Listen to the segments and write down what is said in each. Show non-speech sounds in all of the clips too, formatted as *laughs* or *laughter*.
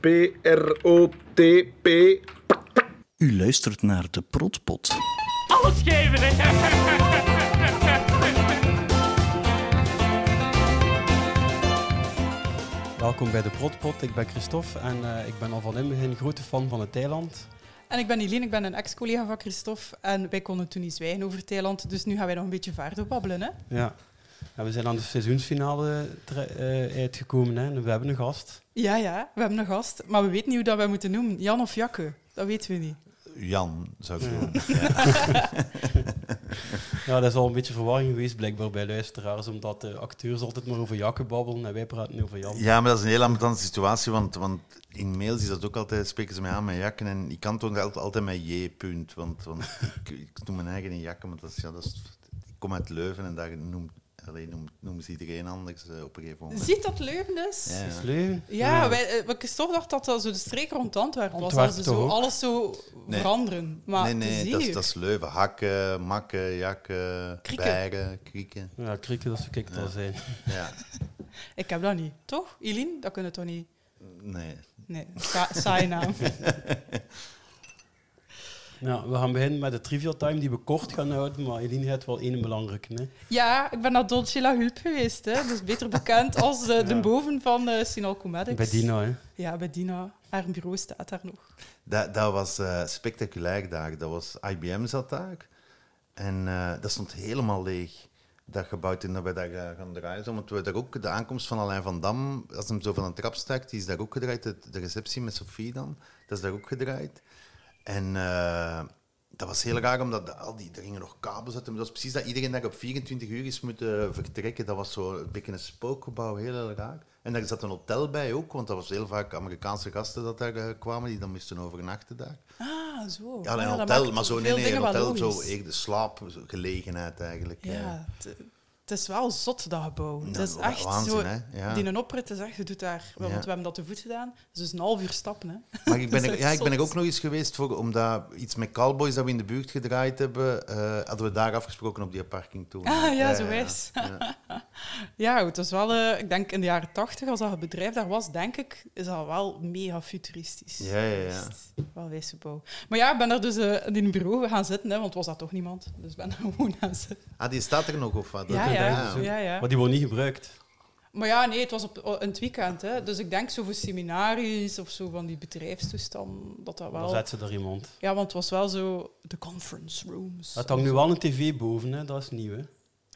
P-R-O-T-P. U luistert naar de Protpot. Alles geven, hè? Welkom bij de Protpot. Ik ben Christophe en eh, ik ben al van in het begin grote fan van het Thailand. En ik ben Eline, ik ben een ex-collega van Christophe. En wij konden toen niet zwijgen over Thailand, dus nu gaan wij nog een beetje verder babbelen. Hè? Ja. En we zijn aan de seizoensfinale eh, uitgekomen hè. en we hebben een gast. Ja, ja, we hebben een gast. Maar we weten niet hoe dat wij moeten noemen. Jan of Jakke, dat weten we niet. Jan, zou ik doen. *laughs* Ja, dat is al een beetje verwarring geweest blijkbaar bij luisteraars, omdat de acteurs altijd maar over Jakke babbelen en wij praten nu over Jan. Ja, maar dat is een heel ambetante situatie, want, want in mails is dat ook altijd, spreken ze mij aan met jakken en ik kan toch altijd, altijd met J, punt. Want, want ik, ik doe mijn eigen in jakken, maar dat is, ja, dat is, ik kom uit Leuven en daar noemt, alleen noemt, noemen ze iedereen anders eh, op een gegeven moment. Ziet dat Leuven is? Ja, Dat is ja. leuk. Ja, wij, eh, Christophe dacht dat dat zo de streek rond Antwerpen was. Antwerpen Dat ze zo ook? alles zo Nee. veranderen. Maar nee, nee, dat is, dat is Leuven. Hakken, makken, jakken, Krieken. bijgen, krieken. Ja, krieken, dat ik het al zijn. *laughs* Ja, *laughs* Ik heb dat niet. Toch, Eline? Dat kunnen toch niet? nee. Nee, sa saai naam. *laughs* Ja, we gaan beginnen met de trivial time die we kort gaan houden, maar Eline heeft wel één belangrijke. Hè. Ja, ik ben naar Dolce La Hulp geweest. Hè. Dat is beter bekend als eh, de Ja. boven van eh Sinal Comedics. Bij Dina, hè. Ja, bij Dina. Haar bureau staat daar nog. Dat, dat was eh, spectaculair daar. Dat was, IBM zat daar. En eh, dat stond helemaal leeg. Dat gebouw toen dat we daar gaan draaien. Want we daar ook de aankomst van Alain van Dam, als hem zo van een trap stak, die is daar ook gedraaid. De, de receptie met Sophie dan, dat is daar ook gedraaid. En eh, dat was heel raar, omdat de- al die, er gingen nog kabels uit. Dat was precies dat iedereen daar op 24 uur is moeten vertrekken. Dat was zo een beetje een spookgebouw, heel, raar. En daar zat een hotel bij ook, want dat was heel vaak Amerikaanse gasten dat daar eh, kwamen, die dan moesten overnachten daar. Ah, zo. Ja, een dat hotel, maar zo nee, nee, een hotel, zo eerder slaapgelegenheid eigenlijk. eh. Ja, het, is wel zot, dat gebouw. Nou, het is echt waanzin, zo... Ja. Die een oprit is echt, je doet daar... Want Ja. we hebben dat te voet gedaan. Dus een half uur stappen, hè. *laughs* Maar ik ben, *laughs* Dat er, ja, ik ben er ook nog eens geweest voor, omdat iets met Cowboys dat we in de buurt gedraaid hebben, eh, hadden we daar afgesproken op die parking toen. Ah, ja, zo is. Ja. *laughs* Het was wel... eh, ik denk in de jaren tachtig, als dat het bedrijf daar was, denk ik, is dat wel mega futuristisch. Ja, ja, ja. Wel wijze bouw. Maar ja, ik ben daar dus eh, in een bureau gaan zitten, hè, want was dat toch niemand. Dus ik ben daar gewoon gaan zitten. Ah, die staat er nog of wat? Ja, Dat- ja. ah, ja, ja. Maar die wordt niet gebruikt. Maar ja, nee, het was op in het weekend. Hè. Dus ik denk zo voor seminaries of zo van die bedrijfstoestand, dat dat Dan wel... zet ze er iemand. Ja, want het was wel zo de conference rooms. Het hangt nu wel een tv boven, hè. dat is nieuw. Hè.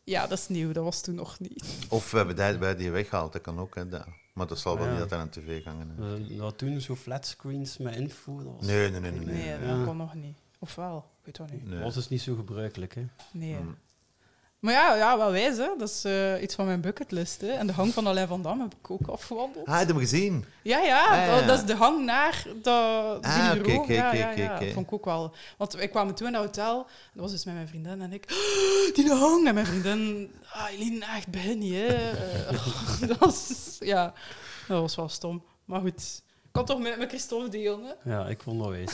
Ja, dat is nieuw. Dat was toen nog niet. Of we hebben die, wij die weggehaald, dat kan ook. Hè, dat. Maar dat zal wel Ja. niet dat aan de tv gangen. Hè. We hadden toen zo flatscreens met info. Dat was, Nee, nee, nee. nee, Nee, nee. dat Ja. kon nog niet. Of wel? Ik weet dat niet. Nee. was dus niet zo gebruikelijk. Hè. Nee. Mm. Maar ja, ja, wel wijs, hè. Dat is eh, iets van mijn bucketlist. Hè. En de hang van Alain van Dam heb ik ook afgewandeld. Ah, heb je hem gezien? Ja, ja, Ah, ja. Dat, dat is de hang naar dat Ah, oké, oké, ja. Dat vond ik ook wel. Want wij kwamen toen in dat hotel. Dat was dus met mijn vriendin en ik. "Oh, *gasps* die hang! En mijn vriendin. Ah, Eline, echt begin niet, hè. Eh, *laughs* dat was... Ja, dat was wel stom. Maar goed. Ik kan toch met, met Christophe delen, hè? Ja, ik vond dat wijs.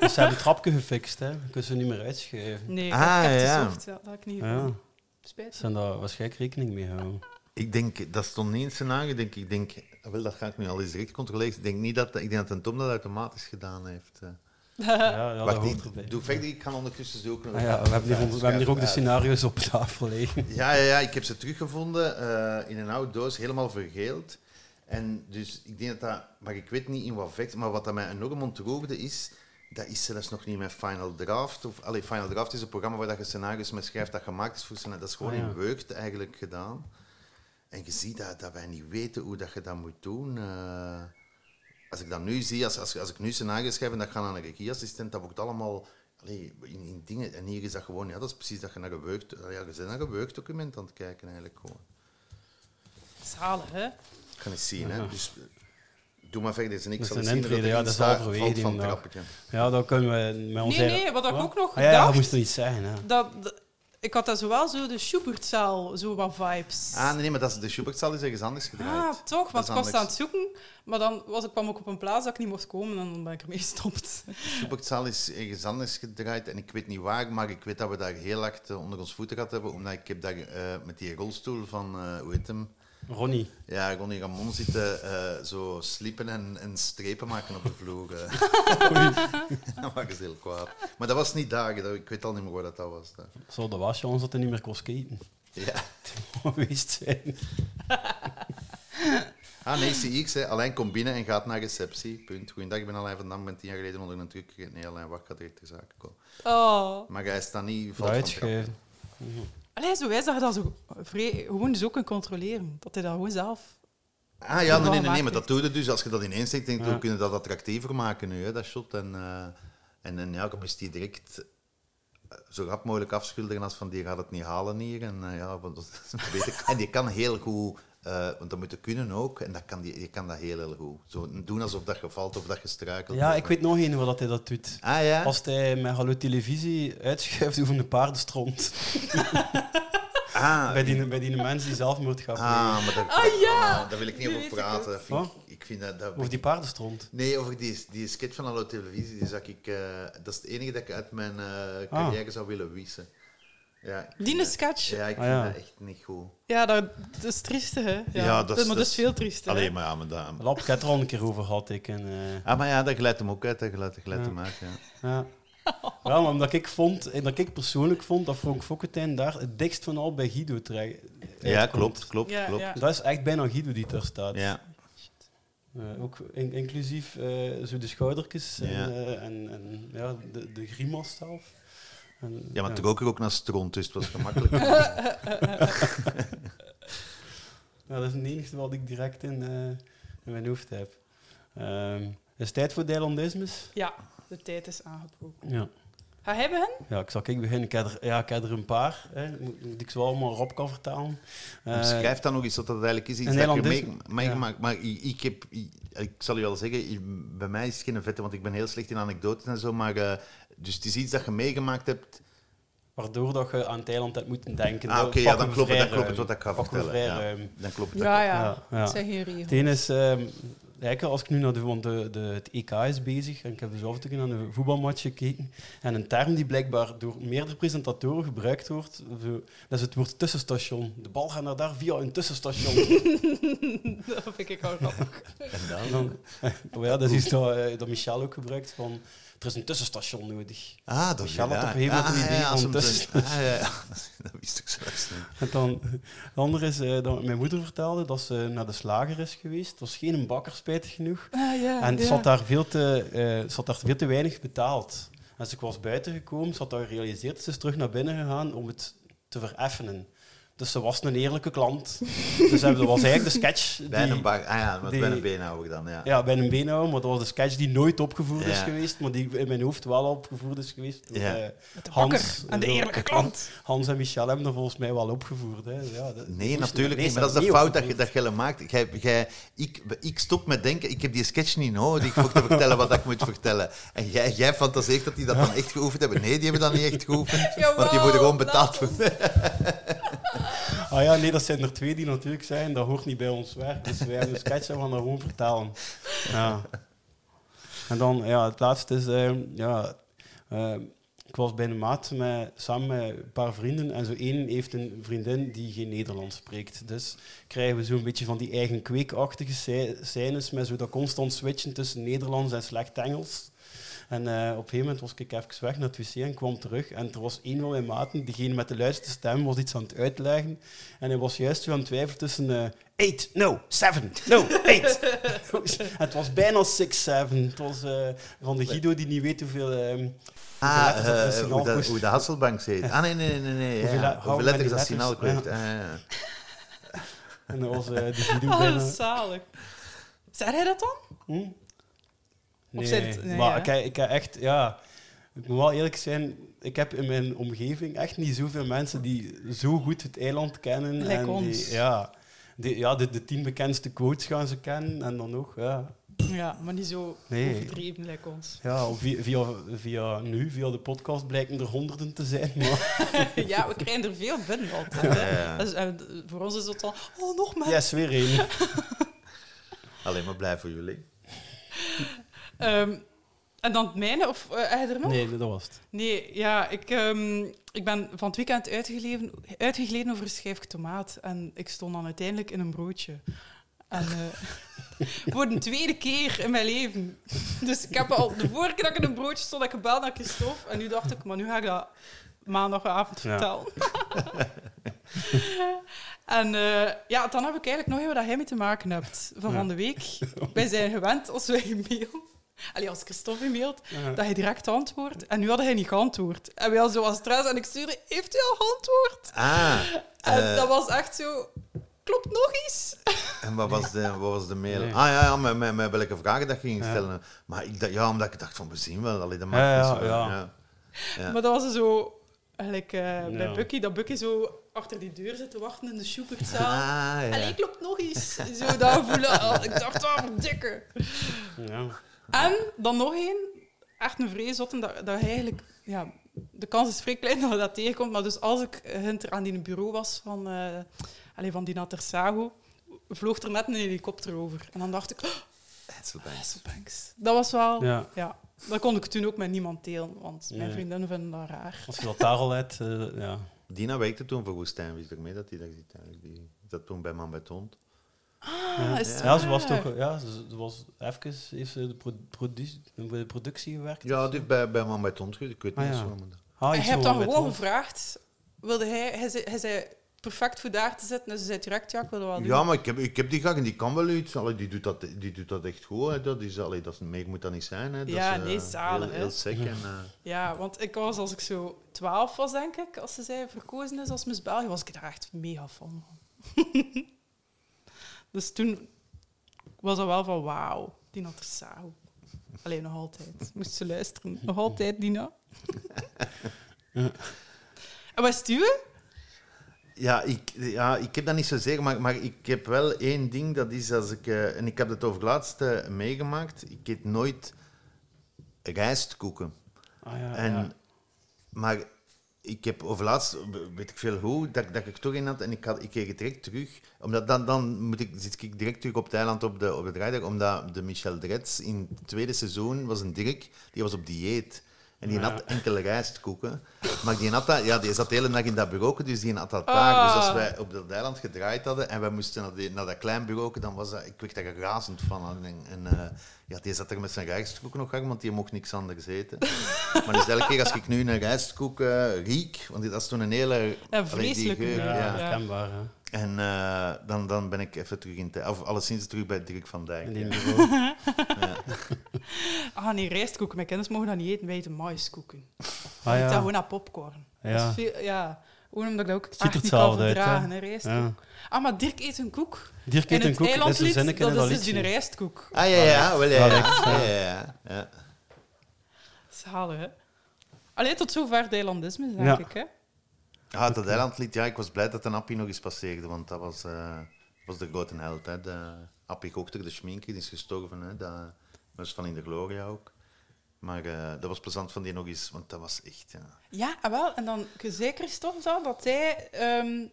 dus ze hebben het trapje gefixt, hè. Kunt ze niet meer uitschuiven. Nee, ik Ah, heb het ja. gezocht. Ja, dat had ik niet Ja, gedaan. Spijt. zijn daar waarschijnlijk rekening mee houden. Ik denk, dat stond niet in het scenario. Ik denk, ik denk, wel, dat ga ik nu al eens direct controleren. Ik denk niet dat, ik denk dat een Tom dat automatisch gedaan heeft. eh. *laughs* Ja, ja Wacht, ik doe verder, ik ga ondertussen zoeken. Ah ja, we hebben hier, we hebben hier ook de scenario's op tafel liggen. Ja, ja, ja, ik heb ze teruggevonden eh, in een oude doos, helemaal vergeeld. En dus ik denk dat dat, maar ik weet niet in wat vecht, maar wat dat mij enorm ontroerde is, dat is zelfs nog niet met Final Draft. Of, allee, Final Draft is een programma waar dat je scenario's mee schrijft dat gemaakt is voor scenario's. Dat is gewoon Ah, ja. in Word eigenlijk gedaan. En je ziet dat, dat wij niet weten hoe dat je dat moet doen. eh. als ik dat nu zie, als, als, als ik nu scenario's schrijf en dat gaat aan een regieassistent, dat wordt allemaal allee, in, in dingen. En hier is dat gewoon, ja, dat is precies dat je naar een Word, ja, je bent naar een Word-document aan het kijken eigenlijk gewoon. Zalen, hè? Ik ga eens zien, Ja. hè. Dus, eh, doe maar verder, en ik Dat zal is een intrede, ja, dat is halverwege die van trappetje. Ja, dan kunnen we met ons Nee, eigen- nee, wat ik ook nog Ah, ja, dacht- moest er iets. Hè. Dat, dat- ik had daar zowel zo de Schubertzaal, zo wat vibes. Ah, nee, nee, maar dat is, de Schubertzaal is ergens anders gedraaid. Ah, toch? Want Dat ik is was aan het zoeken, maar dan was, ik kwam ik op een plaats dat ik niet mocht komen en dan ben ik ermee *laughs* gestopt. De Schubertzaal is ergens anders gedraaid en ik weet niet waar, maar ik weet dat we daar heel hard eh, onder ons voeten gehad hebben, omdat ik heb daar eh, met die rolstoel van, eh hoe heet hem, Ronnie. Ja, ik kon hier aan mond zitten, eh, zo sliepen en, en strepen maken op de vloer. eh. *laughs* dat was heel kwaad. Maar dat was niet dagen, dat- ik weet al niet meer waar dat, dat was. dat. Zo, dat was je ons dat hij niet meer kon skaten. Ja. *laughs* Geweest zijn. *laughs* Ah, nee, CX, hè. Alain komt binnen en gaat naar receptie. Punt. Goeiedag, ik ben Alain van Dam, ik ben tien jaar geleden onder een gegeten. Nee, Alain, wacht, gaat direct ter zake komen. Oh. Maar hij staat niet Dat vast van. Allee, zo wijs dat je dat zo vrij, gewoon zo kunt controleren. Dat hij dat gewoon zelf... Ah ja, nee, nee, nee, maar dat doe je dus. Als je dat ineens zegt, denk je, Ja. we kunnen dat attractiever maken nu, hè, dat shot. En, eh, en, en ja, ik moest die direct eh, zo rap mogelijk afschilderen als van die gaat het niet halen hier. En, eh, ja, want dat is *laughs* beter. en die kan heel goed, eh, want dat moet je kunnen ook, en dat kan die, die kan dat heel, heel goed. Zo doen alsof dat je valt of dat je struikelt. Ja, ik weet nog één waar dat hij dat doet. Ah ja? Als hij met Hallo Televisie uitschuift over een paardenstront. *laughs* Ah, bij, die, bij die mens die zelfmoord gaat plegen. ah maar daar, Ah, ja! ah, daar wil ik niet over ik praten. Vind ik, vind dat, dat Over die paardenstront. Nee, over die, die sketch van Hallo Televisie, die zag ik, eh, dat is het enige dat ik uit mijn eh, carrière zou willen wissen. Ja, Die vind sketch? Ja, ik Ah, vind ja. dat echt niet goed. Ja, dat, dat is triestig, hè? Ja, Ja, dat is- maar dat is veel triester. hè. Alleen maar ja, maar dat... Lap, ik heb het er al een keer over gehad. Ik, en, eh, Ah, maar ja, dat glijdt hem ook uit, dat Ja. hem uit, ja. ja. ja, maar omdat ik vond, en dat ik persoonlijk vond dat Frank Fokkentijn daar het dikst van al bij Guido trekt. Ja, klopt, klopt, Ja, klopt. ja. Dat is echt bijna Guido die daar staat. Ja. Eh, ook in- inclusief eh, zo de schoudertjes en, Ja. eh, en, en ja, de, de grimas zelf. En, Ja, maar ja. het rook er ook naar stront, dus het was gemakkelijk. *laughs* Ja, dat is het enige wat ik direct in, eh, in mijn hoofd heb. Ehm, is het tijd voor Dijlandismus? Ja, de tijd is aangebroken. Ja. Ga hij beginnen? Ja, ik zal ik beginnen. Ik heb er, ja, ik heb er een paar. Hè. Moet, ik ze wel allemaal op kan vertalen. Eh, Schrijf dan nog eens wat dat eigenlijk is. Iets dat je mee- meegemaakt. Maar ik, ik heb... Ik, ik zal je wel zeggen, bij mij is het geen vette, want ik ben heel slecht in anekdotes en zo. Maar eh, dus het is iets dat je meegemaakt hebt. waardoor dat je aan het eiland hebt moeten denken. Ah, Dat oké, ja, dan klopt het, dan klopt het wat ik ga vertellen. vrij Ja, ruim. dan klopt het. Ja, ja. Ja, ja. Het zijn geen regels. Het ene is, ehm, eigenlijk als ik nu naar de, want de, de, het EK is bezig en ik heb dus af en toe naar een voetbalmatch gekeken. En een term die blijkbaar door meerdere presentatoren gebruikt wordt, dat is het woord tussenstation. De bal gaat naar daar via een tussenstation. *laughs* dat vind ik ook grappig. En En dan? dan, *laughs* oh ja, dat is iets dat, eh, dat Michel ook gebruikt van, er is een tussenstation nodig. Ah, dat is ja. op een gegeven moment Ah, idee ja, tussen- Ah, ja, ja. *laughs* Dat wist ik zelfs niet. En dan, het andere is eh, dat mijn moeder vertelde dat ze naar de slager is geweest. Het was geen bakker, spijtig genoeg. Ah, ja, En ja. ze had daar veel te, eh, daar veel te weinig betaald. En ze was buiten gekomen, ze had dat gerealiseerd, ze is terug naar binnen gegaan om het te vereffenen. Dus ze was een eerlijke klant. dus dat was eigenlijk de sketch *laughs* Bij die, een bar. Ah ja, met die- bij een beenhouwer dan, ja. ja, bij een beenhouwer, maar dat was de sketch die nooit opgevoerd is geweest, maar die in mijn hoofd wel opgevoerd is geweest. Ja. eh, de Hans, en de eerlijke klant. *laughs* Hans en Michel hebben er volgens mij wel opgevoerd. Hè. Ja, dat- Nee, natuurlijk niet. Maar dat is de fout dat je, dat je maakt. Jij, jij, ik, ik stop met denken, ik heb die sketch niet nodig voor te vertellen wat ik moet vertellen. En jij, jij fantaseert dat die dat dan echt geoefend hebben. Nee, die hebben dat niet echt geoefend. *laughs* Want die worden gewoon betaald voor. Ah ja, nee, dat zijn er twee die natuurlijk zijn. Dat hoort niet bij ons werk. Dus wij hebben een sketch en we gaan gewoon vertalen. Ja. En dan, ja, het laatste is, eh, ja, eh, ik was bij een maat met, samen met een paar vrienden en zo één heeft een vriendin die geen Nederlands spreekt. Dus krijgen we zo'n beetje van die eigen kweekachtige scè- scènes met zo dat constant switchen tussen Nederlands en slecht Engels. En eh, op een gegeven moment was ik even weg naar het wc en kwam terug. En er was een van mijn maten, degene met de luidste stem, was iets aan het uitleggen. En hij was juist zo aan het twijfelen tussen eh, eight, no, seven, no, eight. en *laughs* het was bijna six, seven. Het was eh, van de Guido die niet weet hoeveel... ehm, Ah, dat eh, signaal hoe, dat, kost. hoe de Hasselbank heet. Ah, nee, nee, nee. nee Hoeveel ja. Hoeveel letters dat signaal ja. en dat was eh, de *laughs* Guido Oh, bijna... zalig. Zei hij dat dan? Hm? Of Nee, zijn het- nee, maar ik, heb- ik heb echt, ja, ik moet wel eerlijk zijn, ik heb in mijn omgeving echt niet zoveel mensen die zo goed het eiland kennen. Like en ons. Die, ja, die, ja de, de tien bekendste quotes gaan ze kennen en dan nog, ja. Ja, maar niet zo Nee. overdreven, like ons. Ja, via, via, via nu, via de podcast, blijken er honderden te zijn. Maar *laughs* ja, we krijgen er veel binnen altijd. Ja, ja. Dus, eh, voor ons is het dan, oh, nog maar. yes, weer één. *laughs* Alleen maar blij voor jullie. Ehm, En dan het mijne, of heb je er nog? Nee, dat was het. Nee, ja, ik, ehm, ik ben van het weekend uitgegleden, uitgegleden over een schijf tomaat. En ik stond dan uiteindelijk in een broodje. En eh, *laughs* voor de tweede keer in mijn leven. Dus ik heb al de vorige keer dat ik in een broodje stond, heb ik gebeld naar Christophe. En nu dacht ik, maar nu ga ik dat maandagavond Ja. vertellen. *laughs* en eh, ja, dan heb ik eigenlijk nog even wat jij mee te maken hebt van van de week. Wij zijn gewend als wij een mail... Allee, als Christophe mailt, dat hij direct antwoordt. En nu had hij niet geantwoord. En wij hadden zo wat stress en ik stuurde, heeft hij al geantwoord? Ah, En eh, dat was echt zo, klopt nog eens? en wat was de, wat was de mail? Nee. Ah ja, ja met, met, met welke vragen dat je ging Ja. stellen. Maar ik, dacht- ja, omdat ik dacht van, we zien wel. Allee, dat maakt ja, ja. Ja. Maar dat was zo, eigenlijk eh, bij. Bucky, dat Bucky zo achter die deur zit te wachten in de Schubertzaal. Ah, ja. Allee, klopt nog eens. Zo dat voelen. Oh, ik dacht, ah, verdikken. Ja. En dan nog één, echt een vreesotten, dat, dat hij eigenlijk... Ja, de kans is vrij klein *laughs* dat je dat tegenkomt, maar dus als ik hinter aan die bureau was van, eh allee, van die Natersago, vloog er net een helikopter over. En dan dacht ik, oh, Hasselbank. Hasselbanks. Dat was wel... Ja. ja. dat kon ik toen ook met niemand delen, want mijn vriendinnen vinden dat raar. Als je dat daar al hebt, eh, ja. Dina werkte toen voor Woestijn. Wist ik mee dat die dat? Die zat toen bij Man bij Hond. Ah, is het ja, ze was toch, ja, ze, ze was even, heeft ze de, pro, produ- bij de productie gewerkt? Ja, die heeft bij, bij Man bij geweest. Ik weet Ah, niet ja. zo. maar- Ah, Hij iets hebt dan gewoon gevraagd, wilde hij, hij, zei, hij zei perfect voor daar te zitten, dus hij zei direct, ja, ik wil wel doen. Ja, maar ik heb, ik heb die graag en die kan wel iets. Allee, die, doet dat, die doet dat echt goed. Hè. Dat is, allee, dat is, meer moet dat niet zijn. Hè. Dat Ja, is, eh, nee, zalig, Heel, heel sec. En, eh, *laughs* Ja, want ik was, als ik zo 12 was, denk ik, als ze zei verkozen is als Miss België, was ik daar echt mega van. *laughs* dus toen was dat wel van, wauw, Dina Tersago. Alleen nog altijd. Moest ze luisteren. Nog altijd, Dina. En wat uwe? Ja, ik, ja, ik heb dat niet zozeer, maar, maar ik heb wel één ding, dat is als ik... eh, en ik heb het over het laatste meegemaakt. Ik eet nooit rijstkoeken. Ah, ja, En, ja. Maar ik heb overlaatst, weet ik veel hoe, dat, dat ik toch in had en ik, had, ik kreeg het direct terug. Omdat dan, dan moet ik, zit ik direct terug op het eiland op de, op de draaidag, omdat de Michel Dretz in het tweede seizoen was een Dirk, die was op dieet. En die Ja. had enkele rijstkoeken. Maar die, had dat, ja, die zat de hele dag in dat bureau, dus die had dat daar. Ah. Dus als wij op dat eiland gedraaid hadden en wij moesten naar, die, naar dat klein bureau, dan was dat, ik werd daar razend van. En, en eh, ja, die zat er met zijn rijstkoeken nog aan, want die mocht niks anders eten. maar dus elke keer als ik nu een rijstkoek eh, riek, want dat is toen een hele... Ja, allee, die vreselijk. geur, Ja, ja. En eh, dan, dan ben ik even terug in... te- Of alleszins terug bij Dirk van Dijk. Ja. bureau. *laughs* Ah nee, rijstkoeken. Mijn kinderen mogen dat niet eten, wij eten maiskoeken. Ah, Ik eet dat ja. gewoon naar popcorn. Ja. Dat is veel, ja. Gewoon omdat ik dat ook er echt niet kan uit, rijstkoek. Ja. Ah, maar Dirk eet een koek. Dirk In eet een koek, dat is een dat is dus liedje. rijstkoek. Ah, ja, ja. Wel, ja, Ja, ja. echt, ja, ja. ja, ja. Zalig, hè? Allee, tot zover het eilandisme, denk Ja. ik, hè? Ah, dat eilandlied, ja, ik was blij dat een Appie nog eens passeerde, want dat was, eh, was de grote held. Hè. De Appie Gochter, de schminker, die is gestorven. Hè. Dat was van in de Gloria ook. Maar eh, dat was plezant van die nog eens, want dat was echt... Ja. Ja, en wel. En dan zeker Christophe zo, dat hij... ehm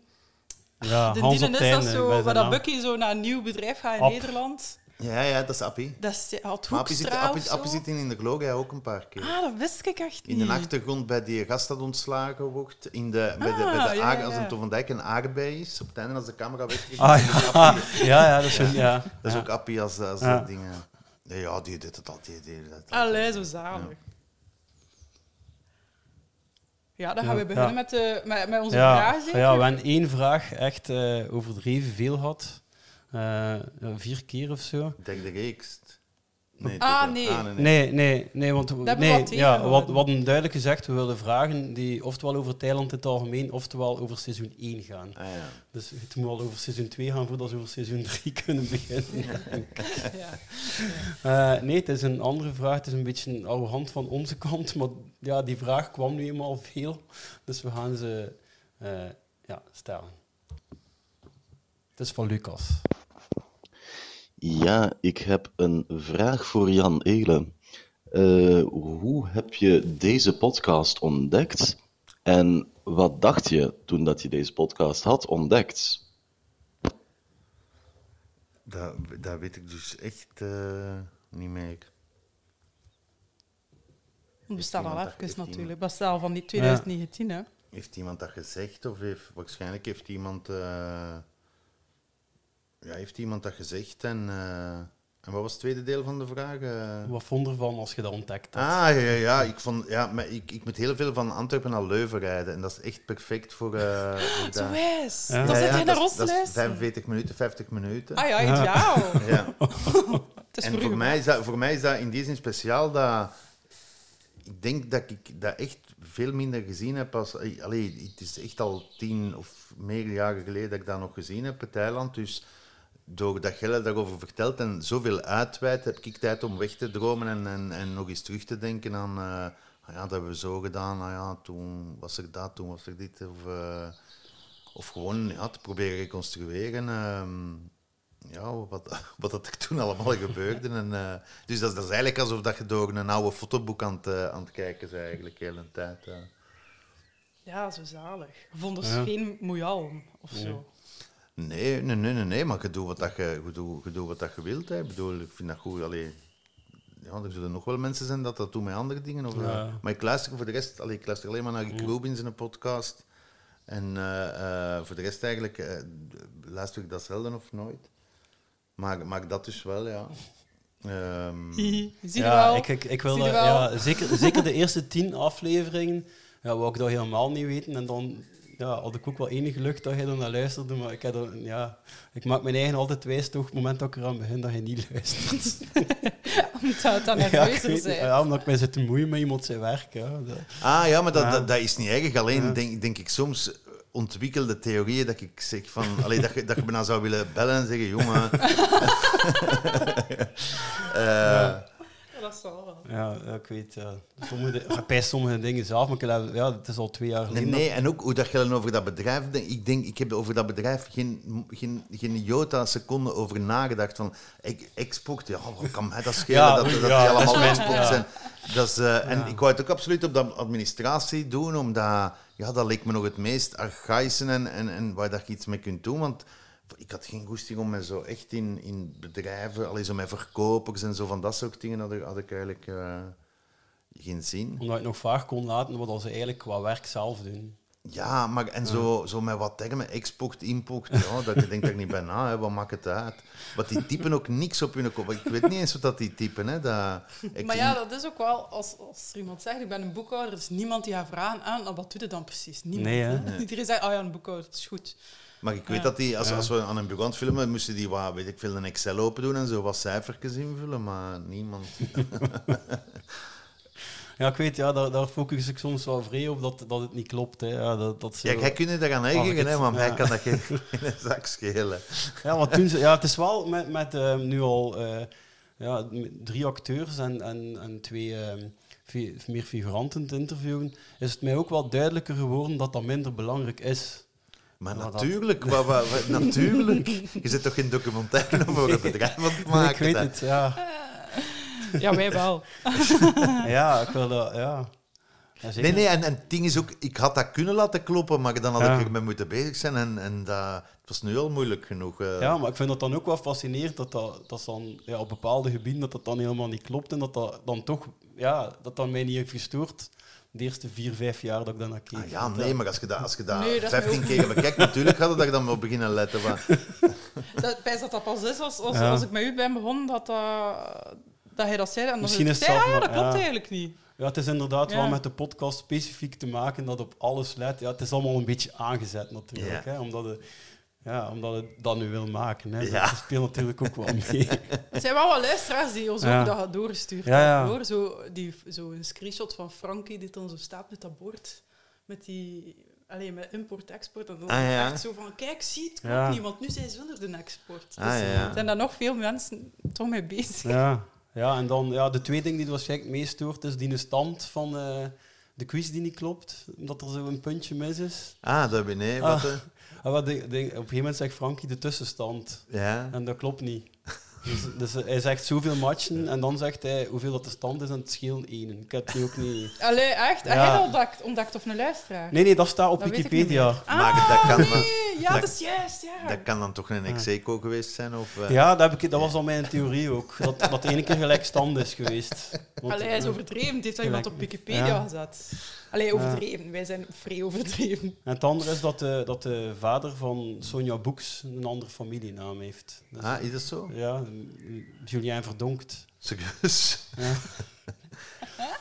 Ja, de Hans is dat zo, waar dat. Bucky zo naar een nieuw bedrijf gaat in Ab. Nederland. Ja, ja, dat is Appie. Dat is, Appie zit, Appie, zit in de Gloria ook een paar keer. Ah, dat wist ik echt In niet. de achtergrond bij die gast dat ontslagen wordt, in de, bij de, Ah, bij de ja, aarde- ja, als een Tom van Dijk een aardbei is, op het einde als de camera Ah, dan is ja. Appie- *laughs* Ja, ja, dat is, ja. dat is ja. ook Appie als, als Ja. dat dingen... Ja, ja, die deed het altijd. Die deed. Allee, zo zalig. Ja, dan gaan we beginnen ja. met, de, met, met onze Ja, vragen, ja, we hebben één vraag echt eh, overdreven veel gehad. Eh, ja, vier keer of zo. Ik denk de reeks. Nee, Ah, nee. Nee, nee, nee, want we- nee, ja, wat, wat een duidelijk gezegd, we willen vragen die oftewel over Thailand in het algemeen, oftewel over seizoen 1 gaan. Ah, ja. Dus het moet al over seizoen 2 gaan voordat we over seizoen 3 *laughs* kunnen beginnen. *laughs* Ja. Eh, nee, het is een andere vraag. Het is een beetje arrogant van onze kant, maar ja, die vraag kwam nu eenmaal veel. Dus we gaan ze eh, ja, stellen. Het is van Lucas. Ja, ik heb een vraag voor Jan Elen. Eh, hoe heb je deze podcast ontdekt? En wat dacht je toen dat je deze podcast had ontdekt? Dat, dat weet ik dus echt eh, niet meer. Het bestaat al even natuurlijk. Het bestaat al van die 2019, hè. Heeft iemand dat gezegd? Of heeft, waarschijnlijk heeft iemand... eh, ja, heeft iemand dat gezegd? En, eh, en wat was het tweede deel van de vraag? Eh, Wat vond je ervan als je dat ontdekt had? Ah, ja, ja, ja. Ik, vond, ja maar ik, ik moet heel veel van Antwerpen naar Leuven rijden. En dat is echt perfect voor... eh voor *gasps* Zo dat. wijs. Ja. Dan Ja, zit ja, hij dat naar ons Dat is luisteren. 45 minuten, 50 minuten. Ah ja, ideaal. *laughs* Ja. *laughs* Het is En voor mij, is dat, voor mij is dat in die zin speciaal dat... Ik denk dat ik dat echt veel minder gezien heb als... Allee, het is echt al tien of meer jaren geleden dat ik dat nog gezien heb, het eiland. Dus doordat Gelle daarover vertelt en zoveel uitweidt, heb ik tijd om weg te dromen en, en, en nog eens terug te denken aan... eh, ah ja, dat hebben we zo gedaan. Ah ja, toen was er dat, toen was er dit. Of, eh, of gewoon ja, te proberen reconstrueren. ehm, ja, wat, *laughs* wat dat er toen allemaal *laughs* gebeurde. En, eh, dus dat, is- dat is eigenlijk alsof dat je door een oude fotoboek aan het, aan het kijken bent, eigenlijk, de hele tijd. ja. Ja, zo zalig. Je vond Ja. geen moejalm of zo. Nee, nee, nee, nee, nee, maar je doet wat, dat je, je, doet, je doet wat dat je wilt. Hè. Ik bedoel, ik vind dat goed. Allee, ja, er zullen nog wel mensen zijn dat dat doen met andere dingen. Of, Ja. maar ik luister voor de rest, allee, ik luister alleen maar naar Rick Rubin in een podcast. En eh, eh, voor de rest eigenlijk eh, luister ik dat zelden of nooit. Maar, maar dat dus wel, ja. *laughs* Ehm, Zie je ja, wel? ik, ik, ik wil Zie je dat- wel? ja, zeker, zeker de eerste tien afleveringen ja, wou ik dat helemaal niet weten. En dan ja, had ik ook wel enige lucht dat je er naar luisterde. Maar ik, heb er, ja, ik maak mijn eigen altijd wijs, toch, op het moment dat ik eraan begin, dat je niet luistert. *laughs* Omdat het dan ja, nerveuzer weet, zijn. ja, omdat ik mij zit te moeien met iemand zijn werk. Ja, dat- Ah ja, maar dat, Ja. dat, dat is niet erg. Alleen Ja. denk, denk ik soms ontwikkelde theorieën dat ik zeg van... *laughs* Allee, dat, je, dat je bijna zou willen bellen en zeggen, jongen... *laughs* Eh, Ja, dat zal wel. ja, ik weet, ja. Sommige, *laughs* ik pijs sommige dingen zelf, maar ik heb- ja, het is al twee jaar Nee, geleden. nee, en ook hoe dat je dan over dat bedrijf denkt. Ik denk, ik heb over dat bedrijf geen, geen, geen jota seconde over nagedacht. Van ex- export, ja, wat kan mij dat schelen Ja, dat, dat, ja, die allemaal export ja. zijn. Dat is, eh, En ik wou het ook absoluut op de administratie doen, omdat ja, dat leek me nog het meest archaïsche en, en, en waar dat je iets mee kunt doen. Want ik had geen goesting om me zo echt in, in bedrijven, alleen zo met verkopers en zo van dat soort dingen, had ik, had ik eigenlijk eh, geen zin. Omdat je het nog vaak kon laten wat ze eigenlijk qua werk zelf doen. Ja, maar en zo, zo met wat termen, export, import, ja, *laughs* dat je denkt dat ik niet bij na, hè, wat maakt het uit? Want die typen ook niks op hun kop. Ik weet niet eens wat dat die typen, hè. Dat, ik- Maar ja, dat is ook wel, als, als er iemand zegt, ik ben een boekhouder, er is niemand die gaat vragen, ah, nou, wat doet het dan precies? Niemand. Nee, hè? *laughs* Iedereen zegt, oh ja, een boekhouder, dat is goed. Maar ik weet Ja. dat die, als, Ja. als we aan een aan het filmen, moesten die, wat, weet ik veel, een Excel open doen en zo wat cijfertjes invullen, maar niemand. *laughs* Ja, ik weet, ja, daar, daar focus ik soms wel vrij op dat, dat het niet klopt. Hè. Ja, dat, dat ze, Ja, jij kunt Als ik eigen, hè, maar mij ja. kan dat geen, *laughs* geen zak schelen. Ja, want toen ze, ja, het is wel met, met eh, nu al eh, ja, drie acteurs en, en, en twee eh, fi- meer figuranten te interviewen, is het mij ook wel duidelijker geworden dat dat minder belangrijk is. Maar natuurlijk, wat, wat, wat- *laughs* natuurlijk. Je zit toch geen documentaire *laughs* over het bedrijf aan het maken? ik weet het, ja. Ja, wij wel. *laughs* Ja, ik wil dat, ja. Nee, nee, en, en het ding is ook, ik had dat kunnen laten kloppen, maar dan had Ja. ik ermee moeten bezig zijn en, en dat, het was nu al moeilijk genoeg. eh. Ja, maar ik vind dat dan ook wel fascinerend dat dat, dat dan, ja, op bepaalde gebieden dat dat dan helemaal niet klopt en dat dat dan toch, ja, dat dat mij niet heeft gestoord de eerste vier, vijf jaar dat ik daar naar keek. Ah, ja, nee, maar als je dat, als je dat Nee, dat is 15 mij keer bekijkt, natuurlijk gaat het dat je dan wel beginnen letten. Maar, *laughs* Dat, bij dat dat pas is als, als, Ja. als ik met u ben begonnen, dat, dat, dat hij dat zei. En dan Misschien is ik, het zelf ja, maar- dat klopt ja. eigenlijk niet. Ja, het is inderdaad Ja. wel met de podcast specifiek te maken dat op alles let. Ja, het is allemaal een beetje aangezet natuurlijk, Ja. hè, omdat, het, ja, omdat het dat nu wil maken. Hè. Ja. Dat speelt natuurlijk ook wel mee. Het *laughs* zijn wel wat luisteraars die ons Ja. ook dat doorgestuurd Ja, ja. Hoor. Zo, die, zo een screenshot van Frankie die dan zo staat met dat bord. Met die... Alleen met import-export. En dan Ah, ja. echt zo van, kijk, zie het, klopt Ja. niet, want nu zijn ze zonder de export. Dus Ah, ja. zijn daar nog veel mensen toch mee bezig. ja. ja, en dan ja, de twee dingen die er waarschijnlijk het meest stoort, is die stand van eh, de quiz die niet klopt, dat er zo een puntje mis is. ah, dat ben nee, wat, Ah. Eh? Ah, wat de, de- op een gegeven moment zegt Frankie de tussenstand. Ja. En dat klopt niet. Dus, dus hij zegt zoveel matchen en dan zegt hij hoeveel dat de stand is en het scheelt één. Ik heb die ook niet... Allee, echt? Heb Ja. jij dat ontdekt, ontdekt of een luisteraar? Nee, nee, dat staat op Dat Wikipedia. meer. Maar Ah, dat kan nee, ja, Dat- dat is juist, ja. Dat kan dan toch een Execo geweest zijn? Of, eh? Ja, dat, heb ik, dat was al mijn theorie ook. Dat dat ene keer gelijk stand is geweest. Want, Allee, hij is eh, overdreven. Het heeft dat iemand op. Wikipedia Ja. gezet. Allee, overdreven. Wij zijn vrij overdreven. En het andere is dat de, dat de vader van Sonja Boeks een andere familienaam heeft. Dus, Ah, is dat zo? Ja, Julien Verdonkt. Serieus? Ja. *laughs*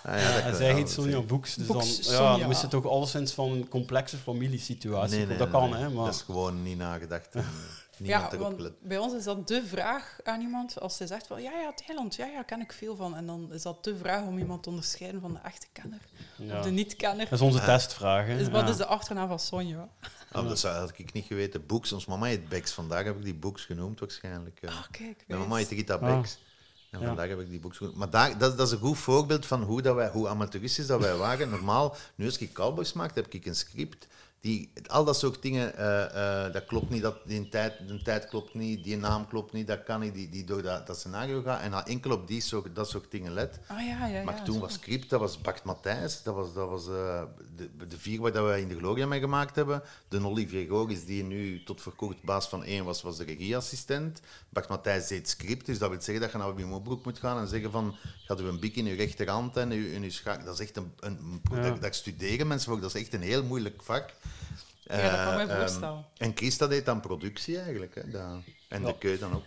Ah, ja, dat en kan zij heet Sonja. Boeks. Dus Boeks, dan, ja, Sonja. moest het toch alleszins van een complexe familiesituatie Nee, komen. nee, Dat kan, nee. hè. Maar, Dat is gewoon niet nagedacht. *laughs* Niemand Ja, erop want gelet. bij ons is dat de vraag aan iemand. Als zij zegt van, ja, ja, Thailand, ja, ja, ken ik veel van. En dan is dat de vraag om iemand te onderscheiden van de echte kenner ja. of de niet-kenner. Dat is onze Ja. testvraag. hè. Dus wat Ja. is de achternaam van Sonja? Oh, dat had ik niet geweten. Boeks, ons mama heet Bex. Vandaag heb ik die Boeks genoemd waarschijnlijk. eh. Ah, kijk. Mijn mama heet Rita Ah. Bex. En Ja. vandaag heb ik die boeks genoemd. Maar daar, dat, dat is een goed voorbeeld van hoe, dat wij, hoe amateuristisch dat wij waren. Normaal, nu als ik cowboys maak, heb ik een script. Die, al dat soort dingen, eh, eh, dat klopt niet, dat, die tijd, de tijd klopt niet, die naam klopt niet, dat kan niet, die, die door dat, dat scenario gaat. En dan enkel op die soort, dat soort dingen let. Ah, ja, ja, Maar ja, toen zo. was script, dat was Bart Matthijs, dat was, dat was eh, de, de vier waar dat wij in de Gloria mee gemaakt hebben. De Olivier Goris, die nu tot voor kort baas van één was, was de regieassistent. Bart Matthijs deed script, dus dat wil zeggen dat je naar Wim Opbroek moet gaan en zeggen van, gaat u een bik in uw rechterhand en uw, in uw schaak. Dat is echt een, een, een pro- Ja. dat, dat studeren mensen voor, dat is echt een heel moeilijk vak. Ja, dat kan ik me Eh, ehm, voorstellen. en Christa deed dan productie eigenlijk. Hè, dat, en Ja. de keu dan ook.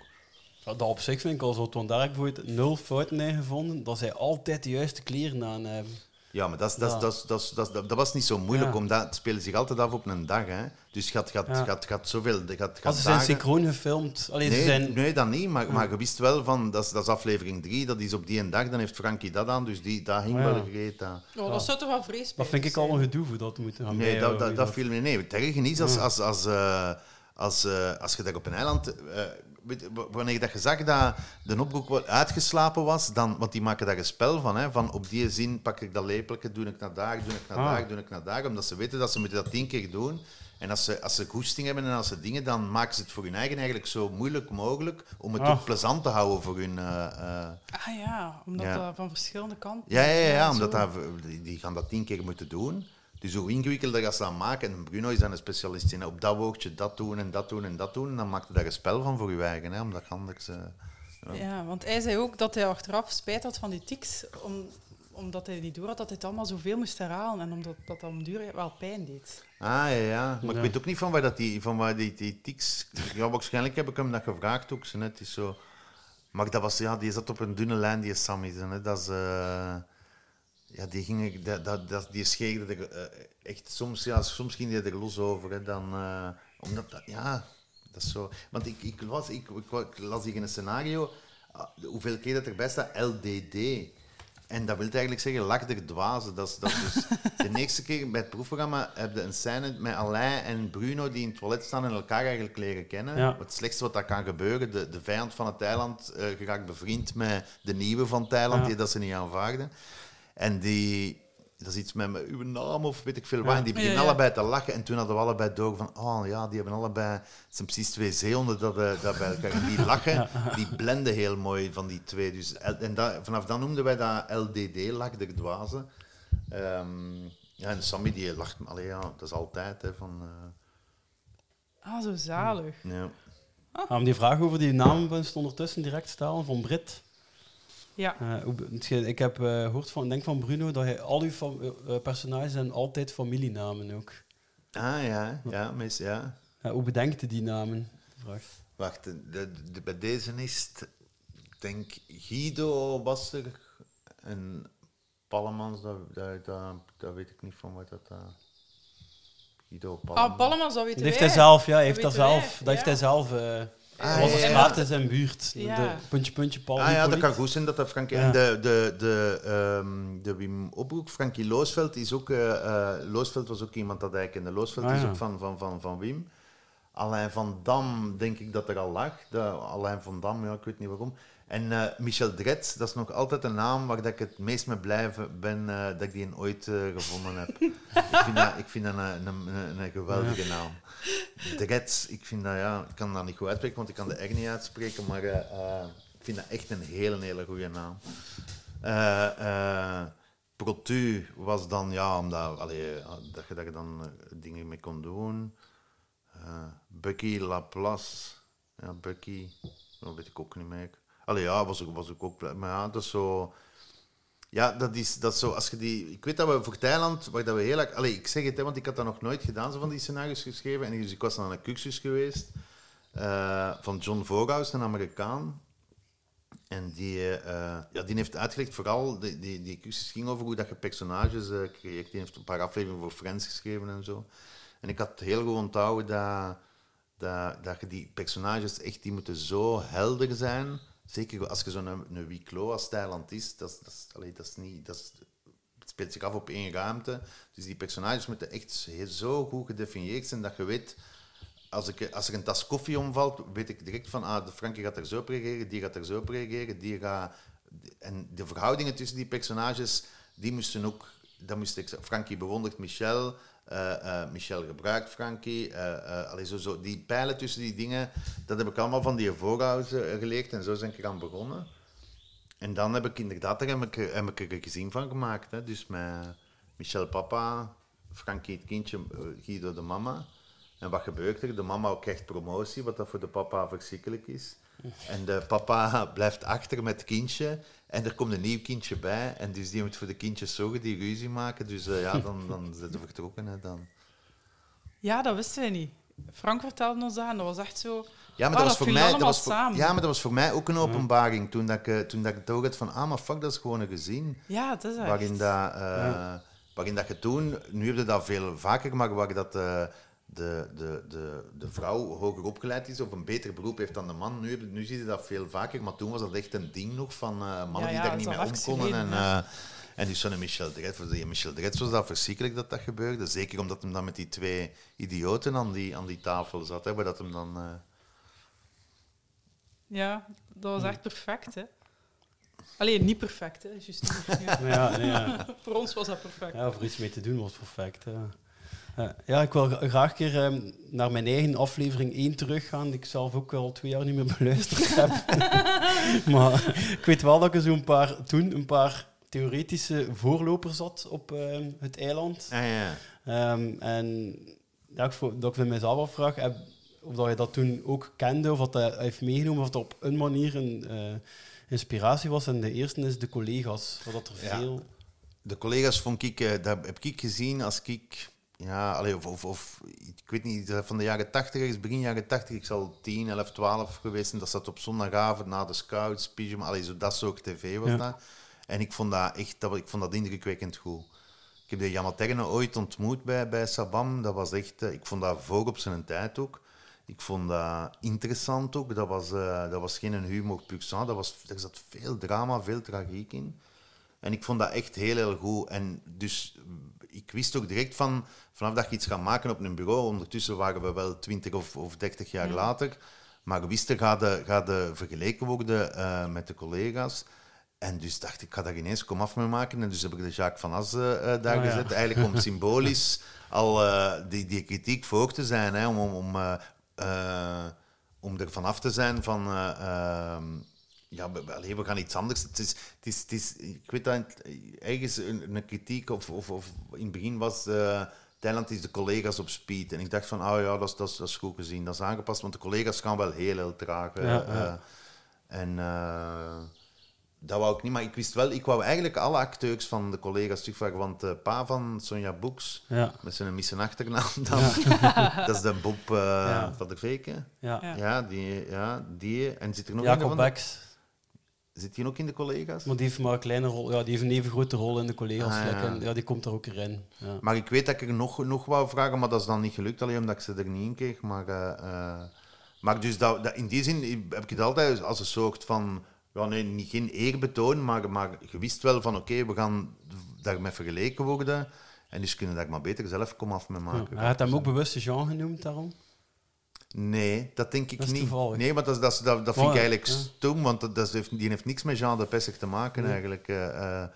Ja, Dat op zich vind ik al zo, want daar heb ik bijvoorbeeld nul fouten in gevonden, dat zij altijd de juiste kleren aan hebben. Ja, maar dat, dat, dat, dat, dat, dat, dat was niet zo moeilijk, Ja. omdat het speelde zich altijd af op een dag. Hè. Dus Ja. je had, je had zoveel... Als had ze zijn synchroon gefilmd. Allee, ze Nee, zijn, nee, dat niet, maar, maar je wist wel van, dat is, dat is aflevering 3, dat is op die een dag, dan heeft Frankie dat aan, dus die, dat hing Oh, ja. wel gereed. Dat. Oh, dat zou toch wel vrees dat vind ik al een gedoe voor dat te moeten gaan Nee, dat, dat, dat viel me nee. Het erge is als, als, als, eh, als, eh, als je daar op een eiland... eh, w- wanneer dat je zag dat de opbroek wel uitgeslapen was, dan, want die maken daar een spel van, hè, van op die zin pak ik dat lepeltje, doe ik naar daar, doe ik naar Ah. daar, doe ik naar daar, omdat ze weten dat ze moeten dat tien keer doen. En als ze, als ze goesting hebben en als ze dingen, dan maken ze het voor hun eigen eigenlijk zo moeilijk mogelijk om het Ah. ook plezant te houden voor hun... eh, eh, Ah ja, omdat Ja. dat van verschillende kanten... ja, ja, ja, omdat dat, die, die gaan dat tien keer moeten doen. Dus hoe ingewikkelder dat ze dat maken, en Bruno is dan een specialist in op dat woordje dat doen en dat doen en dat doen, en dan maakt hij daar een spel van voor je eigen, hè, omdat je anders... eh, Ja, want hij zei ook dat hij achteraf spijt had van die tics, om, omdat hij niet door had dat hij het allemaal zoveel moest herhalen en omdat dat dan duur wel pijn deed. Ah, ja, ja. Maar Ja. ik weet ook niet van waar, dat die, van waar die, die tics... Ja, waarschijnlijk heb ik hem dat gevraagd ook. Zo, net. Is zo... Maar dat was, ja, die zat op een dunne lijn, die Sammy. Hè. Dat is... eh, Ja, die, ging, dat, dat, dat, die scheerde er eh, echt... Soms, ja, soms ging die er los over. Hè, dan, eh, omdat dat... Ja, dat is zo... Want ik, ik, was, ik, las hier in een scenario... ah, hoeveel keer dat erbij staat? LDD. En dat wil eigenlijk zeggen lak der dwazen. Dat is, dat is dus *laughs* de eerste keer bij het proefprogramma heb je een scène met Alain en Bruno die in het toilet staan en elkaar eigenlijk leren kennen. Ja. Het slechtste wat dat kan gebeuren, de, de vijand van het eiland eh geraakt bevriend met de nieuwe van het eiland, Ja. die dat ze niet aanvaarden. En die, dat is iets met me- uw naam of weet ik veel wat. En die beginnen Ja, ja. allebei te lachen. En toen hadden we allebei door van, oh ja, die hebben allebei, het zijn precies twee zeehonden dat, eh, dat bij elkaar. En die lachen, die blenden heel mooi van die twee. Dus, en dat, vanaf dan noemden wij dat LDD, lach der dwazen. Ehm, ja, en Sammy die lacht, allee, ja, dat is altijd. Hè, van, eh, Ah, zo zalig. ja. Ah, om die vraag over die stond ondertussen direct stellen van Brit. Ja. Eh, ik heb eh, gehoord van, denk van Bruno, dat hij al uw fam- eh, personages zijn altijd familienamen ook. Ah ja, ja, mis, ja. Eh, hoe bedenkt hij die namen? Vraag. Wacht, de, de, de- bij deze is het, denk Guido was er en Pallemans, dat, dat, dat, dat weet ik niet van wat dat... eh, Guido Pallemans. Ah, Pallemans, dat weten Dat heeft wij. hij zelf, ja. Heeft Dat zelf. wij, Dat heeft hij zelf. eh Ah, dat was een ja, in zijn buurt. Ja. De puntje, puntje, Paul. Ah ja, dat kan goed zijn dat dat Frankie... Ja. En de, de, de, ehm, de Wim Opbroek, Frankie Loosveld, is ook... eh, eh, Loosveld was ook iemand dat hij kende. Loosveld Ah, is ja. ook van, van, van, van Wim. Alain van Dam, denk ik dat er al lag. De, Alain van Dam, ja, ik weet niet waarom. En eh, Michel Dretz, dat is nog altijd een naam waar dat ik het meest mee blij ben eh, dat ik die ooit eh, gevonden heb. *laughs* ik vind dat, ik vind dat een, een, een, een geweldige naam. Dretz, ik vind dat, ja, ik kan dat niet goed uitspreken, want ik kan de R niet uitspreken, maar eh, eh, ik vind dat echt een hele, hele goede naam. Eh, eh, Protu was dan, ja, omdat allee, eh, dat, je, dat je dan eh, dingen mee kon doen. eh, Bucky Laplace. Ja, Bucky, dat weet ik ook niet meer. Allee, ja, was ik, was ook blij. Maar ja, dat is zo... Ja, dat is, dat zo, als je die... Ik weet dat we voor Thailand, waar dat we heel ik zeg het, hè, want ik had dat nog nooit gedaan, zo van die scenario's geschreven. En dus ik was aan een cursus geweest eh, van John Voghaus, een Amerikaan. En die, eh, ja, die heeft uitgelegd, vooral, die, die, die cursus ging over hoe dat je personages eh, creëert. Die heeft een paar afleveringen voor Friends geschreven en zo. En ik had heel goed onthouden dat, dat, dat je die personages echt, die moeten zo helder zijn. Zeker als je zo'n een, een als Thailand is, dat, dat, dat is niet... Dat het speelt zich af op één ruimte. Dus die personages moeten echt zo goed gedefinieerd zijn dat je weet als, ik, als er een tas koffie omvalt, weet ik direct van, ah, de Frankie gaat er zo op reageren, die gaat er zo op reageren, die gaat... En de verhoudingen tussen die personages, die moesten ook... Dat moest ik, Frankie bewondert Michel, Michel gebruikt Frankie. eh eh, allee, zo, zo, die pijlen tussen die dingen, dat heb ik allemaal van die voorhouders eh, geleerd en zo ben ik eraan begonnen. En dan heb ik inderdaad, daar heb ik, heb ik er een gezin van gemaakt. Hè. Dus met Michel papa, Frankie het kindje, eh, Guido de mama. En wat gebeurt er? De mama krijgt promotie, wat dat voor de papa verschrikkelijk is. En de papa *laughs* blijft achter met het kindje. En er komt een nieuw kindje bij. En dus die moet voor de kindjes zorgen, die ruzie maken. Dus eh, ja, dan, dan *laughs* zijn ze vertrokken. Hè, dan. Ja, dat wisten wij niet. Frank vertelde ons dat en dat was echt zo... Ja, maar Ah, dat, was dat voor mij, dat was voor, samen. ja, maar dat was voor mij ook een openbaring. Toen, dat ik, eh, toen dat ik het ook had van, ah, maar fuck, dat is gewoon een gezin. Ja, het is echt. waarin, dat, eh, waarin dat je toen, nu heb je dat veel vaker, maar waar dat eh, de, de, de, de vrouw hoger opgeleid is of een beter beroep heeft dan de man. Nu, nu zie je dat veel vaker, maar toen was dat echt een ding nog van eh, mannen Ja, die daar niet mee om konden. En, eh, en dus zo'n Michel Dretz, voor die Michel Dretz was dat verschrikkelijk dat dat gebeurde. Zeker omdat hem dan met die twee idioten aan die, aan die tafel zat, hè, waar dat hem dan... eh, Ja, dat was echt perfect, hè. Alleen niet perfect, hè. Juist niet. Ja. *laughs* Maar ja, nee, ja. *laughs* Voor ons was dat perfect. ja, voor iets mee te doen was perfect. Ja, ja. ja ik wil gra- graag een keer ehm, naar mijn eigen aflevering 1 teruggaan, die ik zelf ook al twee jaar niet meer beluisterd *laughs* heb. *laughs* maar ik weet wel dat ik zo'n paar, toen een paar theoretische voorlopers had op ehm, het eiland. ah, ja. Ehm, en ja, ik, dat ik met mezelf afvraag heb, of dat je dat toen ook kende, of dat hij heeft meegenomen, of dat op een manier een eh, inspiratie was. En de eerste is de collega's. Wat dat er Ja. veel... De collega's vond ik, eh, dat heb ik gezien als ik, ja, allee, of, of, of ik weet niet, eh, van de jaren 80, ergens begin jaren 80, ik zal 10, 11, 12 geweest zijn. Dat zat op zondagavond na de Scouts, pyjama, allee, zo dat soort tv was Ja. dat. En ik vond dat echt, dat, ik vond dat indrukwekkend goed. Ik heb de Jamaterne ooit ontmoet bij, bij Sabam. Dat was echt, eh, ik vond dat voor op zijn tijd ook. Ik vond dat interessant ook. Dat was, eh, dat was geen humor sang. Dat was, er zat veel drama, veel tragiek in. En ik vond dat echt heel, heel goed. En dus ik wist ook direct van, vanaf dat je iets gaat maken op een bureau, ondertussen waren we wel 20 of, of 30 jaar later, maar we wisten, gaat de, gaat de vergeleken worden eh, met de collega's. En dus dacht ik, ik ga daar ineens kom af mee maken. En dus heb ik de Jacques van As eh, daar Ah, ja. gezet, eigenlijk om *laughs* symbolisch al eh, die, die kritiek voor te zijn, hè, om, om, om, om er vanaf te zijn van... ja, we, we- allee, we gaan iets anders. Het is, het is, het is, ik weet dat ergens een, een kritiek, of, of, of in het begin was eh Thailand is de collega's op speed. En ik dacht van, oh ja, dat is, dat, is, dat is goed gezien, dat is aangepast, want de collega's gaan wel heel, heel traag. eh, Ja, ja. eh, en eh, dat wou ik niet, maar ik wist wel, ik wou eigenlijk alle acteurs van de collega's terugvragen, want de pa van Sonja Boeks, Ja, met zijn missen achternaam, *laughs* dan, dat is de Bob Ja. van der Veken. ja. Die, ja, die. En zit er nog een Jacob van de-. Zit die ook in de collega's? Maar die heeft maar een kleine rol. Ja, die heeft een even grote rol in de collega's. Ah, ja. En ja, die komt er ook in. Ja. Maar ik weet dat ik er nog, nog wou vragen, maar dat is dan niet gelukt, alleen omdat ik ze er niet in kreeg. Maar, eh, eh, maar dus dat, dat, in die zin heb ik het altijd als een soort van, ja, nee, niet, geen eerbetoon, maar, maar je wist wel van oké, we gaan daarmee vergeleken worden. En dus kunnen daar maar beter zelf kom af mee Ja. maken. Hij had hem ook bewust Jean genoemd daarom. Nee, dat denk ik Dat is niet. toevallig. Nee, maar dat, dat, dat, dat vind ik eigenlijk ja. stom, want dat, dat heeft, die heeft niks met Jean de Pessig te maken Nee. eigenlijk. eh, eh.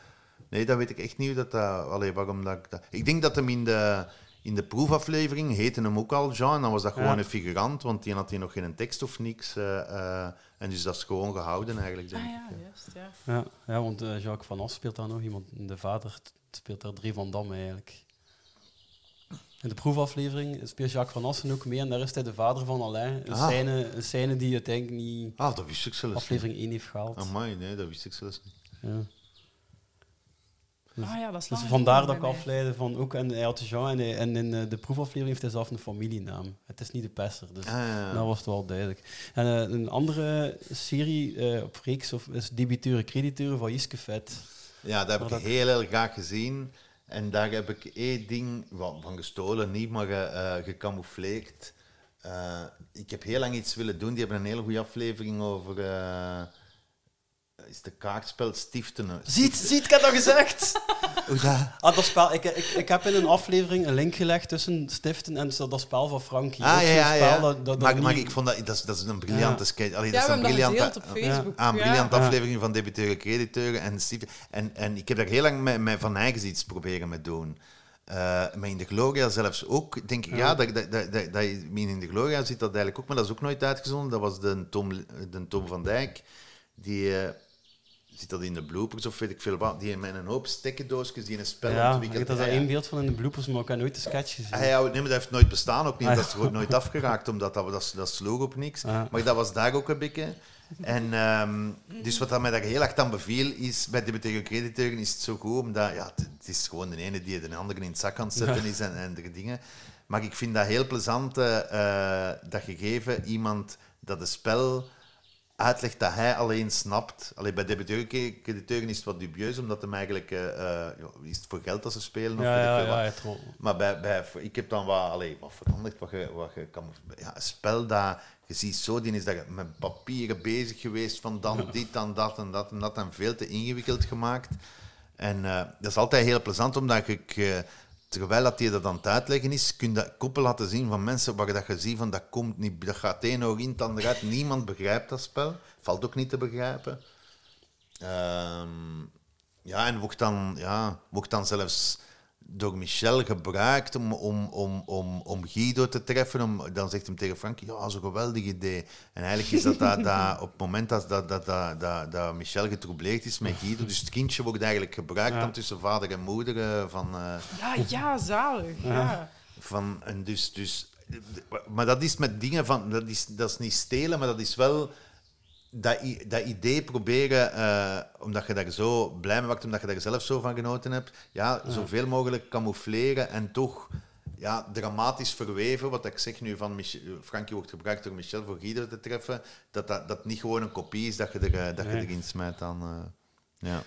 nee, dat weet ik echt niet hoe dat... dat allee, waarom dat, ik dat... Ik denk dat hem in de, in de proefaflevering heette hem ook al Jean, en dan was dat gewoon Ja. een figurant, want die had hier nog geen tekst of niks. eh, en dus dat is gewoon gehouden eigenlijk, denk Ah ik. ja, juist, ja. Ja, ja want Jacques van As speelt daar nog iemand. De vader speelt daar drie van Dam eigenlijk. In de proefaflevering speelt Jacques van Assen ook mee en daar is hij de vader van Alain. Een, Ah. scène, een scène die uiteindelijk niet Ah, dat wist ik zelfs niet. aflevering 1 heeft gehaald. Amai, nee, dat wist ik zelfs niet. Ja. Ah ja, dat is Dus vandaar dat ik afleidde van ook, en hij had Jean en, hij- en in eh, de proefaflevering heeft hij zelf een familienaam. Het is niet de Pesser, dus Ah, ja. dat was het wel duidelijk. En eh, een andere serie eh, op reeks of, is Debiteuren Crediteuren van Jiske Vet. Ja, dat heb Maar ik heel, heel graag gezien. En daar heb ik één ding van, van gestolen, niet, maar eh, gecamoufleerd. Eh, ik heb heel lang iets willen doen. Die hebben een hele goede aflevering over... is de kaartspel Stiftenen. Ziet, ziet, ik heb dat gezegd! *laughs* Hoe dat? Ah, dat spel, ik, ik, ik heb in een aflevering een link gelegd tussen Stiften en dat spel van Frankie. Ah, ja, ja, spel ja. dat- dat- maar, maar ik vond dat... Dat is, dat is een briljante Ja. sketch. Allee, Ja, dat we is een hebben dat briljante... op Facebook. Ah, een ja. briljante Ja. aflevering van debiteuren, crediteuren en Steve. En, en ik heb daar heel lang met, met Van Eyckens iets proberen met doen. Eh, maar in de Gloria zelfs ook, denk ik, ja, dat, dat, dat, dat, dat in de Gloria zit dat eigenlijk ook, maar dat is ook nooit uitgezonden. Dat was de Tom, de Tom van Dijk, die... eh, zit dat in de bloopers of weet ik veel wat, die met een hoop stekkendoosjes die een spel Ja, ik ontwikkeld. ja. één beeld van in de bloopers, maar ik heb nooit de sketch gezien. Ah, ja, nee, maar dat heeft nooit bestaan ook niet. Ah, Dat is nooit afgeraakt, omdat dat, dat, dat sloeg op niks. Ah. Maar dat was daar ook een beetje. En um, dus wat dat mij daar heel erg aan beviel, is bij debiteuren crediteuren is het zo goed, omdat ja, het, is gewoon de ene die de andere in het zak aan het zetten is en, en de dingen. Maar ik vind dat heel plezant, eh, eh, dat gegeven iemand dat het spel uitlegt dat hij alleen snapt. Alleen bij debiteuren is het wat dubieus, omdat hem eigenlijk... ja, is het voor geld dat ze spelen? Of ja, weet ik ja, veel wat. ja, het wel. Maar bij, bij, ik heb dan wat, allee, wat veranderd. Wat je, wat je kan, ja, een spel dat je ziet zo, die is dat je met papieren bezig geweest van dan dit, dan dat en dat en dat en veel te ingewikkeld gemaakt. En eh, dat is altijd heel plezant, omdat ik, terwijl dat je dat aan het uitleggen is, kun je dat koppel laten zien van mensen waar dat je ziet van dat komt niet, dat gaat één oog in, andere. Niemand begrijpt dat spel. Valt ook niet te begrijpen. Ehm, ja, en wordt dan, ja, wordt dan zelfs door Michel gebruikt om, om, om, om, om Guido te treffen. Om, dan zegt hem tegen Frank, ja, zo'n geweldig idee. En eigenlijk is dat, dat, *laughs* dat op het moment dat, dat, dat, dat, dat, dat Michel getroubleerd is met Guido, dus het kindje wordt eigenlijk gebruikt dan tussen vader en moeder eh, van... eh, Ja, ja, zalig. Ja. van, en dus, dus, maar dat is met dingen van, dat is, dat is niet stelen, maar dat is wel dat, dat idee proberen, eh, omdat je daar zo blij mee wordt, omdat je daar zelf zo van genoten hebt, ja, zoveel mogelijk camoufleren en toch ja, dramatisch verweven, wat ik zeg nu van Mich Frankie wordt gebruikt door Michel voor Guido te treffen, dat dat, dat niet gewoon een kopie is dat je, er, eh, dat je erin smijt dan. eh, ja.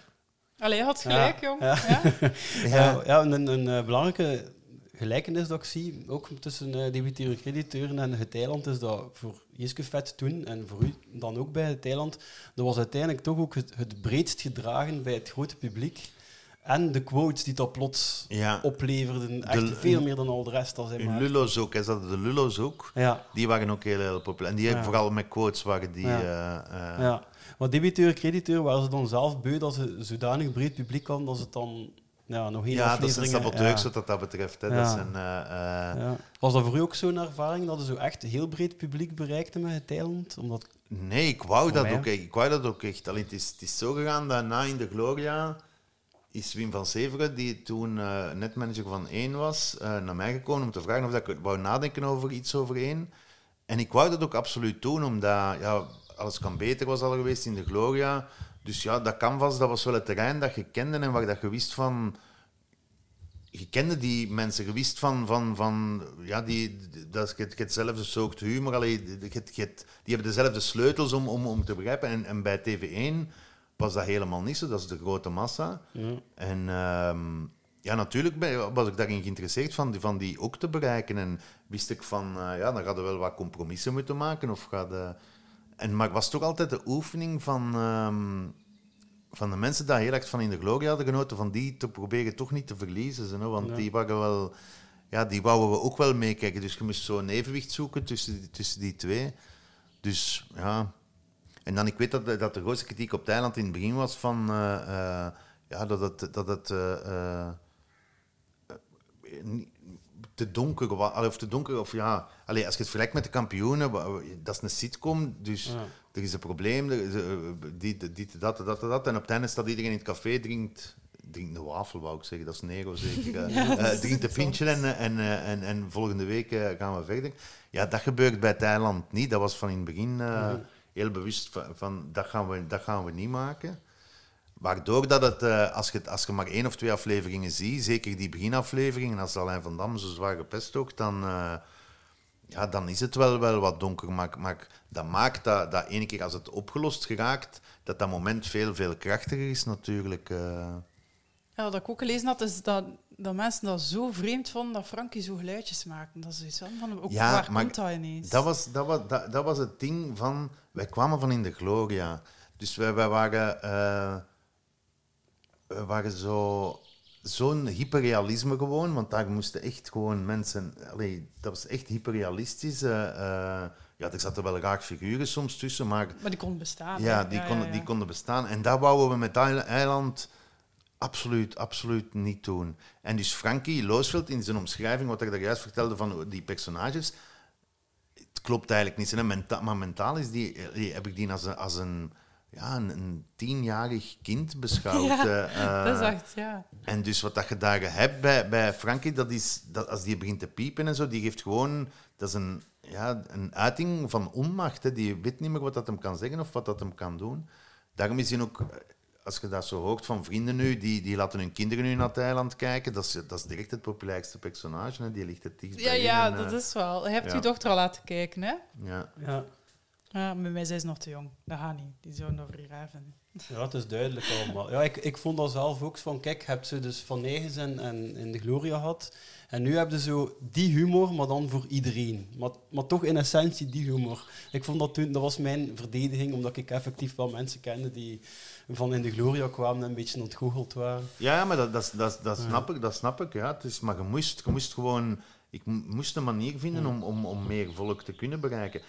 Allee, je had gelijk, Ja. jong. Ja. Ja. *laughs* Ja, ja een, een belangrijke gelijkenis dat ik zie, ook tussen uh, debiteuren crediteuren en het eiland, is dat voor Jiske Vet toen, en voor u dan ook bij het eiland, dat was uiteindelijk toch ook het, het breedst gedragen bij het grote publiek. En de quotes die dat plots Ja. opleverden, echt De- veel meer dan al de rest al zijn In maar. Lullo's ook, ze hadden de Lullo's ook. Ja, Die waren ook heel, heel populair. En die Ja. vooral met quotes waren die... Ja. eh, ja. Maar debiteuren crediteuren waren ze dan zelf beu dat ze zodanig breed publiek hadden dat ze het dan ja, nog één Ja, dat zijn saboteurs ja. wat dat, betreft. Hè. Ja. Dat zijn, eh, eh, Ja. Was dat voor u ook zo'n ervaring dat je zo echt heel breed publiek bereikte met het eiland? Omdat... Nee, ik wou dat mij ook echt. Ik wou dat ook echt. Alleen het, is, het is zo gegaan dat na in de Gloria is Wim van Severen, die toen eh, netmanager van 1 was, naar mij gekomen om te vragen of dat ik wou nadenken over iets over 1. En ik wou dat ook absoluut doen, omdat ja, alles kan beter was al geweest in de Gloria. Dus ja, dat canvas, dat was wel het terrein dat je kende en waar dat je wist van... Je kende die mensen, je wist van... van, van ja, die, dat is het, hetzelfde soort humor. Allee, je, je, je- die hebben dezelfde sleutels om, om, om te begrijpen. En, en bij TV1 was dat helemaal niet zo. Dat is de grote massa. En ehm, ja, natuurlijk ben- was ik daarin geïnteresseerd van die, van die ook te bereiken. En wist ik van, eh, ja, dan gaat er wel wat compromissen moeten maken. Of gaat, eh, en, maar het was toch altijd de oefening van, ehm, van de mensen die heel erg van in de gloria hadden genoten, van die te proberen toch niet te verliezen. Zo, want die waren wel... Ja, die wouden we ook wel meekijken. Dus je moest zo een evenwicht zoeken tussen, die- tussen die twee. Dus ja... En dan, ik weet dat, de- dat de grootste kritiek op het eiland in het begin was van... eh, eh, ja, dat het... Dat het eh, te donker was. Of te donker, of ja... Allee, als je het vergelijkt met de kampioenen, dat is een sitcom, dus er is een probleem, er is, eh, dit, dit, dat, dat, dat, dat. En op het einde staat iedereen in het café, drinkt, drink een wafel, wou ik zeggen. Dat is Nero zeker. *laughs* eh. Eh, drink een pintje en, en, en, en volgende week gaan we verder. Ja, dat gebeurt bij Thailand niet. Dat was van in het begin eh, heel bewust van, van dat, gaan we, dat gaan we niet maken. Waardoor dat het, eh, als, je, als je maar één of twee afleveringen ziet, zeker die beginafleveringen, als Alain van Dam zo zwaar gepest ook, dan, eh, ja, dan is het wel, wel wat donker. Maar, maar dat maakt dat, dat ene keer als het opgelost geraakt, dat dat moment veel, veel krachtiger is natuurlijk. eh. Ja, wat ik ook gelezen had, is dat, dat mensen dat zo vreemd vonden dat Frankie zo geluidjes maakte. Dat is van, van ook Ja, waar maar komt dat ineens? Dat was, dat, was, dat, dat was het ding van... Wij kwamen van in de Gloria. Dus wij, wij waren... eh, we waren zo... Zo'n hyperrealisme gewoon, want daar moesten echt gewoon mensen... Allee, dat was echt hyperrealistisch. eh, eh, ja, er zaten wel raar figuren soms tussen, maar... Maar die kon bestaan. Ja, die, konden, die konden bestaan. En dat wouden we met Eil- Eiland absoluut, absoluut niet doen. En dus Frankie Loosveld, in zijn omschrijving, wat ik daar juist vertelde van die personages, het klopt eigenlijk niet. Menta- maar mentaal is die, heb ik die als een, als een, ja, een, een tienjarig kind *laughs* beschouwd. Ja, eh, dat is eh, echt, ja. en dus wat dat je daar hebt bij, bij Frankie, dat is dat als die begint te piepen en zo, die geeft gewoon, dat is een, ja, een uiting van onmacht. Hè. Die weet niet meer wat dat hem kan zeggen of wat dat hem kan doen. Daarom is hij ook, eh, als je dat zo hoort van vrienden nu, die, die laten hun kinderen nu naar het eiland kijken, dat is, dat is direct het populairste personage. Hè. Die ligt het dichtst Ja, bij ja, in dat eh, is wel. Je hebt ja. je dochter al laten kijken, hè? Ja. Ja. Ja, bij mij zijn ze nog te jong. Dat gaat niet. Die zouden vrij raar vinden. Ja, het is duidelijk allemaal. Ja, ik, ik vond dat zelf ook van, kijk, je hebt ze dus van Negens en, en in de Gloria gehad. En nu hebben ze zo die humor, maar dan voor iedereen. Maar, maar toch in essentie die humor. Ik vond dat toen, dat was mijn verdediging, omdat ik effectief wel mensen kende die van in de Gloria kwamen en een beetje ontgoocheld waren. Ja, maar dat, dat, dat, dat, snap ik, dat snap ik. Ja. Het is, maar je moest, je moest gewoon... Ik mo- moest een manier vinden om, om, om meer volk te kunnen bereiken.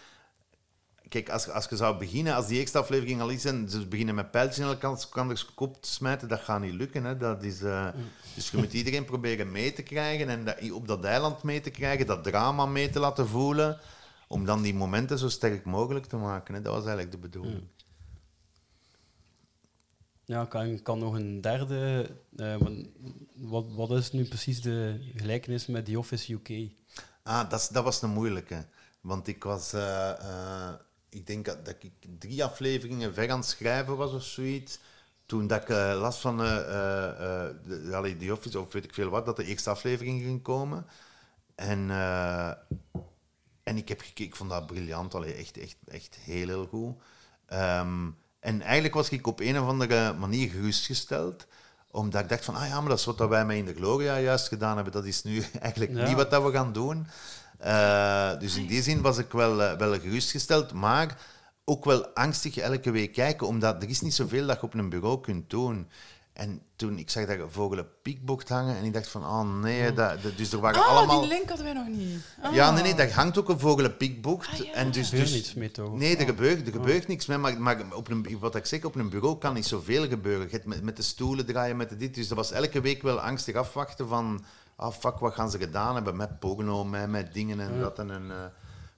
Kijk, als, als je zou beginnen, als die eerste aflevering al is en ze beginnen met pijltjes in elkaars kop te smijten, dat gaat niet lukken. Hè. Dat is, eh, Dus je moet iedereen proberen mee te krijgen en dat, op dat eiland mee te krijgen, dat drama mee te laten voelen, om dan die momenten zo sterk mogelijk te maken. Hè. Dat was eigenlijk de bedoeling. Ja, ik kan, kan nog een derde. eh, wat, wat is nu precies de gelijkenis met The Office UK? Ah, dat, dat was een moeilijke. Want ik was... eh, ik denk dat, dat ik drie afleveringen ver aan het schrijven was of zoiets. Toen dat ik eh, las van eh, eh, de, The Office, of weet ik veel wat, dat de eerste aflevering ging komen. En, en ik heb gekeken, ik vond dat briljant. Allee, echt, echt, echt heel, heel goed. Ehm, en eigenlijk was ik op een of andere manier gerustgesteld omdat ik dacht van, ah ja, maar dat is wat dat wij met In de Gloria juist gedaan hebben. Dat is nu *laughs* eigenlijk Ja. niet wat dat we gaan doen. Eh, dus in die zin was ik wel, eh, wel gerustgesteld, maar ook wel angstig elke week kijken, omdat er is niet zoveel dat je op een bureau kunt doen. En toen, ik zag dat vogel een piekbocht hangen en ik dacht van, oh nee, dat, dat- dus er waren Ah, allemaal... die link hadden wij nog niet. Ah. Ja, nee, nee, daar hangt ook een vogel een piekbocht. Ah, ja. en dus, Er gebeurt dus, niets mee, toch? Nee, er gebeurt, er gebeurt niks mee. Maar, maar op een, wat ik zeg, op een bureau kan niet zoveel gebeuren. Je hebt met, met de stoelen draaien, met de dit. Dus dat was elke week wel angstig afwachten van... Ah, fuck, wat gaan ze gedaan hebben met porno, met, met dingen en dat en... en eh.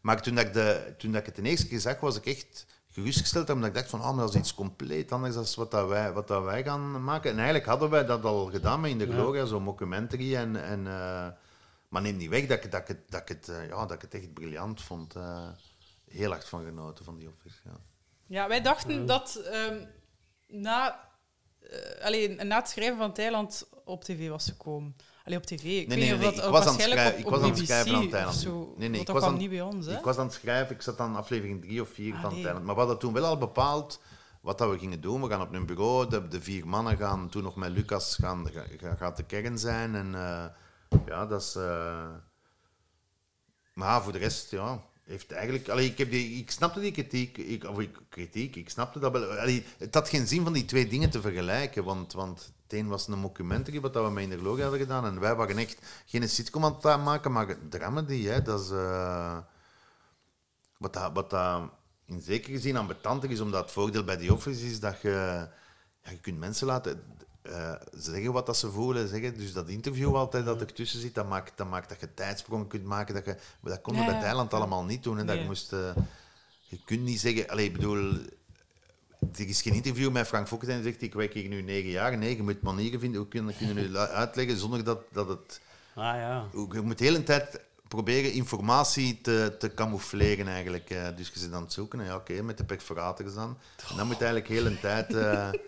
Maar toen, dat ik de, toen dat ik het de eerste keer zag, was ik echt gerustgesteld. Omdat ik dacht van, ah, maar dat is iets compleet anders dan wat, dat wij, wat dat wij gaan maken. En eigenlijk hadden wij dat al gedaan met In de Gloria, zo'n documentary. En, en, eh, maar neem niet weg dat ik, dat ik, het, dat ik, het, eh, ja, dat ik het echt briljant vond. eh. heel hard van genoten van die office. Ja. Ja, wij dachten dat ehm, na, alleen, na het schrijven van Thailand op tv was gekomen. Alleen op tv. Ik Nee, nee, niet nee, of dat ik was aan het schrijven- op, ik op was aan het schrijven aan Thailand. Zo, Nee, nee, ik dat was aan- niet bij ons, hè? Ik was aan het schrijven, ik zat aan aflevering drie of vier Ah, van. Thailand. Maar we hadden toen wel al bepaald wat dat we gingen doen. We gaan op een bureau, de, de vier mannen gaan toen nog met Lucas gaan, ga- ga- gaat de kern zijn. En eh, ja, dat is... eh, Maar voor de rest, ja, heeft eigenlijk... Allee, ik, heb die, ik snapte die kritiek, ik, of ik, kritiek, ik snapte dat wel. Het had geen zin van die twee dingen te vergelijken, want, want het een was een documentary, wat we met In de Gloria hadden gedaan, en wij waren echt geen sitcom aan het maken, maar dramedy, hè, dat is... eh, wat dat, wat dat in zekere zin ambetanter is, omdat het voordeel bij die Office is dat je, ja, je kunt mensen laten eh, zeggen wat dat ze voelen. Zeggen. Dus dat interview altijd dat ertussen zit, dat maakt, dat maakt dat je tijdsprongen kunt maken. Dat, je, dat konden we Ja, bij. Thailand allemaal niet doen. Hè, dat je, moest, eh, je kunt niet zeggen... Allee, ik bedoel... er is geen interview met Frank Fokker en zegt, ik werk hier nu negen jaar. Nee, je moet manieren vinden, hoe kunnen kunnen *laughs* nu uitleggen zonder dat, dat het... Ah ja. Je moet de hele tijd proberen informatie te, te camoufleren eigenlijk. eh. Dus je zit aan het zoeken, en ja oké, met de perforators dan. En dan moet je eigenlijk de hele tijd... *laughs*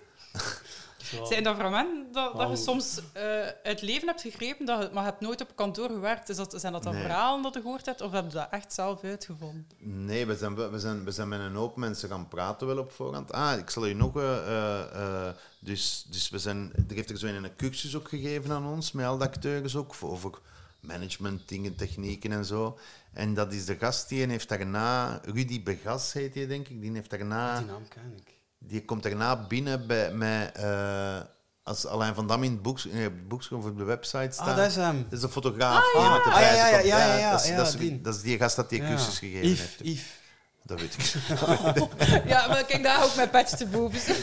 Zijn dat fragmenten dat, dat je soms uit het leven hebt gegrepen, dat je, maar je hebt nooit op kantoor gewerkt? Is dat, zijn dat dan Nee. verhalen dat je gehoord hebt, of heb je dat echt zelf uitgevonden? Nee, we zijn, we, zijn, we zijn met een hoop mensen gaan praten wel op voorhand. Ah, ik zal je nog... eh, dus, dus we zijn... Er heeft er zo een cursus ook gegeven aan ons, met al de acteurs ook, voor, over management, dingen, technieken en zo. En dat is de gast die heeft daarna... Rudy Begas heet hij, denk ik. Die heeft daarna... Die naam ken ik. Die komt daarna binnen bij, met... eh, als Alain van Dam in het boek, in het boek of op de website staat. Ah, dat is hem. Dat is de fotograaf ja. de Ah, ja, ja, komt. ja, ja, ja, dat, is, ja, dat, is, die. dat is die gast dat die cursus gegeven Yves, heeft. Yves. Dat weet ik *laughs* Ja, maar kijk, daar ook mijn patch te boven.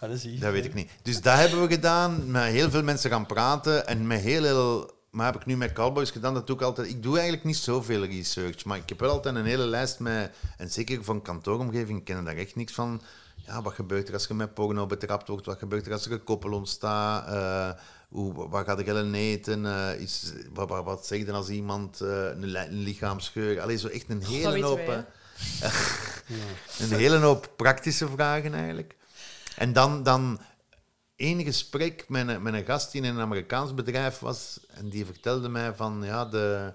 Ah, dat is Yves. Dat weet ik niet. Dus dat hebben we gedaan, met heel veel mensen gaan praten en met heel veel... Maar heb ik nu met Cowboys gedaan, dat doe ik altijd... Ik doe eigenlijk niet zoveel research, maar ik heb wel altijd een hele lijst met... En zeker van kantooromgeving kennen daar echt niks van. Ja, wat gebeurt er als je met porno betrapt wordt? Wat gebeurt er als er een koppel ontstaat? Eh, hoe, wat gaat er eten? Eh, is, wat, wat, wat zeg je dan als iemand eh, een, li- een lichaamsgeur... Allee, zo echt een hele hoop... wij. *laughs* Een hele hoop praktische vragen eigenlijk. En dan, dan één gesprek met een, met een gast die in een Amerikaans bedrijf was. En die vertelde mij van, ja, de,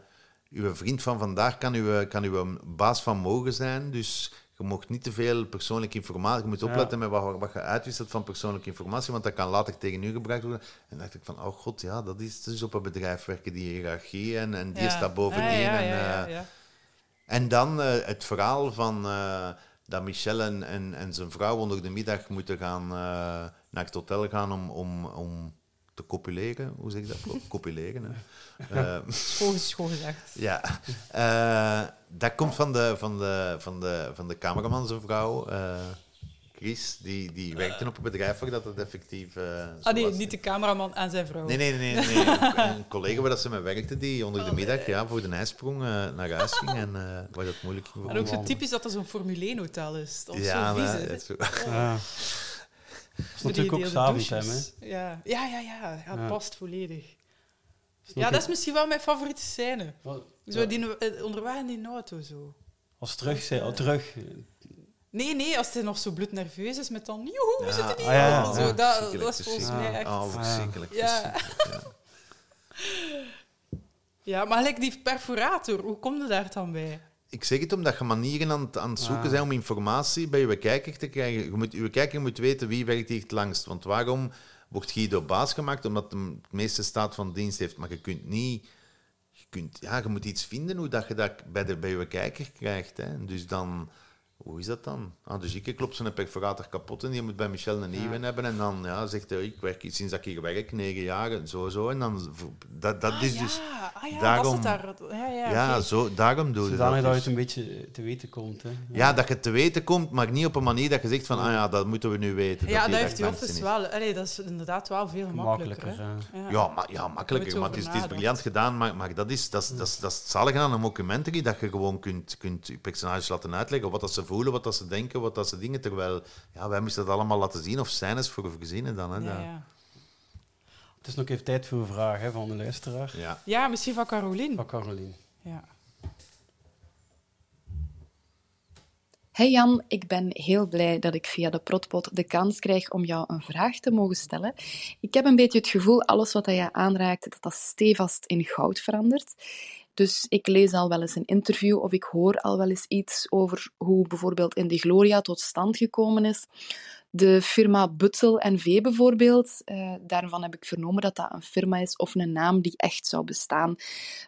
uw vriend van vandaag kan uw, kan uw baas van mogen zijn. Dus je mocht niet te veel persoonlijke informatie. Je moet opletten met wat, wat je uitwisselt van persoonlijke informatie, want dat kan later tegen u gebruikt worden. En dacht ik van, oh god, ja, dat is dus op een bedrijf werken, die hiërarchie. En, en die Ja. staat boven die. ja, en, eh, en dan eh, het verhaal van eh, dat Michel en, en, en zijn vrouw onder de middag moeten gaan naar het hotel gaan om, om, om te copuleren. Hoe zeg je dat? Co- Copuleren, hè. *laughs* Eh, Schoon, schoon gezegd. *laughs* ja. Eh, dat komt van de, van de, van de, van de cameraman, zijn vrouw. eh, Chris, die, die werkte op een bedrijf waar dat het effectief eh, Ah nee, was. niet de cameraman en zijn vrouw. Nee, nee, nee. nee, nee. *laughs* Een collega waar dat ze mee werkte, die onder de middag ja, voor de ijsprong naar huis ging en eh waar dat moeilijk ging. voor En ook zo typisch dat dat zo'n Formule 1 hotel is. Dat is Ja, zo vies, hè. het is zo- Ja. Dat is natuurlijk ook s'avonds, hè. Ja, ja, ja, ja, ja, het Ja. past volledig. Ja, dat is misschien wel mijn favoriete scène. Wat- Zo, die, eh, onderweg in die auto zo. Als terug zijn, oh, terug. Nee, nee, als hij nog zo bloednerveus is met dan... Joehoe, we zitten hier ah, ja, al. ja, Zo, dat, dat is volgens mij echt... Oh, verschrikkelijk. Ja. ja. *laughs* Ja, maar gelijk die perforator, hoe kom je daar dan bij? Ik zeg het omdat je manieren aan, het- aan het zoeken Ah. zijn om informatie bij je kijker te krijgen. Je moet, je kijker moet weten wie werkt hier het langst. Want waarom wordt Guido baas gemaakt? Omdat hij het meeste staat van dienst heeft. Maar je kunt niet... Je, kunt, ja, je moet iets vinden hoe dat je dat bij, de, bij je kijker krijgt. Hè. Dus dan... Hoe is dat dan? Ah, dus ik klop zo'n perforator kapot en die moet bij Michel een nieuwe hebben. En dan ja, zegt hij, ik werk sinds dat ik hier werk, negen jaar, en zo, zo. En dan... Dat, dat ah, is ja, dus... ah, ja, daarom- dat daar. Ja, ja, Ja, zo, daarom doe je Zodanig dat je dus. het een beetje te weten komt. Hè. Ja, dat je het te weten komt, maar niet op een manier dat je zegt van, ah ja, dat moeten we nu weten. Ja, dat daar heeft die office wel. Allee, dat is inderdaad wel veel gemakkelijker. Makkelijker. hè. ja. Ja. Ja, maar, ja makkelijker, maar het is, het is briljant gedaan. Maar, maar dat, is, dat, is, dat, is, dat is het zalige aan een documentary, dat je gewoon kunt, kunt je personages laten uitleggen wat dat ze voelen, wat dat ze denken, wat dat ze dingen. Terwijl, ja, wij moesten dat allemaal laten zien, of scènes voor verzinnen dan. Hè, Ja, dat- ja. Het is nog even tijd voor een vraag hè, van de luisteraar. ja. ja, misschien van Caroline. Van Caroline. Ja. Hey Jan, ik ben heel blij dat ik via de Protpot de kans krijg om jou een vraag te mogen stellen. Ik heb een beetje het gevoel, alles wat je aanraakt, dat dat stevast in goud verandert. Dus ik lees al wel eens een interview of ik hoor al wel eens iets over hoe bijvoorbeeld in de Gloria tot stand gekomen is. De firma Butzel V bijvoorbeeld, eh, daarvan heb ik vernomen dat dat een firma is of een naam die echt zou bestaan,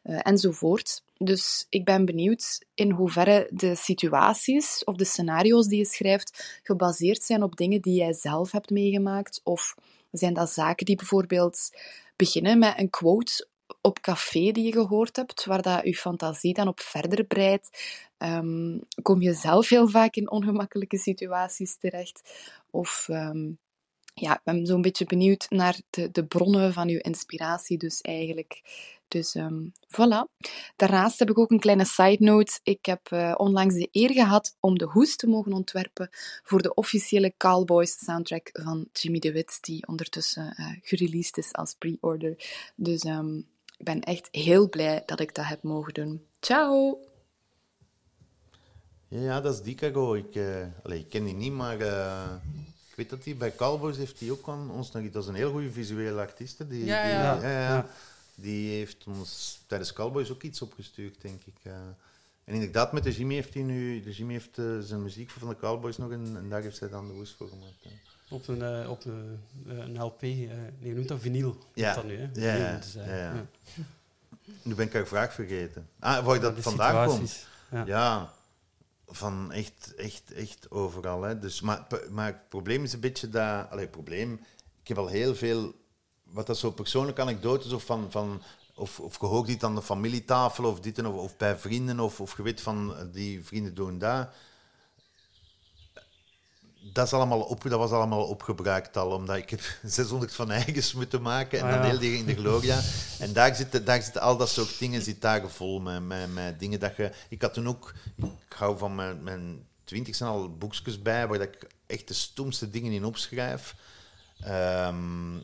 eh, enzovoort. Dus ik ben benieuwd in hoeverre de situaties of de scenario's die je schrijft gebaseerd zijn op dingen die jij zelf hebt meegemaakt, of zijn dat zaken die bijvoorbeeld beginnen met een quote op café die je gehoord hebt, waar dat je fantasie dan op verder breidt. Ehm, kom je zelf heel vaak in ongemakkelijke situaties terecht? Of ehm, ja, ik ben zo'n beetje benieuwd naar de, de bronnen van uw inspiratie, dus eigenlijk. Dus ehm, voilà. Daarnaast heb ik ook een kleine side note. Ik heb eh, onlangs de eer gehad om de hoes te mogen ontwerpen voor de officiële Cowboys soundtrack van Jimmy DeWitt, die ondertussen gereleased is als pre-order. Dus ik ben echt heel blij dat ik dat heb mogen doen. Ciao! Ja, ja, dat is Dicago. Ik, allee, ik ken die niet, maar eh, ik weet dat hij bij Cowboys heeft hij ook aan ons nog... Dat is een heel goede visuele artiest. Die, Ja, die- ja. ja, ja. Ja. Die heeft ons tijdens Cowboys ook iets opgestuurd, denk ik. eh. en inderdaad, met de Jimmy heeft hij nu... De Jimmy heeft zijn muziek van de Cowboys nog en, en daar heeft hij dan de hoes voor gemaakt. Op een, eh, op een, eh, een LP, eh, nee, je noemt dat vinyl. Ja. Dat nu, hè? Ja, Vinyl ja, ja. Nu ben ik haar vraag vergeten. Ah, waar dat De vandaan komt. Ja. Ja, van echt, echt, echt overal. Hè. Dus, maar, maar het probleem is een beetje dat... Allee, probleem... Ik heb al heel veel... Wat dat zo persoonlijke anekdotes of van... van of, of gehoord dit aan de familietafel of dit en of, of bij vrienden of, of je weet van die vrienden doen dat. Dat, is allemaal op, dat was allemaal opgebruikt al, omdat ik heb 600 *laughs* van eigens moeten maken en Ah, dan heel die in de Gloria. En daar zitten, daar zitten al dat soort dingen zit daar vol met, met, met dingen dat je... Ik had toen ook... Ik hou van mijn, mijn twintig al boekjes bij, waar dat ik echt de stomste dingen in opschrijf. Ehm,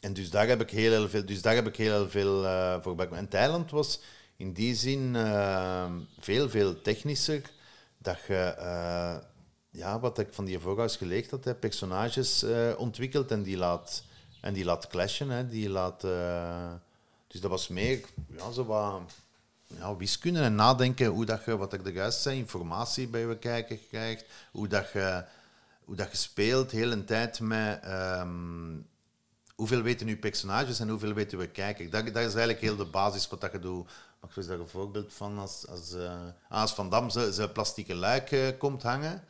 en dus daar heb ik heel, heel veel, dus daar heb ik heel, heel veel eh, voor bij. En Thailand was in die zin eh, veel, veel technischer. Dat je, eh, ja, wat ik van die voorgaus geleerd had, hè, personages eh, ontwikkelt en die laat, en die laat clashen. Hè, die laat, eh, dus dat was meer ja, zo wat ja, wiskunde en nadenken hoe dat je, wat ik de juist zei, informatie bij je kijker krijgt, hoe dat je, hoe dat je speelt, heel een tijd met ehm, hoeveel weten uw personages en hoeveel weten we kijker. Dat, dat is eigenlijk heel de basis wat dat je doet. Mag ik daar een voorbeeld van? Als, als, eh, ah, als Van Dam zijn plastieke luik eh, komt hangen,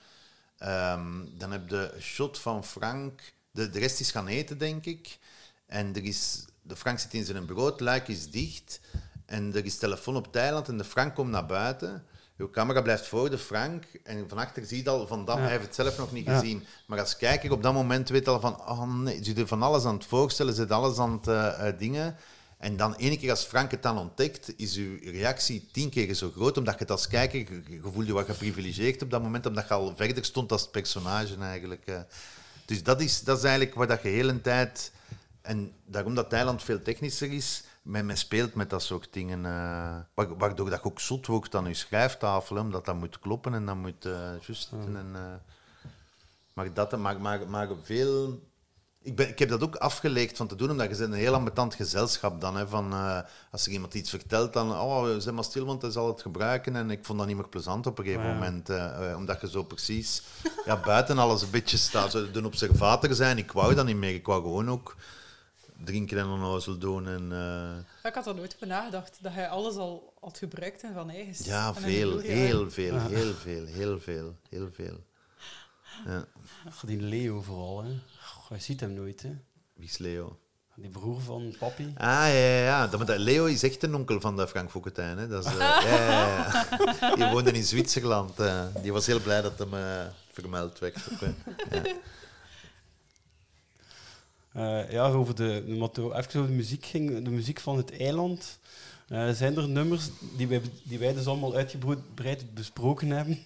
ehm, dan heb je een shot van Frank. De, de rest is gaan eten, denk ik. En er is, de Frank zit in zijn het luik is dicht. En er is telefoon op Thailand en de Frank komt naar buiten. Uw camera blijft voor de Frank. En van achter zie je al van Dam, hij heeft het zelf nog niet Ja. gezien. Maar als kijker op dat moment weet al van, oh nee, ze er van alles aan het voorstellen, ze zit alles aan het eh, eh, dingen. En dan ene keer als Frank het dan ontdekt, is uw reactie tien keer zo groot, omdat je het als kijker, je, je wat geprivilegeerd op dat moment, omdat je al verder stond als het personage eigenlijk. eh. Dus dat is, dat is eigenlijk waar dat je heel een tijd... En daarom dat Thailand veel technischer is, men, men speelt met dat soort dingen. wa- waardoor dat je ook zot wordt aan je schrijftafel, hè, omdat dat moet kloppen en dat moet eh juist. En, eh, maar, dat, maar, maar, maar veel... Ik, ben, ik heb dat ook afgeleerd van te doen, omdat je bent een heel ambetant gezelschap dan. Hè, van, eh, als er iemand iets vertelt, dan... Oh, zeg maar stil, want hij zal het gebruiken. En ik vond dat niet meer plezant op een gegeven Ja. moment. eh, eh, omdat je zo precies *laughs* ja, buiten alles een beetje staat. Zo, de observator zijn, ik wou dat niet meer. Ik wou gewoon ook drinken en onnozel doen. En, eh, Ik had er nooit over nagedacht, dat hij alles al had gebruikt en van eigen. ja, en een veel, heel veel, heel veel, heel veel, heel veel. Ja. Ach, Die Leo vooral, hè. Je ziet hem nooit, hè. Wie is Leo? Die broer van papi. Ah, ja, ja, ja. Dat, maar dat- Leo is echt een onkel van de Frank Fokketijn. Hè. Dat is, eh, *laughs* ja, ja, ja. Die woonde in Zwitserland. eh. die was heel blij dat hem eh, vermeld werd. Ja. Eh, ja, over de, even over de muziek ging, de muziek van het eiland. Eh, zijn er nummers die wij, die wij dus allemaal uitgebreid besproken hebben,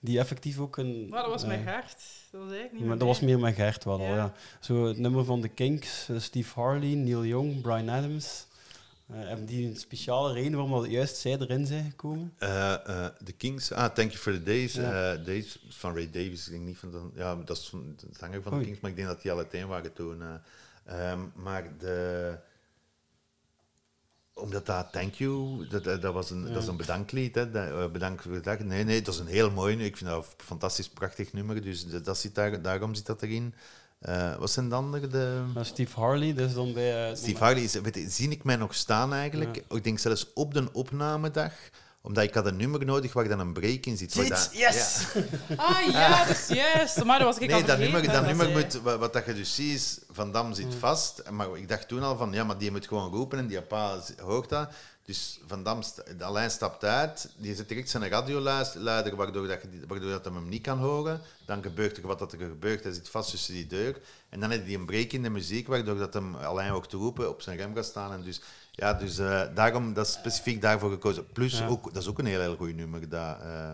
die effectief ook een... Maar dat was mijn gaart. Dat was eigenlijk niet Maar meer dat was meer mijn Gert wel al, Ja. ja. Zo het nummer van de Kinks, eh, Steve Harley, Neil Young, Brian Adams. Eh, hebben die een speciale reden waarom dat juist zij erin zijn gekomen? Eh, eh, The Kings, ah, Thank You for the Days. Ja. eh, Days van Ray Davis. Ik denk niet van de, ja, dat is van de zanger van de. Kings, maar ik denk dat die al uiteen waren toen. eh. Ehm, maar de, omdat dat Thank You, dat, dat, was een, dat is een bedanklied. Hè, dat, eh, bedankt voor de dag. Nee, nee, dat is een heel mooi. Ik vind dat een fantastisch prachtig nummer, dus dat, dat zit daar, daarom zit dat erin. Eh, wat zijn de andere? De... Maar Steve Harley, is dan bij... eh, Steve Harley, is, weet zie ik mij nog staan eigenlijk. Ja. Ik denk zelfs op de opnamedag, omdat ik had een nummer nodig waar dan een break in zit. waar dat- yes! Ja. *laughs* Ah ja, dat is juist. Maar dat was ik Nee, al dat nummer, dat nummer moet, wat, wat dat je dus ziet is, Van Dam zit vast. Maar ik dacht toen al van, ja, maar die moet gewoon roepen en die pa hoort dat. Dus Van Dam, Alain stapt uit, die zet direct zijn radioluider, waardoor, dat, je waardoor dat hem hem niet kan horen. Dan gebeurt er wat dat er gebeurt, hij zit vast tussen die deur. En dan heeft hij een break in de muziek, waardoor dat hem Alain ook te roepen op zijn rem gaat staan. En dus, ja, dus eh, daarom, dat is specifiek daarvoor gekozen. Plus, Ja. ook, dat is ook een heel, heel goed nummer. Dat, eh,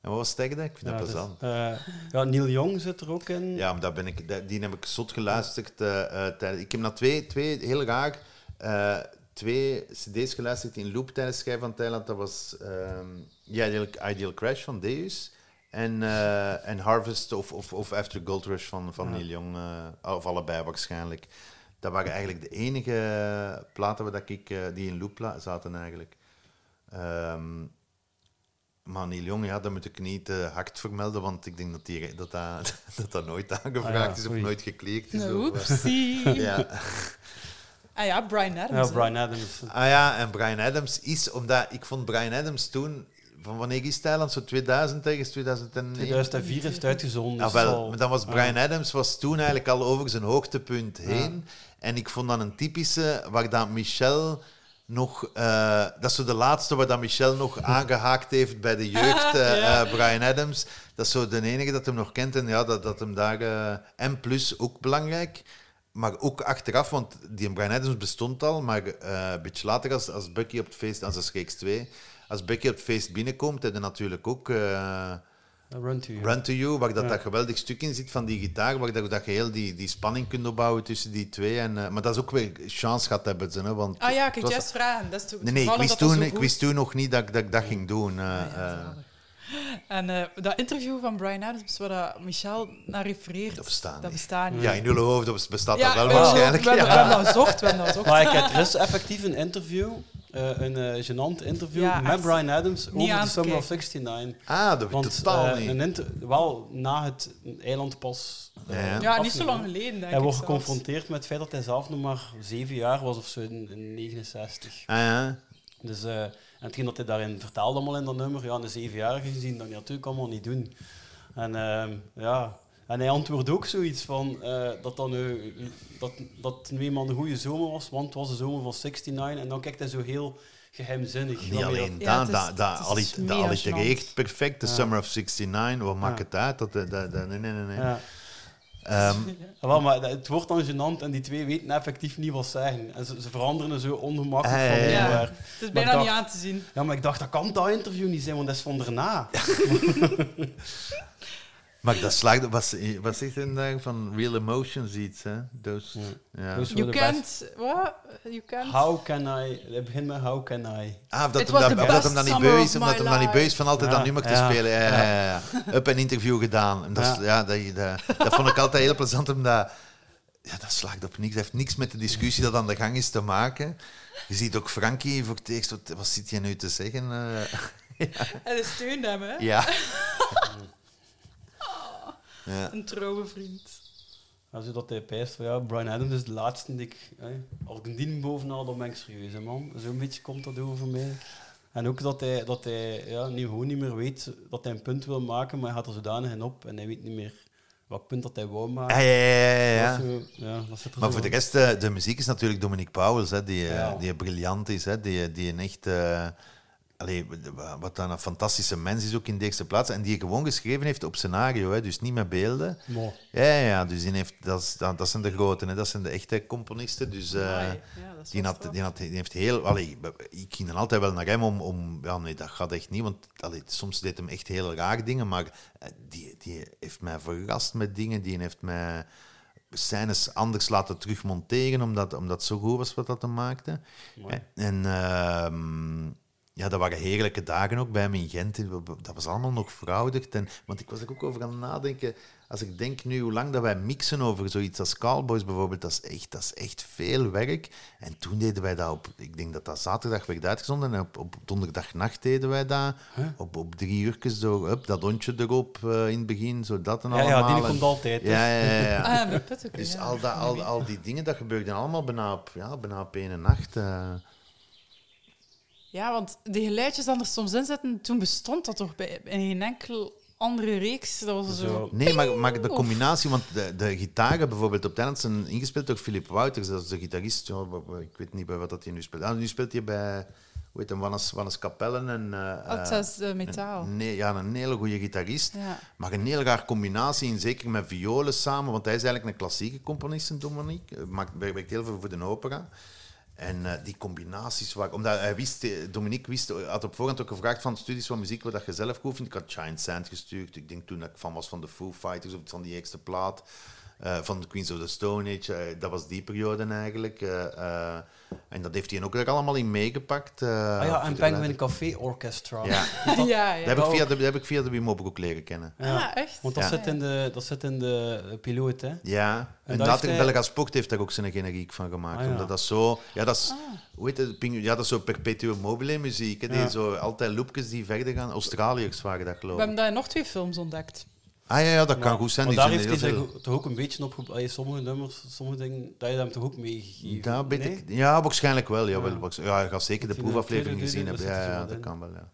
en wat was het tegen? Ik vind Ja, dat dus, plezant. eh, ja, Neil Young zit er ook in. Ja, maar ben ik, dat- die heb ik zot geluisterd. tijdens, ik heb naar twee, twee heel raar, twee cd's geluisterd in loop tijdens schrijven van Thailand. Dat was ehm, ja, Ideal, Ideal Crash van Deus en, en Harvest of, of, of After Gold Rush van, van Neil Young. of allebei waarschijnlijk. Dat waren eigenlijk de enige platen waar dat ik, eh, die in loop zaten eigenlijk. Ehm, maar Neil Young, ja, dat moet ik niet te hard vermelden, want ik denk dat die, dat, dat, *laughs* dat, dat nooit aangevraagd Ah ja, is of oei. nooit gekleerd is. Of, eh, oepsie. *laughs* ja. *laughs* Ah ja, Brian Adams. Ja. Brian Adams. Ah ja, en Brian Adams is, omdat ik vond Brian Adams toen, van wanneer is Thailand? Zo 2000 tegen 2001? 2004 is het uitgezonden. Ah, dus wel, maar dan was ja. Brian Adams was toen eigenlijk al over zijn hoogtepunt heen. En ik vond dat een typische, waar dan Michel nog... eh, dat is zo de laatste waar dan Michel nog *laughs* aangehaakt heeft bij de jeugd, *laughs* eh, Ja. eh, Brian Adams. Dat is zo de enige dat hem nog kent. En ja, dat, dat hem daar... en plus, ook belangrijk... Maar ook achteraf, want die Brian Adams bestond al, maar een beetje later als, als Bucky op het feest, als de Reeks 2, als Bucky op het feest binnenkomt, heb je natuurlijk ook Run to You. Run to You, waar dat, Ja. dat geweldig stuk in zit van die gitaar, waar dat, dat je heel die, die spanning kunt opbouwen tussen die twee. En, eh, maar dat is ook weer chance gehad hebben ze, hè, want Ah ja, ik was- juist vragen. Dat is Nee, nee, ik wist, toen, ik wist toen nog niet dat, ik- dat ik dat ging doen. eh, Ja, eh. En eh, dat interview van Brian Adams, waar dat Michel naar refereert, Dat bestaat dat bestaat niet. ja, in jullie hoofd bestaat Ja, dat we- wel waarschijnlijk. We, hebben- we ja. hebben dat gezocht, we hebben dat gezocht. Maar ik heb, er is effectief een interview, eh, een eh gênant interview Ja, met. Brian Adams over de Summer of kijken. 69. Ah, dat weet Want ik totaal eh, niet. wel na het eilandpas. eh, Ja, ja. Ja, niet zo lang geleden, denk Hij wordt geconfronteerd met het feit dat hij zelf nog maar zeven jaar was of zo in, in 69. Ah, ja. Dus, eh, en hetgeen dat hij daarin vertaalde allemaal in dat nummer, ja, een zevenjarige gezien, dat je natuurlijk allemaal niet doen. En, ehm, ja. En hij antwoordt ook zoiets van eh, dat, dan, nu dat, dat het nu eenmaal een goede zomer was, want het was de zomer van 69. En dan kijkt hij zo heel geheimzinnig. Niet alleen dat- Ja, dat, dat, dat, dat perfect. De Ja. Summer of 69, wat maakt het uit? Dat, dat, dat, nee, nee, nee. nee. Ja. Ehm, *laughs* Ja, maar het wordt dan gênant en die twee weten effectief niet wat ze zeggen. En ze, ze veranderen zo ongemakkelijk Ah, van ja. Het is bijna niet aan te zien. Ja, maar ik dacht, dat kan dat interview niet zijn, want dat is van daarna. *laughs* *laughs* maar dat slaagt... Wat, wat zegt hij daar van Real Emotions iets, hè? Those, ja. Dus- You de can't... Wat? You can't... How can I... Het begint met how can I. Ah, of dat hem, was dat, dat hem dan niet beu is, omdat hem dan niet beu is van altijd Ja, dat nummer te ja, spelen. Ja, ja, ja, ja. Heb een interview gedaan. En dat, is- Ja. ja. dat, dat, dat vond ik altijd heel plezant, omdat... Ja, dat slaagt op niks. Dat heeft niks met de discussie dat aan de gang is te maken. Je ziet ook Frankie voor het eerst... Wat, wat zit je nu te zeggen? eh? *laughs* En hij steunt hem, hè. ja. *laughs* ja. Een trouwe vriend. Ja, zodat hij pijst van ja, Brian Adams is de laatste die ik... Hè, als ik bovenal, dan ben ik serieus, hè, man. Zo'n beetje komt dat over mij. En ook dat hij, dat hij ja, niet, gewoon niet meer weet dat hij een punt wil maken, maar hij gaat er zodanig in op en hij weet niet meer welk punt dat hij wou maken. Ja, ja, ja, ja, ja. Dat zo- ja, dat zit er Maar voor de rest, eh, de muziek is natuurlijk Dominique Pauwels, hè, die, eh, Ja. die briljant is, hè, die, die een echt... eh, allee, wat dan een fantastische mens is ook in de eerste plaats. En die gewoon geschreven heeft op scenario, hè, dus niet met beelden. Mooi. Ja, ja, dus die heeft, dat, dat, dat zijn de grote, hè, dat zijn de echte componisten. Dus eh. Ja, is die, had, die, had, die heeft heel... Allee, ik ging dan altijd wel naar hem om... om ja, nee, dat gaat echt niet, want allee, soms deed hem echt heel raar dingen, maar eh, die, die heeft mij verrast met dingen, die heeft mij scènes anders laten terugmonteren, omdat, omdat het zo goed was wat dat hem maakte. Mooi. En ehm, ja, dat waren heerlijke dagen ook bij hem in Gent. Dat was allemaal nog verouderd. En, want ik was er ook over aan het nadenken. Als ik denk nu hoe lang dat wij mixen over zoiets als Cowboys bijvoorbeeld, dat is echt, dat is echt veel werk. En toen deden wij dat op, ik denk dat dat zaterdag werd uitgezonden en op, op donderdagnacht deden wij dat. Op, op drie uurtjes zo, up, dat hondje erop eh, in het begin, zo dat en Ja, allemaal. ja, die komt altijd. Ja, ja, ja. ja. Ah, ja, Putteke, Dus ja. al, dat, al, al die dingen, dat gebeurde allemaal bijna op, ja, bijna op één nacht. eh. Ja, want die geluidjes dan er soms in zitten, toen bestond dat toch bij, in geen enkel andere reeks. Dat was zo... Zo. Nee, maar, maar de combinatie, want de, de gitaren bijvoorbeeld op eiland zijn ingespeeld door Philip Wouters, dat is de gitarist. Ik weet niet bij wat dat hij nu speelt. Ah, nu speelt hij bij, hoe heet hem, Wannes, Wannes Capellen. En, eh, Altijd eh, uh, metaal. een- nee, ja, een hele goede gitarist. Ja. Maar een heel raar combinatie, en zeker met violen samen, want hij is eigenlijk een klassieke componist, Dominique. Hij Maakt, werkt heel veel voor de opera. En eh, die combinaties, waar, omdat hij wist, eh, Dominique wist, had op voorhand ook gevraagd van studies van muziek wat dat je zelf goed vindt. Ik had Giant Sand gestuurd. Ik denk toen dat ik van was van de Foo Fighters of van die eerste plaat. Eh, van de Queens of the Stone Age. eh, dat was die periode eigenlijk. eh, eh, en dat heeft hij ook er allemaal in meegepakt. eh, Ah ja, en Penguin Café Orchestra. Ja, *laughs* ja, ja. dat heb, ik via de, dat heb ik via de Wim Hoppe leren kennen. Ja. Ah, echt? Want dat, Ja. zit in de, dat zit in de piloot, hè. Ja, en, En dat dat heeft hij- Belga Sport heeft daar ook zijn generiek van gemaakt. Ah, ja. Omdat dat zo... Ja, dat is... Ah. Hoe heet het? Ja, dat is zo perpetuum mobile muziek. Hè, die Ja. zo altijd loopjes die verder gaan. Australiërs waren dat, We geloof ik. hebben daar nog twee films ontdekt. Ah ja, ja dat kan Maar- goed zijn. Maar daar heeft hij heel toch ook een beetje op... allee, Sommige nummers, sommige dingen, dat je hem toch ook meegegeven? Dat weet Nee? ik, ja, waarschijnlijk wel. Ja, Ja. wel, ja, je gaat zeker de proefaflevering gezien hebben. Ja, ja, dat kan wel. Ja.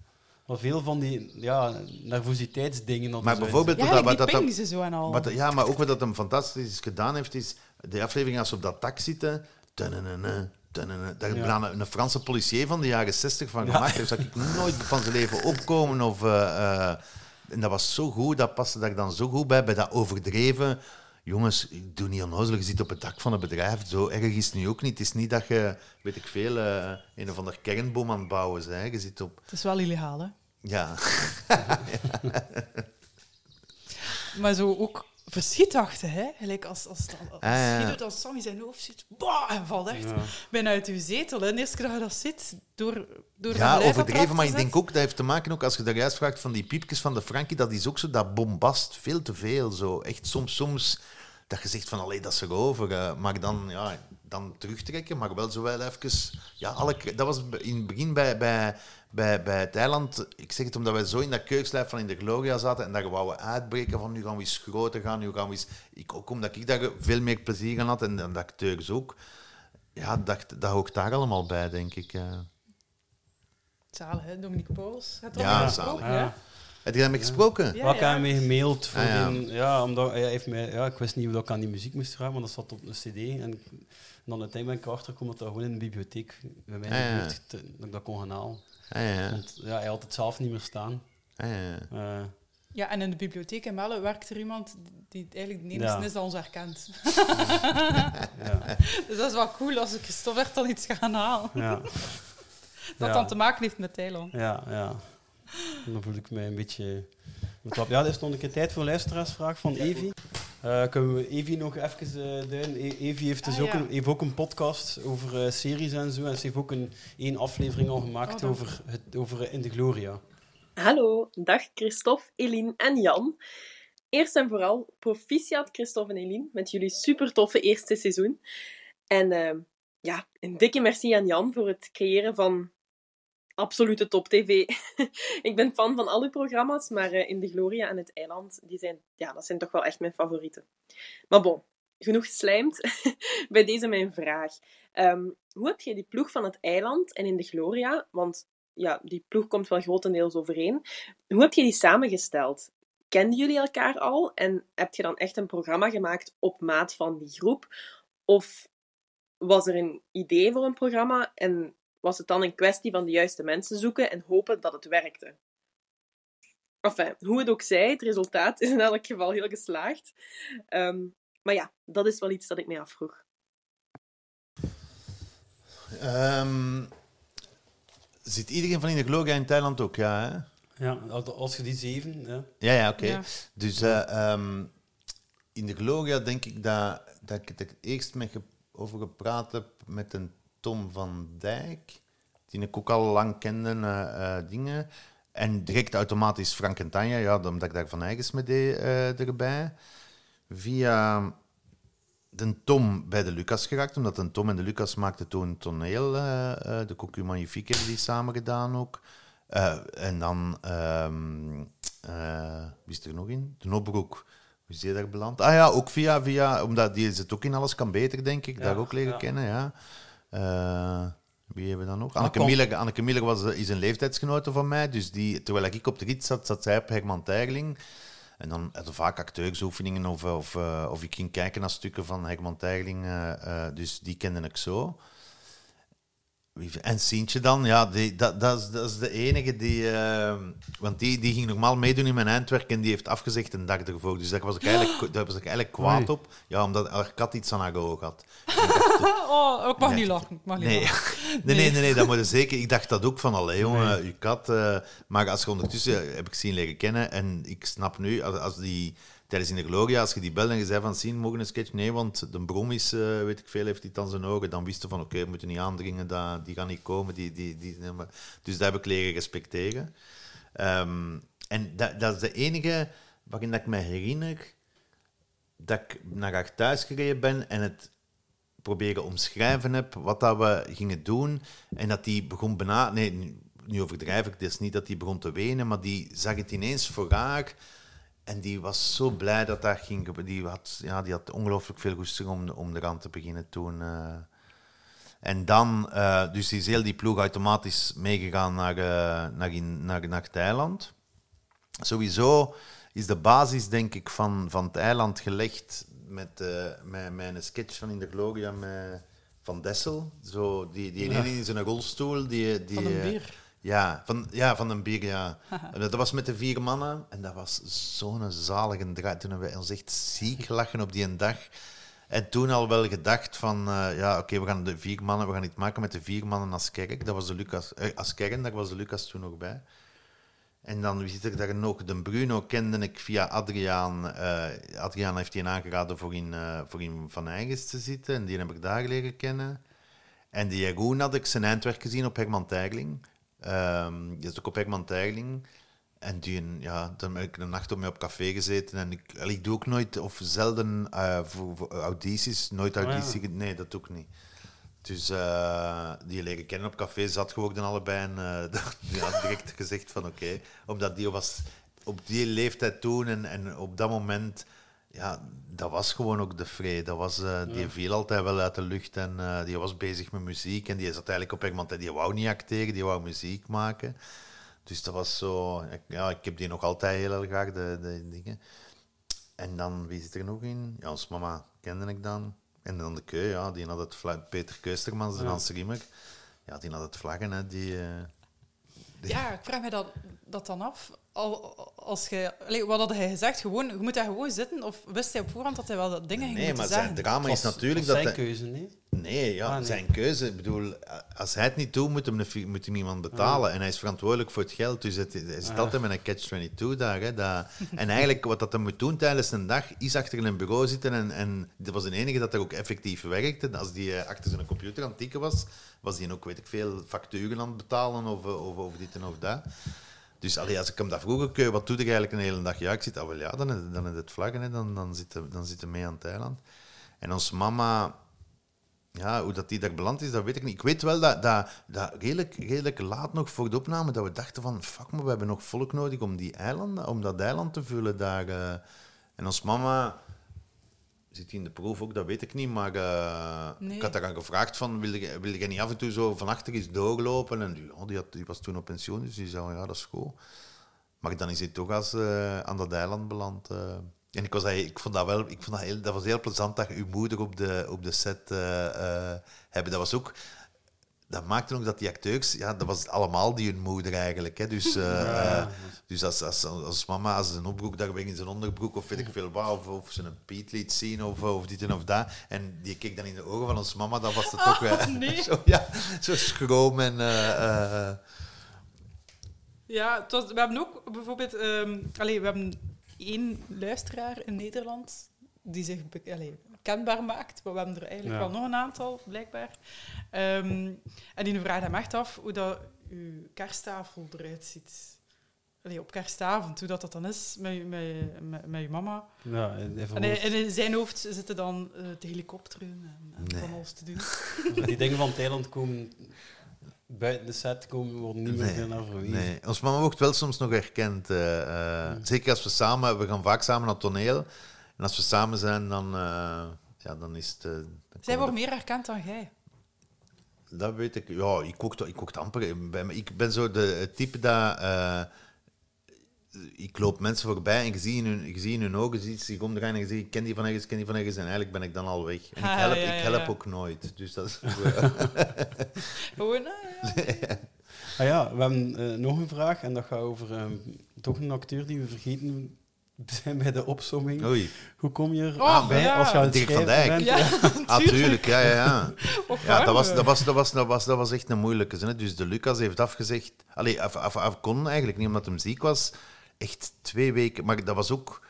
Maar veel van die ja, nervositeitsdingen. Maar bijvoorbeeld- Ja, dat- wat dat dan- pingsen zo en al. Wat, ja, maar ook wat dat hem fantastisch gedaan heeft, is de aflevering als ze op dat dak zitten. tananana, tananana, Daar Ja. een, een Franse policier van de jaren 60 van gemaakt. Daar zou ik nooit van zijn leven opkomen. Of, eh, eh, en dat was zo goed, dat paste daar dan zo goed bij, bij dat overdreven. Jongens, ik doe niet onnozel, je zit op het dak van een bedrijf. Zo erg is het nu ook niet. Het is niet dat je, weet ik veel, eh, een of ander kernboom aan het bouwen bent. Je zit op... Het is wel illegaal, hè. Ja, *laughs* Maar zo ook verschietachtig, hè. Gelijk als, als, als, als Ah, ja. Guido dan Sam in zijn hoofd zit, bah, en valt echt Ja. bijna uit uw zetel. Hè. De eerste keer dat je dat zit, door, door Ja, overdreven, maar ik denk ook, dat heeft te maken ook, als je daar juist vraagt van die piepjes van de Frankie, dat is ook zo, dat bombast, veel te veel. Zo. Echt soms, soms, dat je zegt van, allee, dat is erover. eh, maar dan, ja, dan terugtrekken, maar wel zo wel even... Ja, alle, dat was in het begin bij, bij, bij, eiland, ik zeg het omdat wij zo in dat keukslijf van in de Gloria zaten en daar wouden we uitbreken van, nu gaan we eens groter gaan, nu gaan we eens... Ik, ook omdat ik daar veel meer plezier aan had en, en de acteurs ook. Ja, dat, dat hoort daar allemaal bij, denk ik. eh. Zalig, hè. Dominique. Gaat er Ja, zalig. gesproken, Ja. Heb je daarmee gesproken? Ja, ik ja. heb hem gemaild voor Ah, ja. die- ja, omdat hij heeft mij, ja, ik wist niet hoe dat ik aan die muziek moest vragen, maar dat zat op een cd. En, ik- en dan uiteindelijk ben ik erachter gekomen dat dat gewoon in de bibliotheek bij mij in Ah, de ja. buurt, te- dat ik dat kon gaan halen. Ah, ja. Want ja, hij had het zelf niet meer staan. Ah, ja. Eh, Ja, en in de bibliotheek in Melle werkt er iemand die eigenlijk de enige Ja. is dat ons herkent. *laughs* ja, Dus dat is wel cool als ik Christophe echt al iets ga gaan halen. ja, *laughs* Dat Ja. dan te maken heeft met Thailand. ja, ja. En dan voel ik mij een beetje... Ja, er is nog een keer tijd voor een luisteraarsvraag van Evi. Eh, kunnen we Evi nog even eh duiden? E- Evi heeft, dus Ah, ook ja. een, heeft ook een podcast over eh, series en zo. En ze heeft ook een één aflevering al gemaakt Oh, over, het, over In de Gloria. Hallo, dag Christophe, Eline en Jan. Eerst en vooral proficiat Christophe en Eline met jullie super toffe eerste seizoen. En eh, ja, een dikke merci aan Jan voor het creëren van absolute top tv. *laughs* ik ben fan van al programma's, maar eh, In de Gloria en Het Eiland, die zijn, ja, dat zijn toch wel echt mijn favorieten. Maar bon, genoeg geslijmd. *laughs* Bij deze mijn vraag. Ehm, hoe heb jij die ploeg van Het Eiland en In de Gloria, want ja, die ploeg komt wel grotendeels overeen. Hoe heb je die samengesteld? Kenden jullie elkaar al en heb je dan echt een programma gemaakt op maat van die groep? Of was er een idee voor een programma en was het dan een kwestie van de juiste mensen zoeken en hopen dat het werkte? Enfin, hoe het ook zij, het resultaat is in elk geval heel geslaagd. Ehm, maar ja, dat is wel iets dat ik mij afvroeg. Ehm, zit iedereen van in de Gloria in Thailand ook? Ja, hè? Ja, als- je die zeven... Ja. ja, ja oké. Ja. Dus eh, ehm, in de Gloria denk ik dat, dat ik het er eerst mee ge- over gepraat heb met een Tom van Dijk, die ik ook al lang kende, eh, eh, dingen. En direct automatisch Frank en Tanja, ja, omdat ik daar van eigens mee deed eh, erbij. Via de Tom bij de Lucas geraakt, omdat de Tom en de Lucas maakten toen toneel. de Cocu Magnifique hebben die samen gedaan ook. En dan, eh, wie is er nog in? De Nobroek. Hoe is die daar beland? Ah ja, ook via, via omdat die zit ook in Alles Kan Beter, denk ik. Ja, daar ook leren ja. kennen, ja. Eh, Wie hebben we dan nog? Anneke. Miller, Anneke Miller was, eh, is een leeftijdsgenote van mij. Dus die, terwijl ik op de rit zat, zat zij op Herman Tijgeling. En dan hadden vaak acteursoefeningen of, of, eh, of ik ging kijken naar stukken van Herman Tijgeling. eh, eh, dus die kende ik zo. En Sientje dan, ja, die, dat, dat, is, dat is de enige die... eh, want die, die ging normaal meedoen in mijn eindwerk en die heeft afgezegd een dag ervoor. Dus daar was ik eigenlijk, *gasps* daar was ik eigenlijk kwaad op. Ja, omdat haar kat iets aan haar oog had. *laughs* Oh, ik mag niet lachen. Ik mag niet Nee. lachen. *laughs* Nee, nee, nee, nee, dat moet je zeker. Ik dacht dat ook van, allee jongen, je kat. eh, maar als je ondertussen heb ik zien leren kennen en ik snap nu, als, als die tijdens in de Gloria, als je die belde en je zei van, zien, mogen een sketch? Nee, want de brom is, eh, weet ik veel, heeft iets aan zijn ogen. Dan wisten van, oké, we moeten niet aandringen, dat, die gaan niet komen. Die, die, die, dus dat heb ik leren respecteren. Ehm, en dat, dat is de enige waarin dat ik me herinner dat ik naar haar thuis gereden ben en het proberen omschrijven heb wat dat we gingen doen. En dat die begon bijna... Nee, nu- overdrijf ik. Is niet dat die begon te wenen, maar die zag het ineens voor haar. En die was zo blij dat dat ging. gebeuren. Die had, ja, die had ongelooflijk veel goesting om, om eraan te beginnen toen. eh. En dan, eh, dus is heel die ploeg automatisch meegegaan naar, eh, naar, in, naar, naar Thailand. Sowieso is de basis, denk ik, van, van het eiland gelegd met, met, een sketch van in de Gloria met Van Dessel. Zo, die, die ene in zijn rolstoel. Die, die, Van een bier. Ja, van, ja, van een bier, ja. *laughs* Dat was met de vier mannen. En dat was zo'n zalige draai. Toen hebben we ons echt ziek lachen op die een dag. En toen al wel gedacht van, eh, ja, oké, we gaan de vier mannen, we gaan iets maken met de vier mannen als kerk. Dat was de Lucas, eh, als kern, daar was de Lucas toen nog bij. En dan wie zit er daar nog? De Bruno kende ik via Adriaan. eh, Adriaan heeft die aangeraden voor in, voor in Van Eigens te zitten. En die heb ik daar leren kennen. En die Jeroen had ik zijn eindwerk gezien op Herman Tijgling. Ehm die is ook op Herman Tijgling. En die, ja, dan heb ik een nacht op mij op café gezeten. En ik, ik doe ook nooit, of zelden, eh, voor, voor audities. Nooit ja. audities. Nee, dat doe ik niet. Dus eh, die leren kennen op café, zat geworden allebei. En *laughs* die had direct gezegd van oké. omdat die was op die leeftijd toen en, en op dat moment... Ja, dat was gewoon ook de vrede. Dat was, eh, die viel altijd wel uit de lucht en eh, die was bezig met muziek. En die zat eigenlijk op iemand die wou niet acteren, die wou muziek maken. Dus dat was zo... ik- Ja, ik heb die nog altijd heel erg graag, de, de dingen. En dan, wie zit er nog in? Ja, ons mama kende ik dan. En dan de keu, ja, die had het vla- Peter Keustermans, de Hans Riemer. Ja, die had het vlaggen, hè, die... eh, Ja, ik vraag me dat, dat dan af. Al, als je, allee, wat had hij gezegd? Gewoon, je moet daar gewoon zitten? Of wist hij op voorhand dat hij wel dat dingen ging Nee, maar zijn zeggen? drama is was- natuurlijk was dat... zijn keuze, nee? Nee, ja, Ah, nee. zijn keuze. Ik bedoel, als hij het niet doet, moet hem, moet hem iemand betalen. En hij is verantwoordelijk voor het geld. Dus het, hij zit Ah. altijd met een catch-22 daar. Hè, dat, en eigenlijk, wat dat hij moet doen tijdens een dag, is achter een bureau zitten. En, en dat was de enige dat er ook effectief werkte. Als die eh, achter zijn computer aan het tikken was, was hij ook, weet ik veel, facturen aan het betalen of, eh, of, of dit en of dat. Dus als ik hem dat vroeg, "Oké, wat doe je eigenlijk een hele dag? Ja, ik zit, ah, wel, ja, dan, dan is het vlaggen, hè, dan, dan, zit hij, dan zit hij mee aan het eiland. En ons mama, ja, hoe dat die daar beland is, dat weet ik niet. Ik weet wel dat, dat, dat redelijk, redelijk laat nog voor de opname, dat we dachten van, fuck, maar we hebben nog volk nodig om, die eilanden, om dat eiland te vullen daar. eh. En ons mama, zit die in de proef ook, dat weet ik niet, maar eh, Nee. ik had aan gevraagd van, wil je, wil je niet af en toe zo van achter eens doorlopen? En die, oh, die, had, die was toen op pensioen, dus die zei, ja, dat is goed. Maar dan is hij toch als, eh, aan dat eiland beland. eh. En ik, was, ik vond dat wel, ik vond dat, heel, dat was heel plezant dat je uw moeder op de, op de set hebben. Dat was ook, dat maakte ook dat die acteurs, ja, dat was allemaal die hun moeder eigenlijk. Hè. Dus, eh, eh, dus als, als, als mama, als zijn opbroek daar weer in zijn onderbroek of weet ik veel wat, of, of ze een Piet liet zien of, of dit en of dat. En die keek dan in de ogen van ons mama, dan was het toch *laughs* eh, nee. *laughs* zo, ja, zo schroom en... eh, Ja, was, we hebben ook bijvoorbeeld... ehm allee, we hebben één luisteraar in Nederland die zich allee, kenbaar maakt. Maar we hebben er eigenlijk Ja. wel nog een aantal, blijkbaar. Ehm, en die vraagt hem echt af hoe dat uw kersttafel eruit ziet. Allee, op kerstavond, hoe dat, dat dan is met, met, met, met je mama. Ja, even En, hij- en in zijn hoofd zitten dan eh te helikopteren en, en Nee. van alles te doen. *laughs* Die dingen van Thailand komen buiten de set komen, worden niet meer Nee, naar verwezen. Nee, ons mama wordt wel soms nog herkend. eh, eh, Zeker als we samen, we gaan vaak samen naar het toneel. En als we samen zijn, dan, eh, ja, dan is het. eh, dan Zij wordt meer herkend dan jij. Dat weet ik. Ja, ik kook, ik kook amper. Ik ben zo de, het type dat... eh, ik loop mensen voorbij en je ziet in hun, je ziet in hun ogen, je ziet zich omdraaien en je ziet, ik ken die van ergens, ik ken die van ergens. En eigenlijk ben ik dan al weg. En ik Ah, help, ja, ja, ik help ja. ook nooit. Dus dat is... *laughs* Gewoon, ah, ja. *laughs* Ah ja, we hebben nog een vraag en dat gaat over toch een acteur die we vergeten *laughs* bij de opsomming. Oei. Hoe kom je er Oh, bij ja. als je aan het Dirk van schrijven Dijk. bent? Ja, *laughs* Ah, tuurlijk, ja, ja, ja. Ja, dat was, dat was, dat was, dat was, dat was echt een moeilijke zin. hè. Dus de Lucas heeft afgezegd... Allee, af, af, af kon eigenlijk niet, omdat hij ziek was. Echt twee weken... Maar dat was ook...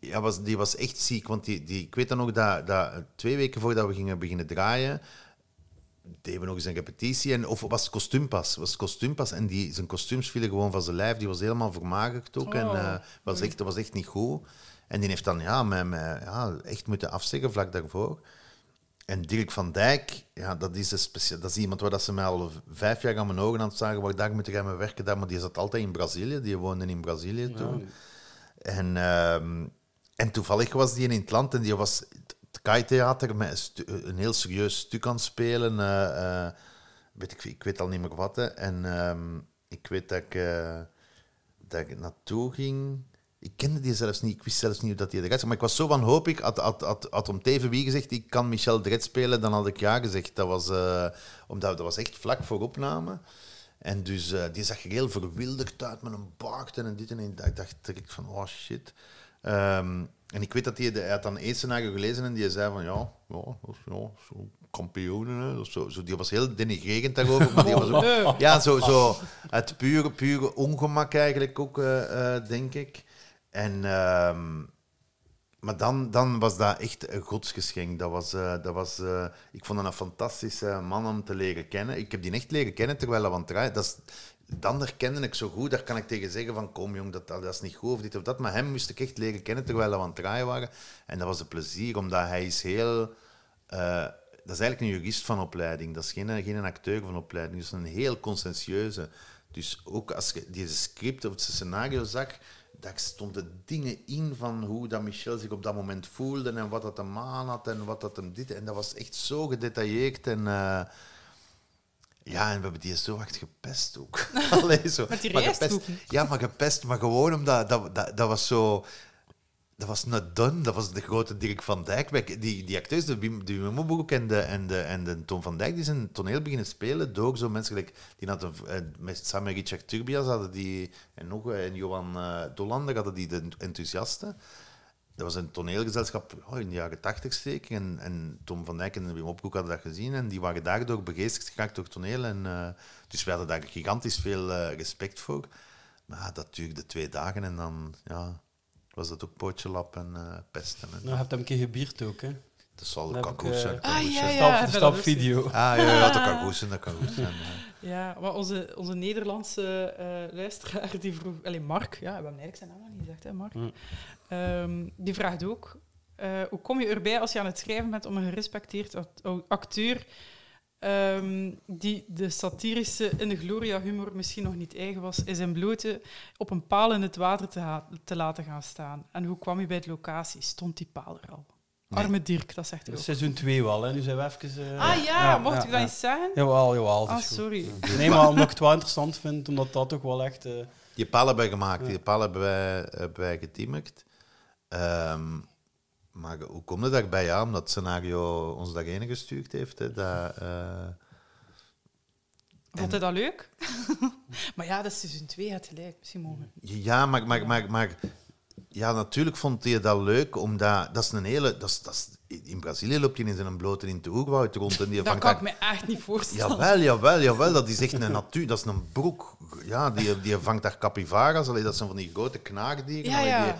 Ja, was, die was echt ziek. Want die, die, ik weet dan nog dat, dat twee weken voordat we gingen beginnen draaien... deden we nog eens een repetitie. En, of was het kostuumpas? Was het kostuumpas? En die, zijn kostuums vielen gewoon van zijn lijf. Die was helemaal vermagerd ook. En Oh, eh, was echt, dat was echt niet goed. En die heeft dan ja, mij, mij, ja, echt moeten afzeggen vlak daarvoor. En Dirk van Dijk, ja, dat, is een dat is iemand waar dat ze mij al vijf jaar aan mijn ogen aan het zagen, waar daar moet ik aan werken. Daar, maar die zat altijd in Brazilië, die woonde in Brazilië toen. En, ehm, en toevallig was die in het land en die was het Kai-theater met een, een heel serieus stuk aan spelen. eh, eh, weet ik, ik weet al niet meer wat. En ehm, ik weet dat ik, eh, dat ik naartoe ging. Ik kende die zelfs niet, ik wist zelfs niet hoe dat die eruit zag. Maar ik was zo wanhopig, had, had, had, had om teven wie gezegd, ik kan Michel Dret spelen, dan had ik ja gezegd. Dat was, omdat, dat was echt vlak voor opname. En dus die zag er heel verwilderd uit met een baard en dit en dat. Ik dacht direct van, oh shit. Ehm, en ik weet dat hij, hij had dan één scenario gelezen en die zei van, ja, ja, dat is, ja zo kampioenen. Hè. Dat Zo, zo, die was heel denigrerend daarover, maar die was ook, *laughs* ja, zo, zo het pure, pure ongemak eigenlijk ook, eh, eh, denk ik. En, ehm, maar dan, dan was dat echt een godsgeschenk. Dat was, eh, dat was, ik vond dat een fantastische man om te leren kennen. Ik heb die echt leren kennen terwijl hij aan het draaien. Dat is, dan herkende ik zo goed, daar kan ik tegen zeggen van kom jong, dat, dat is niet goed of dit of dat. Maar hem moest ik echt leren kennen terwijl we aan het draaien waren. En dat was een plezier, omdat hij is heel... eh, dat is eigenlijk een jurist van opleiding. Dat is geen, geen acteur van opleiding. Is een heel conscientieuze. Dus ook als je deze script of het scenario zag, daar stonden dingen in van hoe dat Michel zich op dat moment voelde en wat dat hem aan had en wat dat hem dit. En dat was echt zo gedetailleerd en... eh, ja, en we hebben die zo hard gepest ook. *laughs* Allee, zo. Met die Maar gepest-. Ja, maar gepest, maar gewoon omdat dat, dat, dat was zo... Dat was not done. Dat was de grote Dirk van Dijk. Die, die acteurs, de Wim, en de, en, de, en de Tom van Dijk, die zijn toneel beginnen spelen door zo mensen gelijk... Die hadden, eh, met samen met Richard Turbias hadden die... En nog eh, en Johan eh Dolander hadden die de enthousiasten. Dat was een toneelgezelschap oh, in de jaren tachtig zeker. En, en Tom van Dijk en Wim Opkoek hadden dat gezien. En die waren daardoor begeesterd geraakt door toneel. En, eh, dus we hadden daar gigantisch veel eh, respect voor. Maar dat duurde twee dagen en dan ja, was dat ook pootje lap en eh, pesten. En, Nou, je hebt hem een keer gebierd ook, hè? Dat zal goed ik, eh, zijn. Ah, goed ja, ja. Stap, is- video. Ah, ja, ja, dat kan goed zijn. Dat kan goed zijn. ja. Ja, maar onze, onze Nederlandse eh, luisteraar, die vroeg... Allee, Mark, ja, we hebben eigenlijk zijn naam nog niet gezegd, hè, Mark. Mm. Ehm, die vraagt ook, eh, hoe kom je erbij als je aan het schrijven bent om een gerespecteerd act- acteur ehm, die de satirische in de gloria humor misschien nog niet eigen was, in zijn blote op een paal in het water te, te laten gaan staan? En hoe kwam je bij de locatie? Stond die paal er al? Nee. Arme Dirk, dat zegt hij ook. Seizoen 2 wel, hè? Nu zijn we even... eh, Ah ja, mocht ja, ik dat ja. eens zeggen? Jawel, jawel. dat Ah, is goed. sorry. Nee, maar omdat ik het wel interessant vind, omdat dat toch wel echt... eh, Die paal hebben wij gemaakt, die paal hebben wij, hebben wij. Ehm, maar hoe komt het daarbij? Ja, omdat het scenario ons daarheen gestuurd heeft. Hè, dat, eh, Vond hij dat leuk? *laughs* maar ja, dat is seizoen 2, het gelijk. Misschien mogen. Ja, maar, maar, maar, maar ja, natuurlijk vond hij dat leuk, omdat dat is een hele. Dat is, dat is, in Brazilië loopt hij in zijn blote in de oerwoud rond en die Dat vangt kan ik me echt niet voorstellen. Jawel, jawel, jawel. Dat is echt een natuur. Dat is een broek. Ja, die, die vangt daar capybaras. Allee, dat zijn van die grote knaagdieren. Ja, die-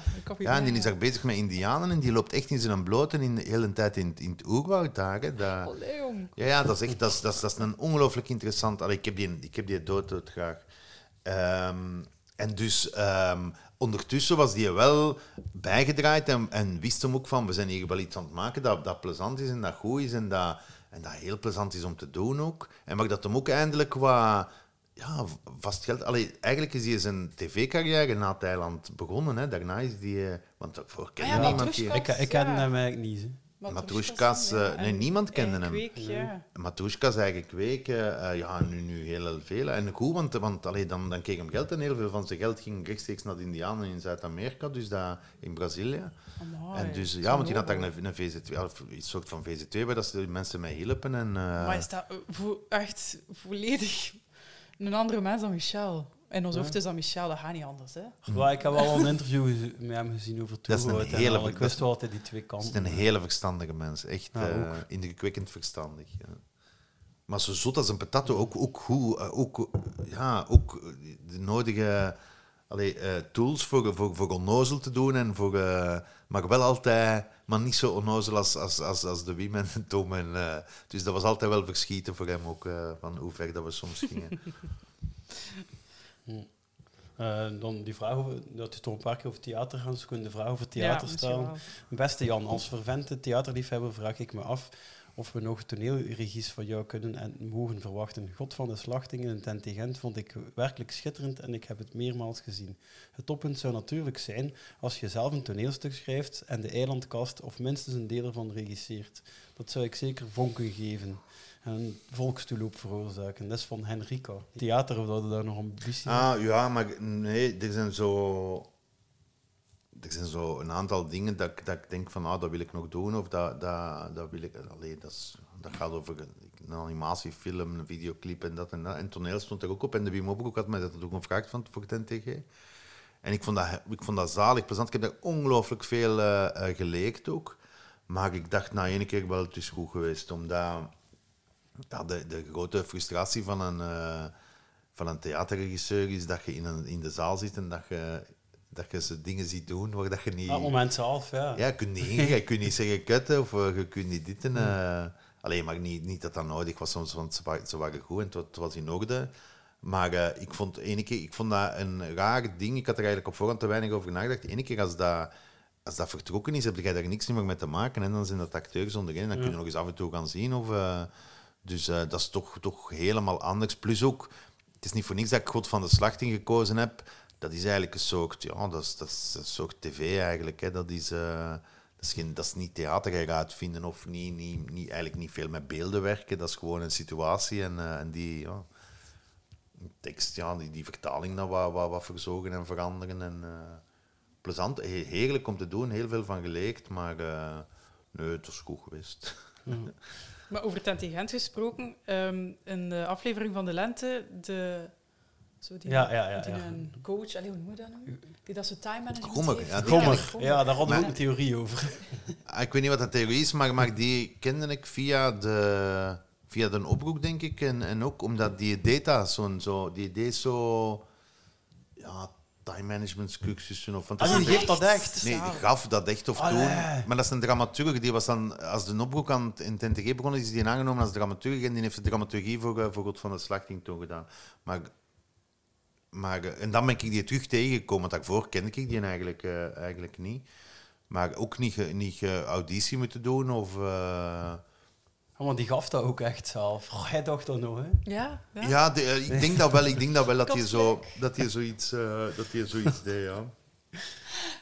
ja, en die is daar bezig met indianen en die loopt echt in zijn blote in de hele tijd in, in het oerwoud daar. Hè. Dat, ja, ja, dat is echt dat is, dat is, dat is een ongelooflijk interessant. Allee, ik, heb die, ik heb die dood, dood graag. Ehm, en dus ehm, ondertussen was die wel bijgedraaid en, en wist hem ook van, we zijn hier wel iets aan het maken dat, dat plezant is en dat goed is en dat, en dat heel plezant is om te doen ook. En maar dat hem ook eindelijk wat ja, vast geld... Allee, eigenlijk is hij zijn tv-carrière na Thailand begonnen. Hè. Daarna is die... eh, Want daarvoor ken Ah je ja, maar niemand ik, ik ken Ja. hem eigenlijk niet. hè. Matroeskas, eh, nee, niemand kende hem. Kweek, ja. Matroeskas eigen kweken, eh, ja, nu, nu heel veel. En goed, want, want allee, dan, dan kreeg hem geld en heel veel van zijn geld ging rechtstreeks naar de Indianen in Zuid-Amerika, dus dat, in Brazilië. Amai, en dus, ja, want die had daar een, een VZ2, of iets soort van VZ2, waar dat ze de mensen mee hielpen. En, eh, Maar is dat eh, vo- echt volledig een andere mens dan Michel? In ons hoofd is dat Michel, dat gaat niet anders, hè? Maar ik heb wel een interview met hem gezien over Dat is een toegehoud en hele- al. Ik dat wist is- wel altijd die twee Het is kanten. een hele verstandige mens. Echt Ja, eh, ook. indrukwekkend verstandig. Ja. Maar zo zot als een patato, ook, ook goed. eh, Ook, ja, ook de nodige allee, eh, tools voor, voor, voor onnozel te doen. En voor, eh, maar wel altijd, maar niet zo onnozel als, als, als, als de Wim en Tom. En, eh, dus dat was altijd wel verschieten voor hem ook, eh, van hoe ver dat we soms gingen. *laughs* Eh, dan die vraag over, dat is toch een paar keer over theater gaan zoeken. De vraag over Ja, theater misschien stellen. Beste Jan, als vervente theaterliefhebber vraag ik me af of we nog toneelregies van jou kunnen en mogen verwachten. God van de Slachtingen in Tent Gent vond ik werkelijk schitterend en ik heb het meermaals gezien. Het toppunt zou natuurlijk zijn als je zelf een toneelstuk schrijft en de eilandkast of minstens een deel ervan regisseert. Dat zou ik zeker vonken geven en een volkstoeloop veroorzaken. Dat is van Henrika. Theater, we daar nog ambitie Ah, ja, maar nee, er zijn zo... Er zijn zo een aantal dingen dat, dat ik denk van, ah, dat wil ik nog doen, of dat, dat, dat wil ik... Allee, dat, dat gaat over een animatiefilm, een videoclip en dat en dat. En toneel stond er ook op. En de Wim Opbroek had mij dat ook gevraagd van, voor het NTG. En ik vond dat, ik vond dat zalig, plezant. Ik heb ongelooflijk veel eh, geleerd ook. Maar ik dacht na één keer wel, het is goed geweest, omdat ja, de, de grote frustratie van een, eh, van een theaterregisseur is dat je in, een, in de zaal zit en dat je, dat je ze dingen ziet doen waar dat je niet... Ah, moment zelf, ja. Ja, je kunt niet ingaan, je kunt niet zeggen kutten of eh, je kunt niet dit en... eh, alleen maar niet, niet dat dat nodig was, soms, want ze, wa- ze waren goed en het, wa- het was in orde. Maar ik, vond ene keer, ik vond dat een raar ding. Ik had er eigenlijk op voorhand te weinig over nagedacht. Ene keer als dat, als dat vertrokken is, heb je daar niks meer mee te maken. En dan zijn dat acteurs onderin. Dan kun je nog eens af en toe gaan zien. Of, dus eh, dat is toch, toch helemaal anders. Plus ook, het is niet voor niks dat ik God van de Slachting gekozen heb. Dat is eigenlijk een soort, ja, dat is, dat is een soort tv eigenlijk. Hè. Dat, is, eh, dat, is geen, dat is niet theater eruit vinden of niet, niet, niet, eigenlijk niet veel met beelden werken. Dat is gewoon een situatie en, eh, en die ja, tekst, ja, die, die vertaling dan wat, wat, wat verzorgen en veranderen. En, plezant, he- heerlijk om te doen, heel veel van geleerd, maar nee, het was goed geweest. *laughs* Maar over Tentigent gesproken, ehm, in de aflevering van de lente, de, zo die, Ja, ja, ja, die ja. een coach, allee, hoe moet je dat noemen? Die dat zo time management heeft. ja, die Ja, daar hadden we ook een theorie over. *laughs* Ah, Ik weet niet wat dat theorie is, maar, maar die kende ik via de, via de oproep, denk ik. En, en ook omdat die deed dat, zo'n, zo, die deed zo... Ja, time management cursussen of... Want Ah, dat die geeft dat echt. Nee, die gaf dat echt of Allee. toen. Maar dat is een dramaturg. Die was dan, als de opbroek aan het, in het NTG begonnen, is die aangenomen als dramaturg. En die heeft de dramaturgie voor, eh, voor God van de Slachting toen gedaan. Maar, maar, eh, en dan ben ik die terug tegengekomen. Want daarvoor kende ik die eigenlijk, eh, eigenlijk niet. Maar ook niet, niet auditie moeten doen of... want die gaf dat ook echt zelf. Oh, hij dacht dat nog, hè? Ja, ja. ja, de- eh, ik denk dat wel. Ik denk dat wel dat hij zo, dat hij zoiets, eh, dat hij zoiets deed, ja.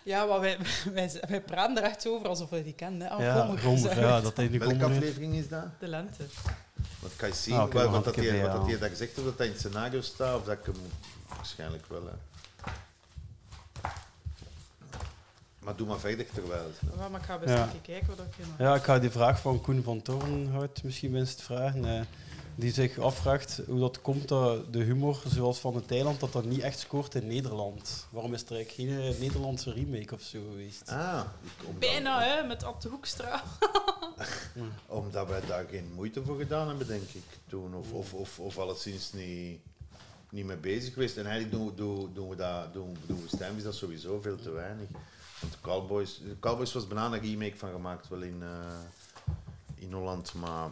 Ja, maar wij, wij, wij praten er echt over alsof we die kennen. hè. Oh, Ja, ja, dat hij Welke aflevering is dat? De lente. Wat kan je zien? Ah, wat, dat hij, wat dat hij daar gezegd heeft, of dat dat in het scenario staat, of dat ik hem... Waarschijnlijk wel, hè. Maar doe maar verder terwijl. Ja, maar ik ga best Ja. keer kijken wat ik. Ja, ik ga die vraag van Koen van Torenhout misschien winst vragen. eh, die zich afvraagt hoe dat komt dat de humor, zoals van het eiland, dat dat niet echt scoort in Nederland. Waarom is er eigenlijk geen eh, Nederlandse remake of zo geweest? Ah, omdat, Bijna, hè, met Ad de Hoekstra. *laughs* *laughs* Omdat wij daar geen moeite voor gedaan hebben, denk ik, toen. Of, of, of, of alleszins niet, niet mee bezig geweest. En eigenlijk doen, we- doen, doen we dat, doen, doen we Stijnvis dat sowieso veel te weinig. Want de Cowboys, Cowboys was bijna een remake van gemaakt, wel in, eh, in Holland, maar...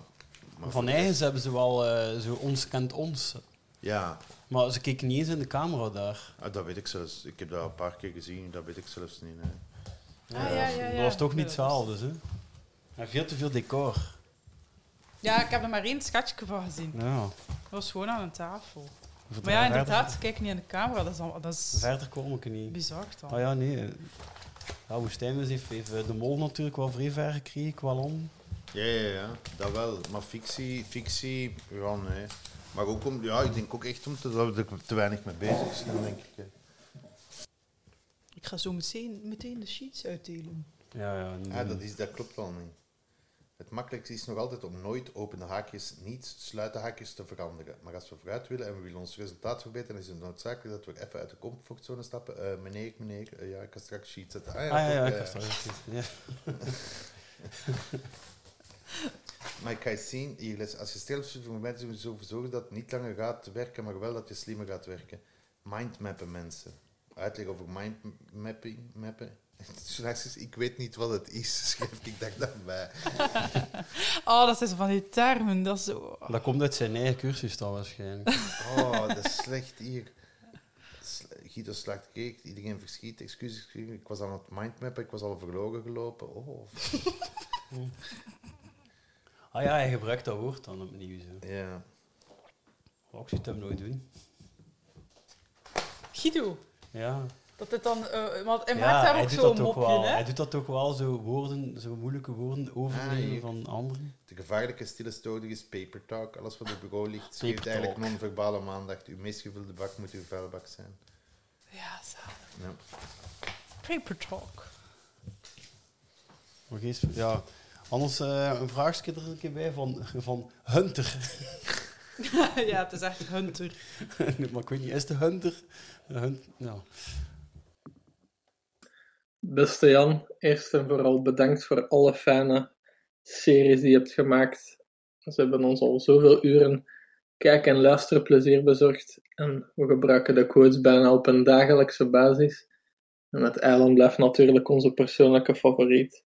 maar Van eigens hebben ze wel eh, zo ons kent ons. Ja, Maar ze keken niet eens in de camera daar. ah, dat weet ik zelfs. Ik heb dat een paar keer gezien, dat weet ik zelfs niet. hè. Ah, ja, ja, ja. Dat was toch niet hetzelfde, hè? Ja, veel te veel decor. Ja, ik heb er maar één sketchje van gezien. Ja. Dat was gewoon aan een tafel. Verder- Maar ja, inderdaad, ze kijken niet in de camera. Dat is, al, dat is Verder kom ik niet. bizar dan. Ah ja, nee. Ja, Woestijnvis heeft, heeft eh, de mol natuurlijk wel vrij ver gekregen qua land. Ja, ja, ja, dat wel. Maar fictie, fictie, ja, nee. Maar ook om, ja, ik denk ook echt om te, dat we er te weinig mee bezig zijn, denk ik. hè. Ik ga zo meteen, meteen de sheets uitdelen. Ja, ja. en- Ah, dat, is, dat klopt wel niet. Het makkelijkste is nog altijd om nooit opende haakjes, niet sluiten haakjes te veranderen. Maar als we vooruit willen en we willen ons resultaat verbeteren, is het noodzakelijk dat we even uit de comfortzone stappen. Eh, meneer, meneer, eh, ja, ik kan straks sheets zetten. Ah, Ah, ja, ja, toch, ik eh, was straks- ja. *laughs* Maar ik ga eens zien, hier, les- als je stelt voor mensen moet je ervoor zorgen dat het niet langer gaat werken, maar wel dat je slimmer gaat werken. Mindmappen mensen. Uitleg over mindmapping. Mappen. Is, ik weet niet wat het is, *laughs* schrijf ik dat dan bij. *laughs* Oh, dat zijn zo van die termen. Dat is zo... Dat komt uit zijn eigen cursus dan waarschijnlijk. Oh, dat is slecht hier. Guido slaagt keek, iedereen verschiet, excuses, excuses. Ik was aan het mindmappen, ik was al verloren gelopen. Oh, Ah ja, hij gebruikt dat woord dan opnieuw. Zo. ja. Oh, ik zie het hem nooit doen. Guido. Ja. Dat het dan... eh, want hij ja, maakt daar hij ook doet zo'n dat ook mopje, wel. hè? Hij doet dat toch wel, zo woorden, zo moeilijke woorden overnemen hier. van anderen. De gevaarlijke stille storing is paper talk. Alles wat op bureau ligt, geeft eigenlijk non-verbale maandacht. Uw meest gevulde bak moet uw vuilbak zijn. Ja, zalig. Ja. Paper talk. Geest, ja. Anders eh, een vraagje er een keer bij van, van Hunter. *laughs* ja, het is echt Hunter. *laughs* maar ik weet niet, is de Hunter? Hunt, ja. Beste Jan, eerst en vooral bedankt voor alle fijne series die je hebt gemaakt. Ze hebben ons al zoveel uren kijk- en luisterplezier bezorgd. En we gebruiken de quotes bijna op een dagelijkse basis. En het eiland blijft natuurlijk onze persoonlijke favoriet.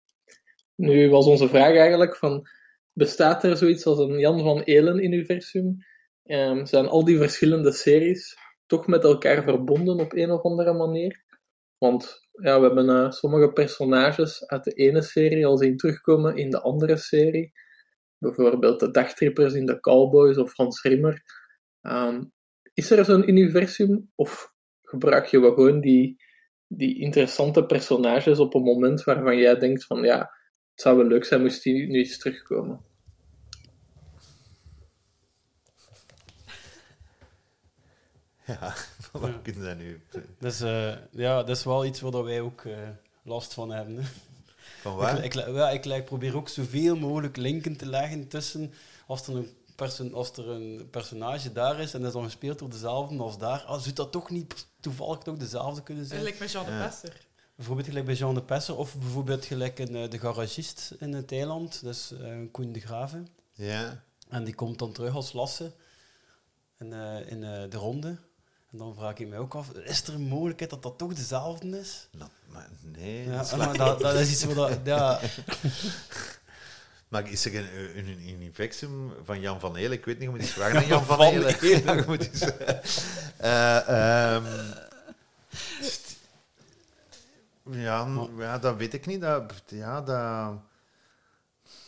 Nu was onze vraag eigenlijk van, bestaat er zoiets als een Jan van Elen-universum? Ehm, zijn al die verschillende series toch met elkaar verbonden op een of andere manier? Want ja, we hebben eh, sommige personages uit de ene serie al zien terugkomen in de andere serie. Bijvoorbeeld de dagtrippers in de Cowboys of Hans Rimmer. Ehm, is er zo'n universum of gebruik je wel gewoon die, die interessante personages op een moment waarvan jij denkt van ja, het zou wel leuk zijn moest die nu eens terugkomen? Ja, wat kunnen we dat nu? Dus eh, ja, dat is wel iets waar dat wij ook eh, last van hebben. hè. Van waar? Ik, ik, ja, ik, ik probeer ook zoveel mogelijk linken te leggen tussen als er een, perso als er een personage daar is en dat is dan gespeeld door dezelfde als daar. Ah, zou dat toch niet toevallig toch dezelfde kunnen zijn? Eigenlijk met Jean de. Pesser. Bijvoorbeeld gelijk bij Jean de Pesser of bijvoorbeeld gelijk in, eh, de garagist in het eiland, dus Koen de Graven. Ja. En die komt dan terug als Lasse in, eh, in eh, de ronde. En dan vraag ik mij ook af, is er een mogelijkheid dat dat toch dezelfde is? Maar nee. Ja, dat is maar dat, dat is iets wat... dat- Ja, *laughs* Maar is er een, een, een universum van Jan van Elen? Ik weet niet, hoe moet ik vragen aan Jan van, Van *laughs* moet eens, eh, ehm, ja, ja, dat weet ik niet. Dat, ja, dat...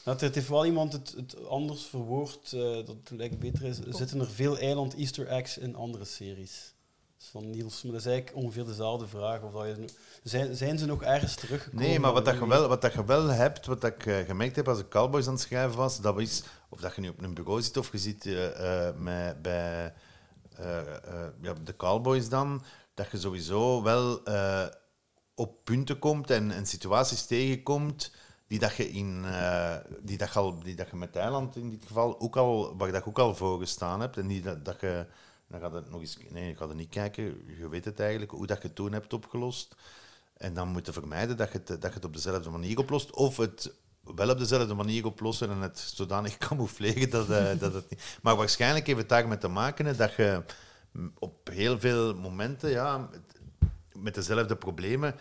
het, het heeft wel iemand het, het anders verwoord, eh, dat het lijkt beter is. Zitten er veel eiland easter eggs in andere series. Van Niels, maar dat is eigenlijk ongeveer dezelfde vraag. Of dat je, zijn, zijn ze nog ergens teruggekomen? Nee, maar wat, dat je wel, wat dat je wel hebt, wat dat ik eh, gemerkt heb als ik Cowboys aan het schrijven was, dat is, of dat je nu op een bureau zit of je zit eh, eh, met, bij eh, eh, ja, de Cowboys dan, dat je sowieso wel eh, op punten komt en, en situaties tegenkomt die dat je in eh, die dat je al, die dat je met Thailand in dit geval ook al waar dat je ook al voor gestaan hebt en die dat, dat je dan gaat het nog eens nee, je gaat er niet kijken, je weet het eigenlijk hoe dat je het toen hebt opgelost. En dan moet je vermijden dat je, het, dat je het op dezelfde manier oplost. Of het wel op dezelfde manier oplossen en het zodanig *laughs* camoufleren dat, eh, dat het niet... Maar waarschijnlijk heeft het daarmee te maken dat je op heel veel momenten ja, met- dezelfde problemen...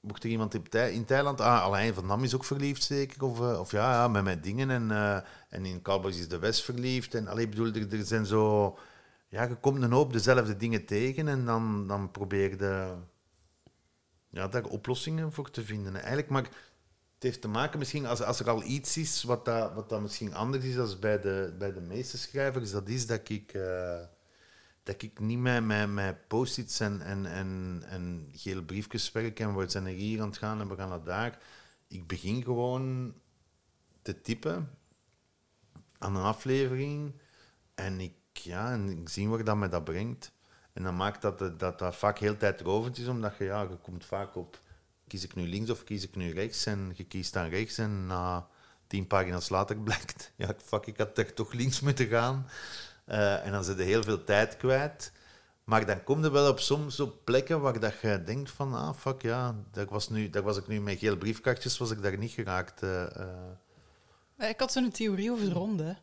Mocht er iemand in, Thai- in Thailand... Ah, Alain van Dam is ook verliefd, zeker. Of, eh, of ja, ja, met mijn dingen. En, eh, en in Cowboys is de West verliefd. En allee, ik bedoel, er, er zijn zo... Ja, je komt een hoop dezelfde dingen tegen en dan, dan probeer je ja, daar oplossingen voor te vinden. Eigenlijk, maar het heeft te maken misschien, als, als er al iets is wat, dat, wat dat misschien anders is dan bij de, bij de meeste schrijvers, dat is dat ik, eh, dat ik niet met, met, met post-its en, en, en, en gele briefjes werk en we zijn er hier aan het gaan en we gaan naar daar. Ik begin gewoon te typen aan een aflevering en ik, ja, en ik zie waar dat mij dat brengt. En dan maakt dat dat, dat, dat vaak heel tijdrovend is, omdat je, ja, je komt vaak op kies ik nu links of kies ik nu rechts en je kiest dan rechts en na tien pagina's later *laughs* blijkt, ja, fuck, ik had er toch links moeten gaan. Eh, en dan zit je heel veel tijd kwijt. Maar dan kom je wel op soms op plekken waar dat je denkt van, ah, fuck, ja, dat was, nu, dat was ik nu met geel briefkaartjes, was ik daar niet geraakt. eh, eh. Ik had zo'n theorie over de ronde.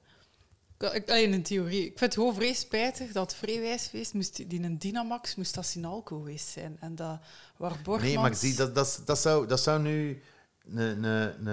Ik, alleen een theorie. Ik vind het gewoon vrij spijtig dat vrijwijsfeest moest, die een Dynamax moest dat Sinalco geweest zijn. En dat waar Borgmans... Nee, maar zie, dat, dat, dat, zou, dat zou nu een, een,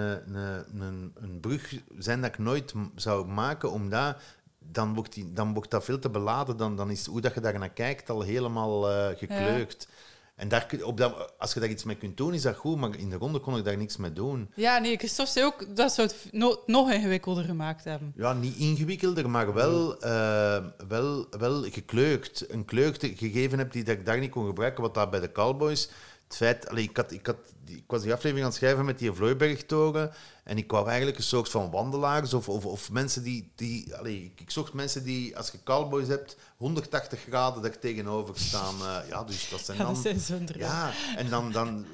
een, een, brug zijn dat ik nooit zou maken, omdat dan wordt, die, dan wordt dat veel te beladen. Dan, dan is hoe dat je daar naar kijkt al helemaal eh gekleurd. En daar, op dat, als je daar iets mee kunt doen, is dat goed, maar in de ronde kon ik daar niks mee doen. Ja, nee, Christophe zei ook dat zou het no- nog ingewikkelder gemaakt hebben. Ja, niet ingewikkelder, maar wel, eh, wel, wel gekleurd. Een kleur gegeven heb die dat ik daar niet kon gebruiken, wat dat bij de Cowboys... Het feit, allee, ik, had, ik, had, ik was die aflevering aan het schrijven met die Vlooibergtoren en ik wou eigenlijk een soort van wandelaars of, of, of mensen die... die allee, ik zocht mensen die, als je Cowboys hebt, 180 graden daar tegenover staan. Eh, ja, dus dat zijn Ja, dan... dat zijn zo'n droom. Ja, en dan, dan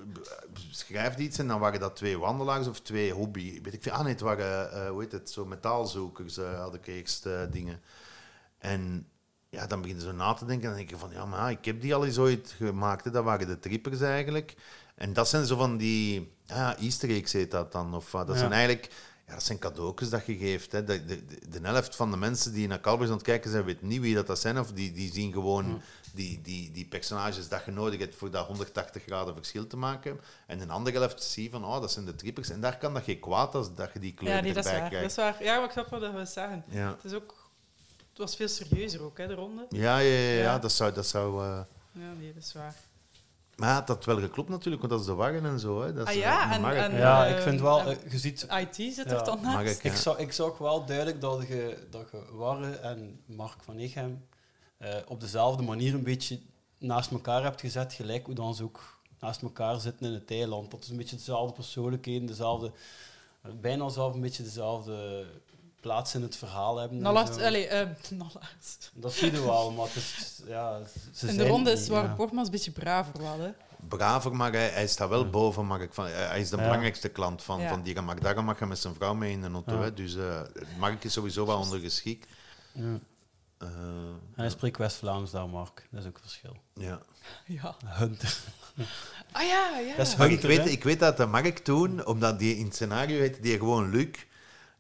schrijf je iets en dan waren dat twee wandelaars of twee hobby. Weet ik veel. Ah nee, het waren, eh, hoe heet het, zo metaalzoekers eh, had ik eerst dingen. En ja, dan begin je zo na te denken en dan denk je van, ja, maar ik heb die al eens ooit gemaakt. Hè. Dat waren de trippers eigenlijk. En dat zijn zo van die, ja, easter eggs heet dat dan. Of, dat Ja. zijn eigenlijk, ja, dat zijn cadeautjes dat je geeft. Hè. De, de, de, helft van de mensen die naar Cowboys aan het kijken zijn, weet niet wie dat, dat zijn. Of die, die zien gewoon die, die, die personages dat je nodig hebt voor dat 180 graden verschil te maken. En een andere helft zie je van, oh, dat zijn de trippers. En daar kan dat geen kwaad als dat je die kleur Ja, nee, dat is erbij. Dat is waar. Ja, maar ik snap wat we zeggen. Ja. Het, is ook, het was veel serieuzer ook, hè, de ronde. Ja, ja, ja, ja, Ja. dat zou... Dat zou eh, Ja, nee, dat is waar. Maar ja, dat had wel geklopt natuurlijk, want dat is de wagen en zo. Hè. Dat is, Ah ja, eh, en- Ja, Eh, ik vind wel, en- eh, je ziet... IT zit Ja, er dan naast. Ik, zag, ik zag wel duidelijk dat je, dat je Warre en Mark van Eghem eh, op dezelfde manier een beetje naast elkaar hebt gezet, gelijk hoe dan ze ook naast elkaar zitten in het eiland. Dat is een beetje dezelfde persoonlijkheden, dezelfde, eh, bijna zelf een beetje dezelfde plaats in het verhaal hebben. en Nallard, eh, Nallard. Dat zie je wel, maar het is, ja, ze In zijn de ronde is waar ja. Borgmans een beetje braver wel, hè. Braver, maar hij, hij staat wel boven. Maar ik van, hij is de Ja. belangrijkste klant van, Ja. van die mag. Daarom mag hij met zijn vrouw mee in de auto. Ja. Hè. Dus eh Mark is sowieso wel ondergeschikt. Ja. Eh, hij spreekt West-Vlaams daar, Mark. Dat is ook een verschil. ja. *laughs* Ja. Hunter. Ah ja, ja. Dat is Maar ik weet, hè? ik weet dat de Mark toen, omdat die in het scenario heette die gewoon Luc.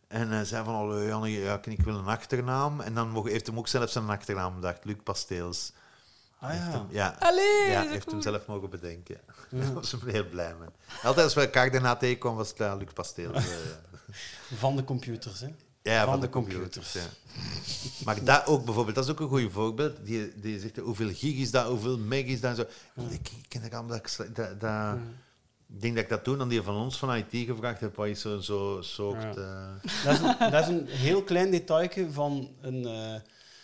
En hij zei van, oh, Janne, ja, ik wil een achternaam. En dan mocht- heeft hem ook zelf zijn achternaam bedacht, Luc Pasteels. Ah Heeft ja. hem, ja. Allee, Ja, heeft cool. hem zelf mogen bedenken. *laughs* Daar was hem heel blij mee. Altijd als we elkaar daarna tegenkwamen, was het uh, Luc Pasteels. eh. *laughs* Van de computers, hè. Ja, van, Van de, de computers. computers. ja. Maar dat ook bijvoorbeeld, dat is ook een goed voorbeeld. Die, die zegt hoeveel gig is dat, hoeveel meg is dat en zo. Ik, ik ken dat allemaal. Dat, dat, dat, Ik denk dat ik dat toen aan die van ons van IT gevraagd heb, wat is zo'n zo soort. Ja. eh, Dat is, een, dat is een heel klein detailje van, een, eh,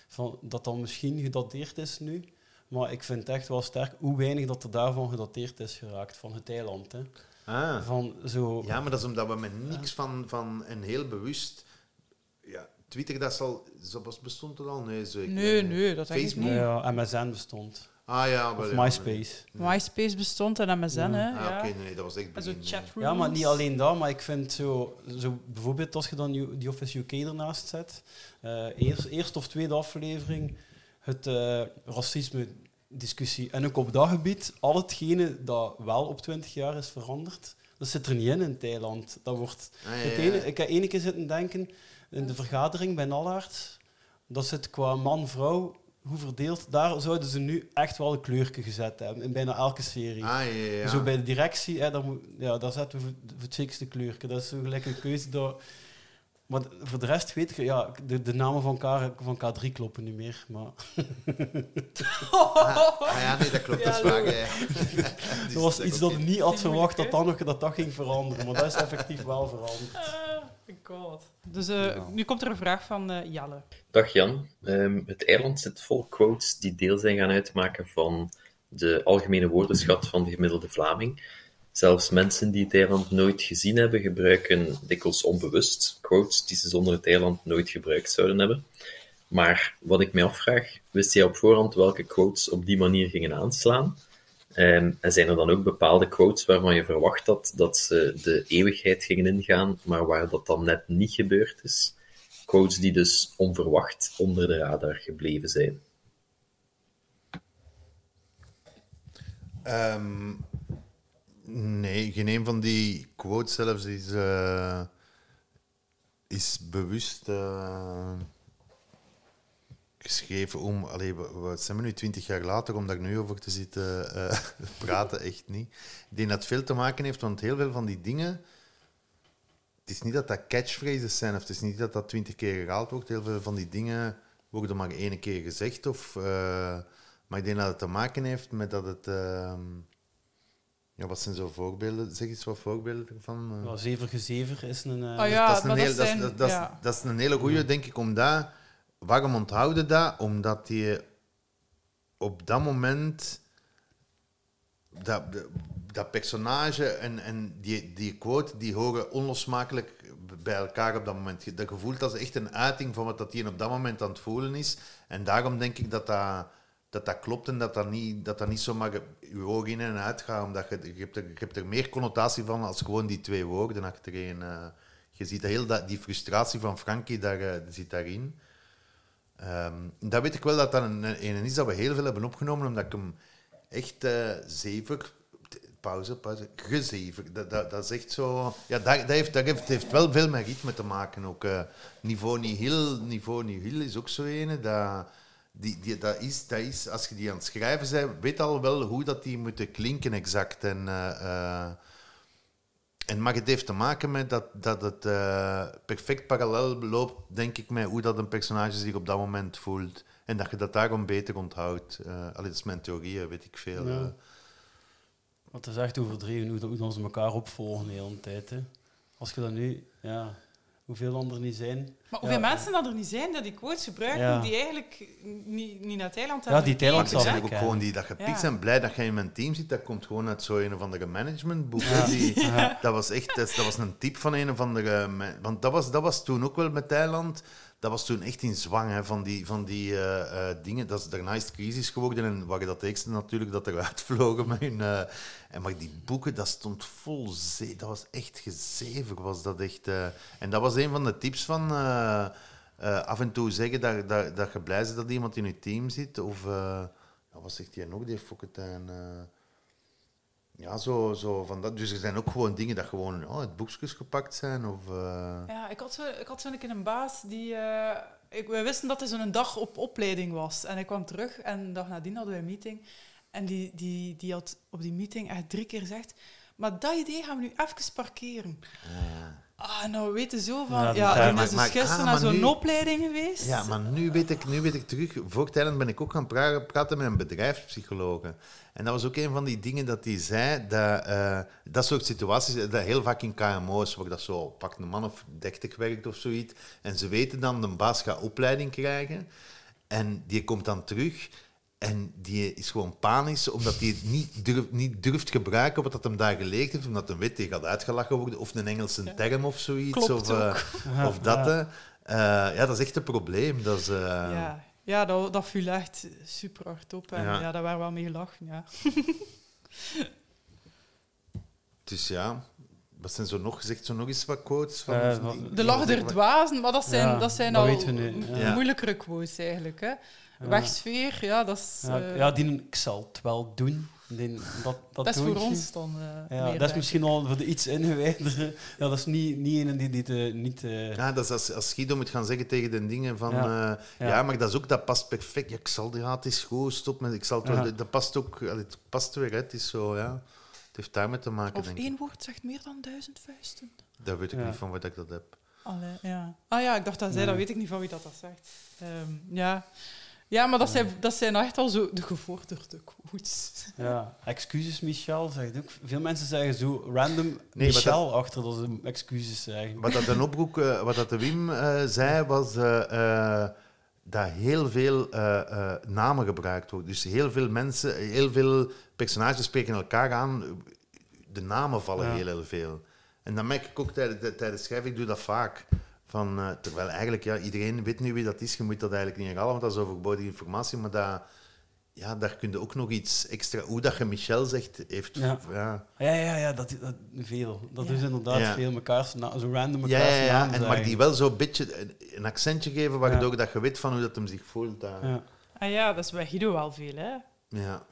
van dat dan misschien gedateerd is nu. Maar ik vind echt wel sterk hoe weinig dat er daarvan gedateerd is geraakt, van het eiland. Hè. ah. Van zo... Ja, maar dat is omdat we met niks van, van en heel bewust. Ja, Twitter, dat zal. Zo was- bestond het al? Nee, zeker. Nee, nee, dat Facebook. niet. Ja, MSN bestond. Ah ja, Of ja, MySpace. MySpace bestond en MSN, hè. Ah, ja. oké, nee, dat was echt En zo begin. chatrooms. Ja, maar niet alleen dat, maar ik vind zo, zo bijvoorbeeld als je dan U- die Office UK ernaast zet, eh eerst, eerste of tweede aflevering, het eh, racisme-discussie. En ook op dat gebied, al hetgene dat wel op 20 jaar is veranderd, dat zit er niet in in Thailand. Dat wordt, Ah, ja, het ja. ene, ik heb ene keer zitten denken, in de vergadering bij Nallaert, dat zit qua man-vrouw, hoe verdeeld, daar zouden ze nu echt wel een kleurtje gezet hebben, in bijna elke serie. Ah, ja, ja, ja. Zo bij de directie, hè, daar, ja, daar zetten we voor het chicste kleurje. Dat is zo gelijk een keuze. Dat, maar voor de rest weet ik, ja, de, de namen van, K, van K3 kloppen niet meer. Maar Ah, ah, ja, nee, dat klopt, dat is Ja, waar. Ja, ja. *laughs* dat was iets dat ik niet had verwacht dat dat nog dat dat ging veranderen. Maar dat is effectief wel veranderd. Ah. God. Dus eh, nu komt er een vraag van eh, Jelle. Dag Jan. Ehm, het eiland zit vol quotes die deel zijn gaan uitmaken van de algemene woordenschat van de gemiddelde Vlaming. Zelfs mensen die het eiland nooit gezien hebben, gebruiken dikwijls onbewust quotes die ze zonder het eiland nooit gebruikt zouden hebben. Maar wat ik mij afvraag, wist jij op voorhand welke quotes op die manier gingen aanslaan? Ehm, en zijn er dan ook bepaalde quotes waarvan je verwacht had dat ze de eeuwigheid gingen ingaan, maar waar dat dan net niet gebeurd is? Quotes die dus onverwacht onder de radar gebleven zijn. Ehm, nee, geen een van die quotes zelfs is, eh, is bewust eh, geschreven om... Allee, wat- zijn we nu, twintig jaar later, om daar nu over te zitten eh, *laughs* praten? Echt niet. Ik denk dat het veel te maken heeft, want heel veel van die dingen... Het is niet dat dat catchphrases zijn, of het is niet dat dat twintig keer herhaald wordt. Heel veel van die dingen worden maar één keer gezegd. Of, maar ik denk dat het te maken heeft met dat het... ehm, ja, wat zijn zo voorbeelden? Zeg eens wat voorbeelden eh. Ja, zever gezever is een... ja, dat, is een heel- dat, zijn- dat, dat is- ja. dat is een hele goeie, denk ik, omdat... Waarom onthouden dat? Omdat je op dat moment... Dat, dat personage en, en die, die quote, die horen onlosmakelijk bij elkaar op dat moment. Dat gevoel dat is echt een uiting van wat dat die op dat moment aan het voelen is. En daarom denk ik dat dat, dat, dat klopt en dat dat niet, dat dat niet zomaar je ogen in en uit gaat. Omdat je, je, hebt er, je hebt er meer connotatie van als gewoon die twee woorden achtereen. eh. je ziet heel dat, die frustratie van Frankie, daar, eh, zit daarin. Ehm, dat weet ik wel dat dat een, een is dat we heel veel hebben opgenomen, omdat ik hem echt eh zever... Pauze, pauze. Gezever. Dat, dat, dat is echt zo... Ja, dat, heeft, heeft, heeft wel veel met ritme te maken. Ook niveau nihil, niveau nihil is ook zo ene. Dat, die, die, dat, is, dat is, als je die aan het schrijven bent, weet al wel hoe dat die moeten klinken exact. En, eh, eh, en, maar het heeft te maken met dat, dat het eh, perfect parallel loopt, denk ik, met hoe dat een personage zich op dat moment voelt. En dat je dat daarom beter onthoudt. Eh allee, dat is mijn theorie, weet ik veel. Ja. Want het is echt overdreven hoe, dat- hoe ze elkaar opvolgen de hele tijd. Hè. Als je dat nu... Ja, hoeveel anderen niet zijn. Maar hoeveel Ja. mensen dat er niet zijn dat die quotes gebruiken Ja. die eigenlijk niet, niet naar Thailand Ja, hebben die Thailand zal zijn ook gewoon die dat gepikt Ja. zijn. Blij dat jij in mijn team zit. Dat komt gewoon uit zo'n een of andere managementboek. Ja. Die, *laughs* Ja. dat was echt dat, was een tip van een of andere. Want dat was, dat was toen ook wel met Thailand. Dat was toen echt in zwang hè, van die, van die eh, eh, dingen. Dat is daarna is crisis geworden en waren dat eerste natuurlijk dat *laughs* eruit vlogen. Met eh, en maar die boeken, dat stond vol zee. Dat was echt gezever, was dat echt. en dat was een van de tips van af en toe zeggen dat, dat, dat je blij bent dat iemand in je team zit. Of wat zegt hij nog, die Fokketijn? Ja, zo, zo van dat. Dus er zijn ook gewoon dingen dat gewoon oh, uit boekjes gepakt zijn. Of, eh, Ja, ik had zo, ik had zo'n keer een baas die... eh, ik, wij wisten dat hij zo'n dag op opleiding was. En hij kwam terug en de dag nadien hadden we een meeting. En die, die, die had op die meeting echt drie keer gezegd... Maar dat idee gaan we nu even parkeren. Ah, nou, we weten zo van... Ja, maar- is dus gisteren ah, naar zo'n opleiding geweest. Ja, maar nu weet ik, nu weet ik terug. Voor Thailand ben ik ook gaan pra- praten met een bedrijfspsychologe. En dat was ook een van die dingen dat hij zei, dat, eh, dat soort situaties, dat heel vaak in KMO's, waar dat zo, pak een man of 30 werkt of zoiets, en ze weten dan, de baas gaat opleiding krijgen, en die komt dan terug, en die is gewoon panisch, omdat hij het niet, durft, niet durft gebruiken wat dat hem daar geleerd heeft, omdat een wet die gaat uitgelachen worden, of een Engelse term of zoiets, Klopt of, eh, of dat. Ja. hè. Eh, ja, dat is echt een probleem. Dat is, eh, Ja, ja dat, dat viel echt super hard op. En Ja. ja. daar waren we wel mee gelachen, ja. Dus ja, wat zijn zo nog gezegd? Zo nog eens wat quotes? Van, Eh, van die- De lach der dwazen, maar dat zijn, Ja, dat zijn dat al ja. moeilijkere quotes eigenlijk. Hè. Ja. Wegsfeer, ja, dat is, Ja, eh, ja, die, ik zal het wel doen. Die, dat, dat, dat is voor ons dan eh, Ja, dat is misschien al voor de iets ingewijdere. *laughs* Ja, dat is niet, niet een die dit niet... eh, Ja, dat is als, als Guido moet gaan zeggen tegen de dingen van... Ja. Ja, Ja. ja. maar dat is ook, dat past perfect. Ja, ik zal, het is goed, stop met... Ik zal het wel- dat past ook, het past weer, hè. het is zo, ja. Het heeft daarmee te maken, Of denk ik. één woord zegt meer dan duizend vuisten. Dat weet ik Ja. niet van wat ik dat heb. Allee, ja. Ah ja, ik dacht dat zij, dat weet ik niet van wie dat, dat zegt. Ehm, ja. Ja, maar dat zijn, dat zijn echt al zo de gevorderde quotes. Ja, excuses Michel, zegt ook. Veel mensen zeggen zo random Nee, Michel achter dat ze excuses zeggen. Wat dat een oproep, eh, wat dat de Wim eh, zei, was eh, eh, dat heel veel eh, eh, namen gebruikt worden. Dus heel veel mensen, heel veel personages spreken elkaar aan. De namen vallen Ja. heel, heel veel. En dat merk ik ook tijdens, tijdens schrijven, ik doe dat vaak. Van, eh, terwijl eigenlijk, ja, iedereen weet nu wie dat is, je moet dat eigenlijk niet herhalen, want dat is overbodige informatie, maar dat, ja, daar kun je ook nog iets extra... Hoe dat je Michel zegt, heeft... Ja. ja. Ja, ja, ja, dat, dat veel. Dat is inderdaad Ja. veel. Mekaars na, zo random Ja, mekaars ja, ja. En, maar zeggen. die wel zo'n beetje een- een accentje geven, waardoor Ja. dat je weet van hoe dat hem zich voelt. daar. Ja. Ah ja, dat is bij Guido wel veel, hè? Ja.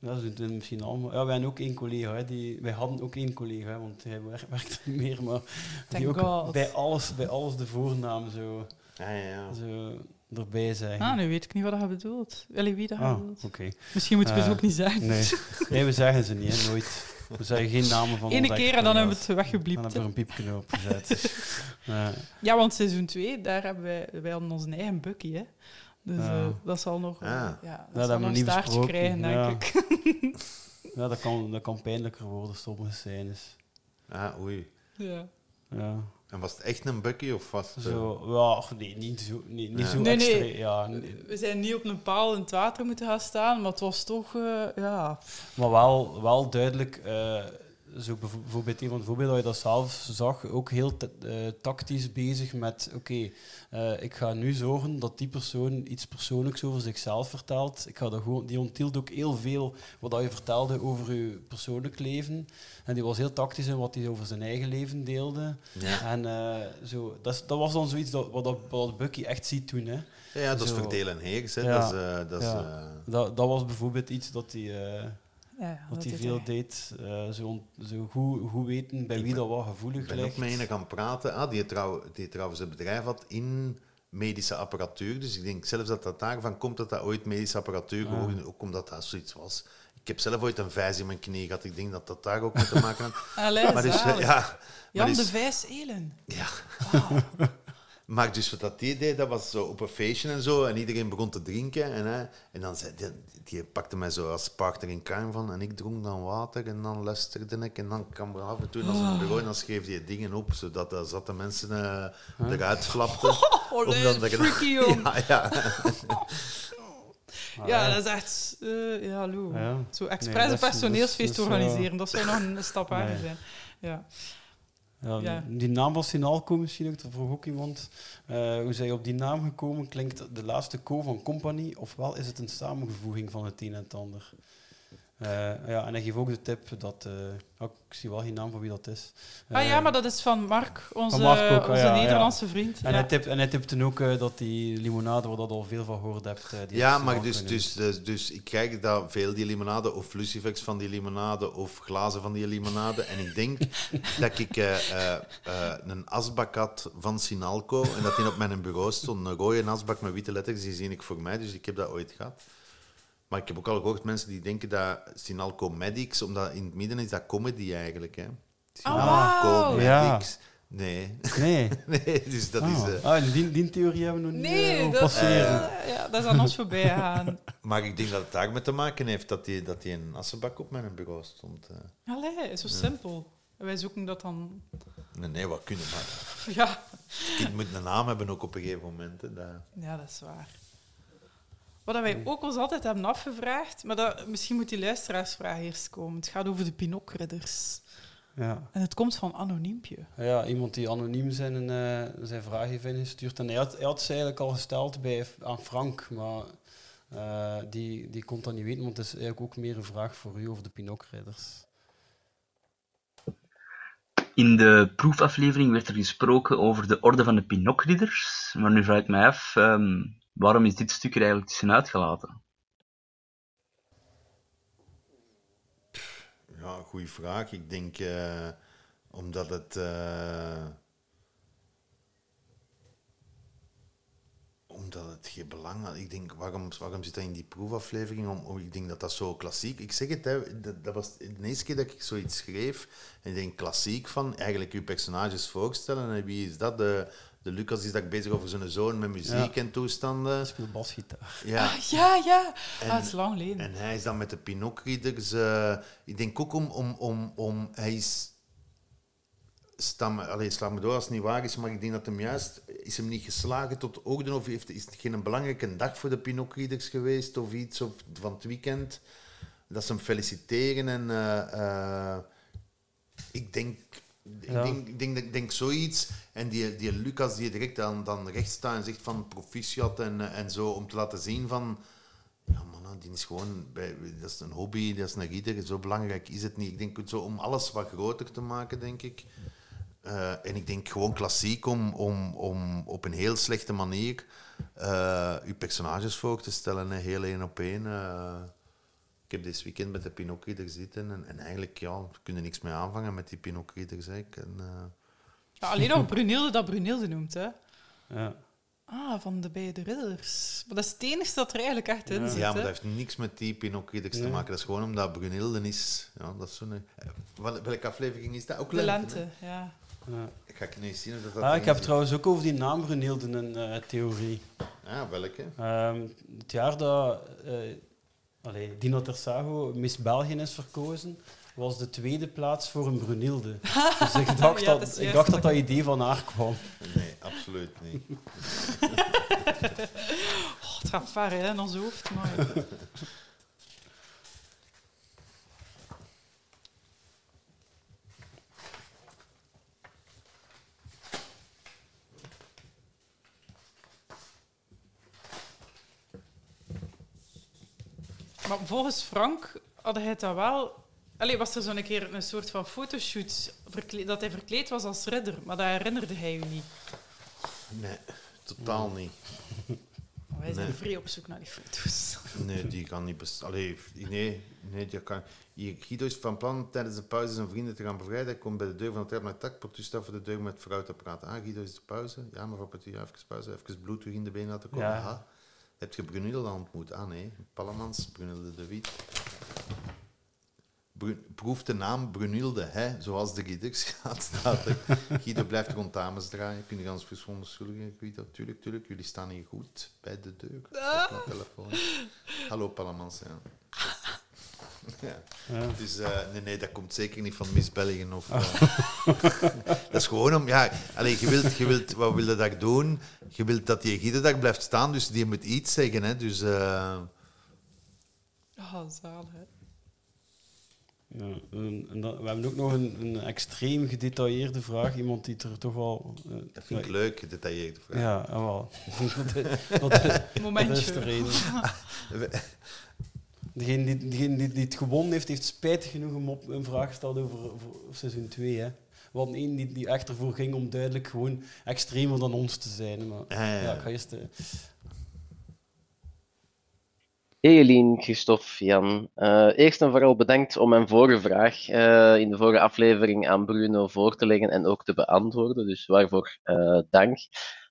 Dat is het misschien allemaal. Ja, wij hebben ook één collega. Hè, die, wij hadden ook één collega, want hij wer- *laughs* werkt niet meer. Maar die ook God. bij alles, bij alles de voornaam zo, Ja, ja, ja. zo erbij zeggen. Ah, nu weet ik niet wat je bedoelt. Allee, wie dat Ah, bedoelt. oké. Misschien moeten we ze Eh, ook niet zeggen. Nee. nee, we zeggen ze niet, hè, nooit. We zeggen geen namen van Ene onze keer en dan hebben we het weggebliept, Dan hebben we een piepknop gezet. Ja. *laughs* Ja, want seizoen 2, daar hebben wij, wij hadden onze eigen Bucky, hè. Dus Ja. eh, dat zal nog, eh, Ah. ja, Ja, dat dat zal hebben we nog een niet staartje besproken. krijgen, denk Ja. ik. *laughs* ja, dat kan, dat kan pijnlijker worden, sommige scènes. Ah, oei. ja. Ja. En was het echt een Bucky of was het... eh, Zo, ja, ach, nee, niet zo, nee, niet Ja. zo Nee, extra. nee. Ja, nee. We zijn niet op een paal in het water moeten gaan staan, maar het was toch, eh, ja... Maar wel, wel duidelijk, eh, zo bijvo- bijvoorbeeld een van de voorbeelden dat je dat zelf zag, ook heel eh, tactisch bezig met, oké, eh, ik ga nu zorgen dat die persoon iets persoonlijks over zichzelf vertelt. Ik ga dat gewoon, die onthield ook heel veel wat dat je vertelde over je persoonlijk leven. En die was heel tactisch in wat hij over zijn eigen leven deelde. Ja. En eh, zo, dat, dat was dan zoiets dat, wat, dat, wat Bucky echt ziet toen. Hè. Ja, ja, dat is verdelen heers. Hè. Ja. Dat is... dat is Dat, dat was bijvoorbeeld iets dat hij, ja, ja, dat dat hij veel deed. eh, zo, goed, goed weten bij wie dat wat gevoelig Ik ben ligt. ook met een gaan praten, ah, die, trouw, die trouwens een bedrijf had in medische apparatuur. Dus ik denk zelfs dat dat daarvan komt dat dat ooit medische apparatuur Ah. geworden ook omdat dat zoiets was. Ik heb zelf ooit een vijs in mijn knie gehad. Ik denk dat dat daar ook mee te maken had. *laughs* Allee, maar dus, ja, Jan maar de dus, Vijs Elen. ja. *laughs* Maar dus wat dat die deed, dat was zo op een feestje en zo. En iedereen begon te drinken. En, hè, en dan zei die, pakte mij zo als partner in crime van. En ik dronk dan water en dan luisterde ik. En dan kwam er af en toe naar zijn bureau en dan schreef hij dingen op. Zodat de zatte mensen eh, eruit flapten. *laughs* Oh, nee, freaky, *laughs* jong. Ja, ja. *laughs* Ja, dat is echt... eh ja, Lou. Ja. Zo Nee, expres is- personeelsfeest is- is, organiseren, dat zou nog een stap harder Nee. zijn. Ja. Ja, Ja. Die naam van Sinalco misschien ook, dat vroeg ook iemand. Eh, hoe zijn je op die naam gekomen? Klinkt de laatste co van Company, ofwel is het een samengevoeging van het een en het ander? Eh, ja, en hij geeft ook de tip dat... eh, oh, ik zie wel geen naam van wie dat is. Ah Eh, ja, maar dat is van Mark, onze, van Mark ook, onze ja, ja. Nederlandse vriend. En, ja. hij tipt, en hij tipte ook eh, dat die limonade, waar dat al veel van gehoord hebt... eh, die Ja, maar dus, dus, dus, dus ik krijg dat veel die limonade, of lucifers van die limonade, of glazen van die limonade. En ik denk *laughs* dat ik eh, eh, eh, een asbak had van Sinalco en dat die op mijn bureau stond. Een rode asbak met witte letters, die zie ik voor mij, dus ik heb dat ooit gehad. Maar ik heb ook al gehoord mensen die denken dat Sinalco Medics, omdat in het midden is dat comedy eigenlijk. Hè. Oh, wauw. Medics. Nee. Nee. *laughs* nee, dus dat Ah. is... eh, Ah, die, die theorie hebben we nog niet Nee, eh, dat, passeren. eh, ja, dat is aan ons voorbij *laughs* gegaan. Maar ik denk dat het daarmee te maken heeft dat die, dat die een assenbak op mijn bureau stond. eh. Allee, zo simpel. En wij zoeken dat dan... Nee, nee, wat kunnen maar. Ja, *laughs* Het kind moet een naam hebben ook op een gegeven moment. Hè. Dat... ja dat is waar. Wat wij ook ons altijd hebben afgevraagd, maar dat, misschien moet die luisteraarsvraag eerst komen. Het gaat over de Pinokridders. Ja. En het komt van Anoniempje. Ja, iemand die anoniem zijn, eh, zijn vraag heeft ingestuurd. En hij had, hij had ze eigenlijk al gesteld bij, aan Frank, maar eh, die, die kon dat niet weten, want het is eigenlijk ook meer een vraag voor u over de Pinokridders. In de proefaflevering werd er gesproken over de orde van de Pinokridders. Maar nu vraag ik mij af, ehm, waarom is dit stuk er eigenlijk tussenuit gelaten? Ja, goede vraag. Ik denk eh, omdat het. eh, omdat het geen belang had. Ik denk, waarom, waarom zit dat in die proefaflevering? Om, ik denk dat dat zo klassiek... Ik zeg het, hè, dat, was de eerste keer dat ik zoiets schreef. En ik denk klassiek van eigenlijk uw personages voorstellen. En wie is dat? De, De Lucas is daar bezig over zijn zoon met muziek Ja. en toestanden. Speelt basgitaar. Ja. Ah, ja, ja. En- ah, het is lang geleden. En hij is dan met de Pinocchio-ridders... eh, ik denk ook om... om, om, om hij is... Stam, allee, sla me door als het niet waar is, maar ik denk dat hem juist... Is hem niet geslagen tot oogden? Of heeft, is het geen belangrijke dag voor de Pinocchio-ridders geweest? Of iets of van het weekend? Dat ze hem feliciteren en... eh, eh, ik denk... Ik denk, denk, denk zoiets. En die, die Lucas die direct dan, dan recht staat en zegt van proficiat en, eh, en zo, om te laten zien van... Ja, man, die is gewoon... Bij, dat is een hobby, dat is een ridder. Zo belangrijk is het niet. Ik denk zo om alles wat groter te maken, denk ik. Eh, en ik denk gewoon klassiek om, om, om op een heel slechte manier eh uw personages voor te stellen, hè, heel één op één. Ik heb dit weekend met de Pinocchio zitten en, en eigenlijk, ja, we kunnen niks mee aanvangen met die Pinocchio. En, eh, Ja, alleen nog Brunilde dat Brunilde noemt, hè. Ja. Ah, van de beide ridders. Maar dat is het enige dat er eigenlijk echt in zit, ja, maar dat heeft niks met die Pinocchio te Nee. maken. Dat is gewoon omdat Brunilde is. Ja, dat is zo'n, eh, wel- welke aflevering is dat? Ook De lente, lente, ja. Ja. Ik ga nu eens zien of dat, dat Ah, ik heb zit. trouwens ook over die naam Brunilde een eh, theorie. Ja, welke? Ehm, het jaar dat eh allee, Dino Tersago Miss België is verkozen, was de tweede plaats voor een Brunilde. *laughs* Dus ik dacht, Ja, dat, ik dacht dat dat idee van haar kwam. Nee, absoluut niet. *laughs* Oh, het gaat ver, hè, in ons hoofd. Maar... *laughs* Maar volgens Frank had hij dat wel... Allee, was er zo'n keer een soort van fotoshoot dat hij verkleed was als ridder, maar dat herinnerde hij u niet. Nee, totaal niet. Maar wij zijn Nee. vrij op zoek naar die foto's. Nee, die kan niet bestaan. Allee, nee, nee, die kan... Hier, Guido is van plan tijdens de pauze zijn vrienden te gaan bevrijden. Hij komt bij de deur van het trap naar tak, portu staat voor de deur met vrouw te praten. Ah, Guido is de pauze. Ja, mevrouw ja, even pauze. Even bloed terug in de benen laten komen. Ja. Heb je Brunilde ontmoet? Ah, nee. Pallemans, Brunilde de Wiet. Bru- proef de naam Brunilde, hè, zoals de ridders gaat, *laughs* staat. Guido blijft rond dames draaien. Kun je ons verontschuldigen, Guido? Tuurlijk, tuurlijk. Jullie staan hier goed bij de deur. Op mijn telefoon. Hallo, Pallemans, ja. Ja. Ja. Dus eh, nee, nee, dat komt zeker niet van Miss België. Of, eh, *laughs* dat is gewoon om... Ja, allee, je wilt, je wilt, wat wil je daar doen? Je wilt dat die daar blijft staan, dus die moet iets zeggen. Hè, dus... eh, Ah, zalig, hè. Ja, en, en dan- we hebben ook nog een, een extreem gedetailleerde vraag. Iemand die er toch wel... dat vind ik leuk, gedetailleerde vraag. Ja, ah, wel. *laughs* dat, dat, Momentje. dat is de reden. *laughs* Degene die, degene die, die het gewonnen heeft, heeft spijtig genoeg hem op een vraag gesteld over, over seizoen 2. Hè. We hadden één die, die echt ervoor ging om duidelijk gewoon extremer dan ons te zijn. Maar, Ja, ja, ja. ja, ik ga eerst... eh, Hey Eline, Christophe, Jan. Eh, eerst en vooral bedankt om mijn vorige vraag eh, in de vorige aflevering aan Bruno voor te leggen en ook te beantwoorden. Dus waarvoor eh, dank.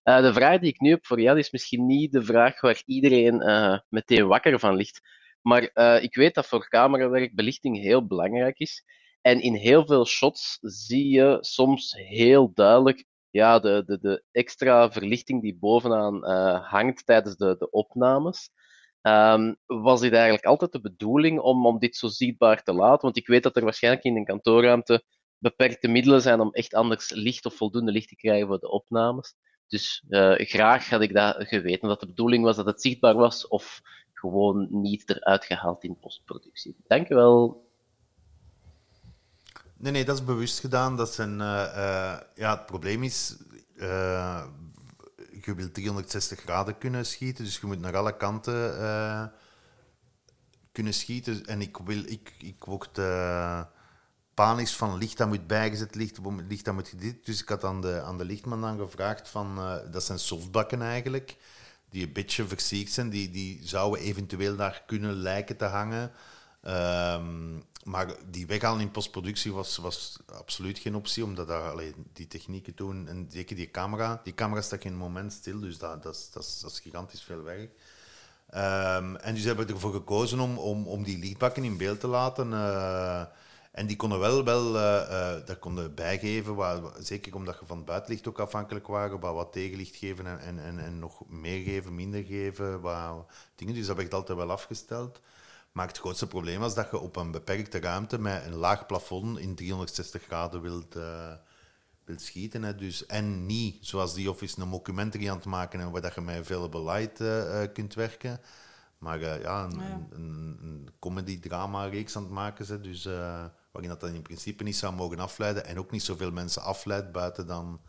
Eh, de vraag die ik nu heb voor Jan is misschien niet de vraag waar iedereen eh, meteen wakker van ligt. Maar eh, ik weet dat voor camerawerk belichting heel belangrijk is. En in heel veel shots zie je soms heel duidelijk ja, de, de, de extra verlichting die bovenaan eh, hangt tijdens de, de opnames. Ehm, was dit eigenlijk altijd de bedoeling om, om dit zo zichtbaar te laten? Want ik weet dat er waarschijnlijk in een kantoorruimte beperkte middelen zijn om echt anders licht of voldoende licht te krijgen voor de opnames. Dus eh, graag had ik dat geweten, dat de bedoeling was dat het zichtbaar was of gewoon niet eruit gehaald in postproductie. Dankjewel. Nee, nee, dat is bewust gedaan. Dat zijn, eh, eh, ja, het probleem is, eh, je wilt 360 graden kunnen schieten, dus je moet naar alle kanten kunnen schieten. En ik wil, ik, ik word eh, panisch van licht dat moet bijgezet, licht, licht dat moet dit. Dus ik had aan de, aan de lichtman dan gevraagd van, dat zijn softbakken eigenlijk, die een beetje versierd zijn, die, die zouden eventueel daar kunnen lijken te hangen. Ehm, maar die weghalen in postproductie was, was absoluut geen optie, omdat daar, allee, die technieken toen, en zeker die camera, die camera staat geen moment stil, dus dat, dat, dat, is, gigantisch veel werk. Ehm, en dus hebben we ervoor gekozen om, om, om die lichtbakken in beeld te laten. eh, En die konden wel, wel eh, eh, dat konden bijgeven, waar, zeker omdat je van het buitenlicht ook afhankelijk waren, waar wat tegenlicht geven en, en, en, en nog meer geven, minder geven, wat dingen. Dus dat werd altijd wel afgesteld. Maar het grootste probleem was dat je op een beperkte ruimte met een laag plafond in 360 graden wilt, eh, wilt schieten. Hè. Dus, en niet, zoals die office, een documentary aan het maken en waar dat je met light eh, eh, kunt werken. Maar ja, een, Ah, ja. een, een comedy-drama-reeks aan het maken. Dus, waarin dat dan in principe niet zou mogen afleiden. En ook niet zoveel mensen afleidt buiten dan...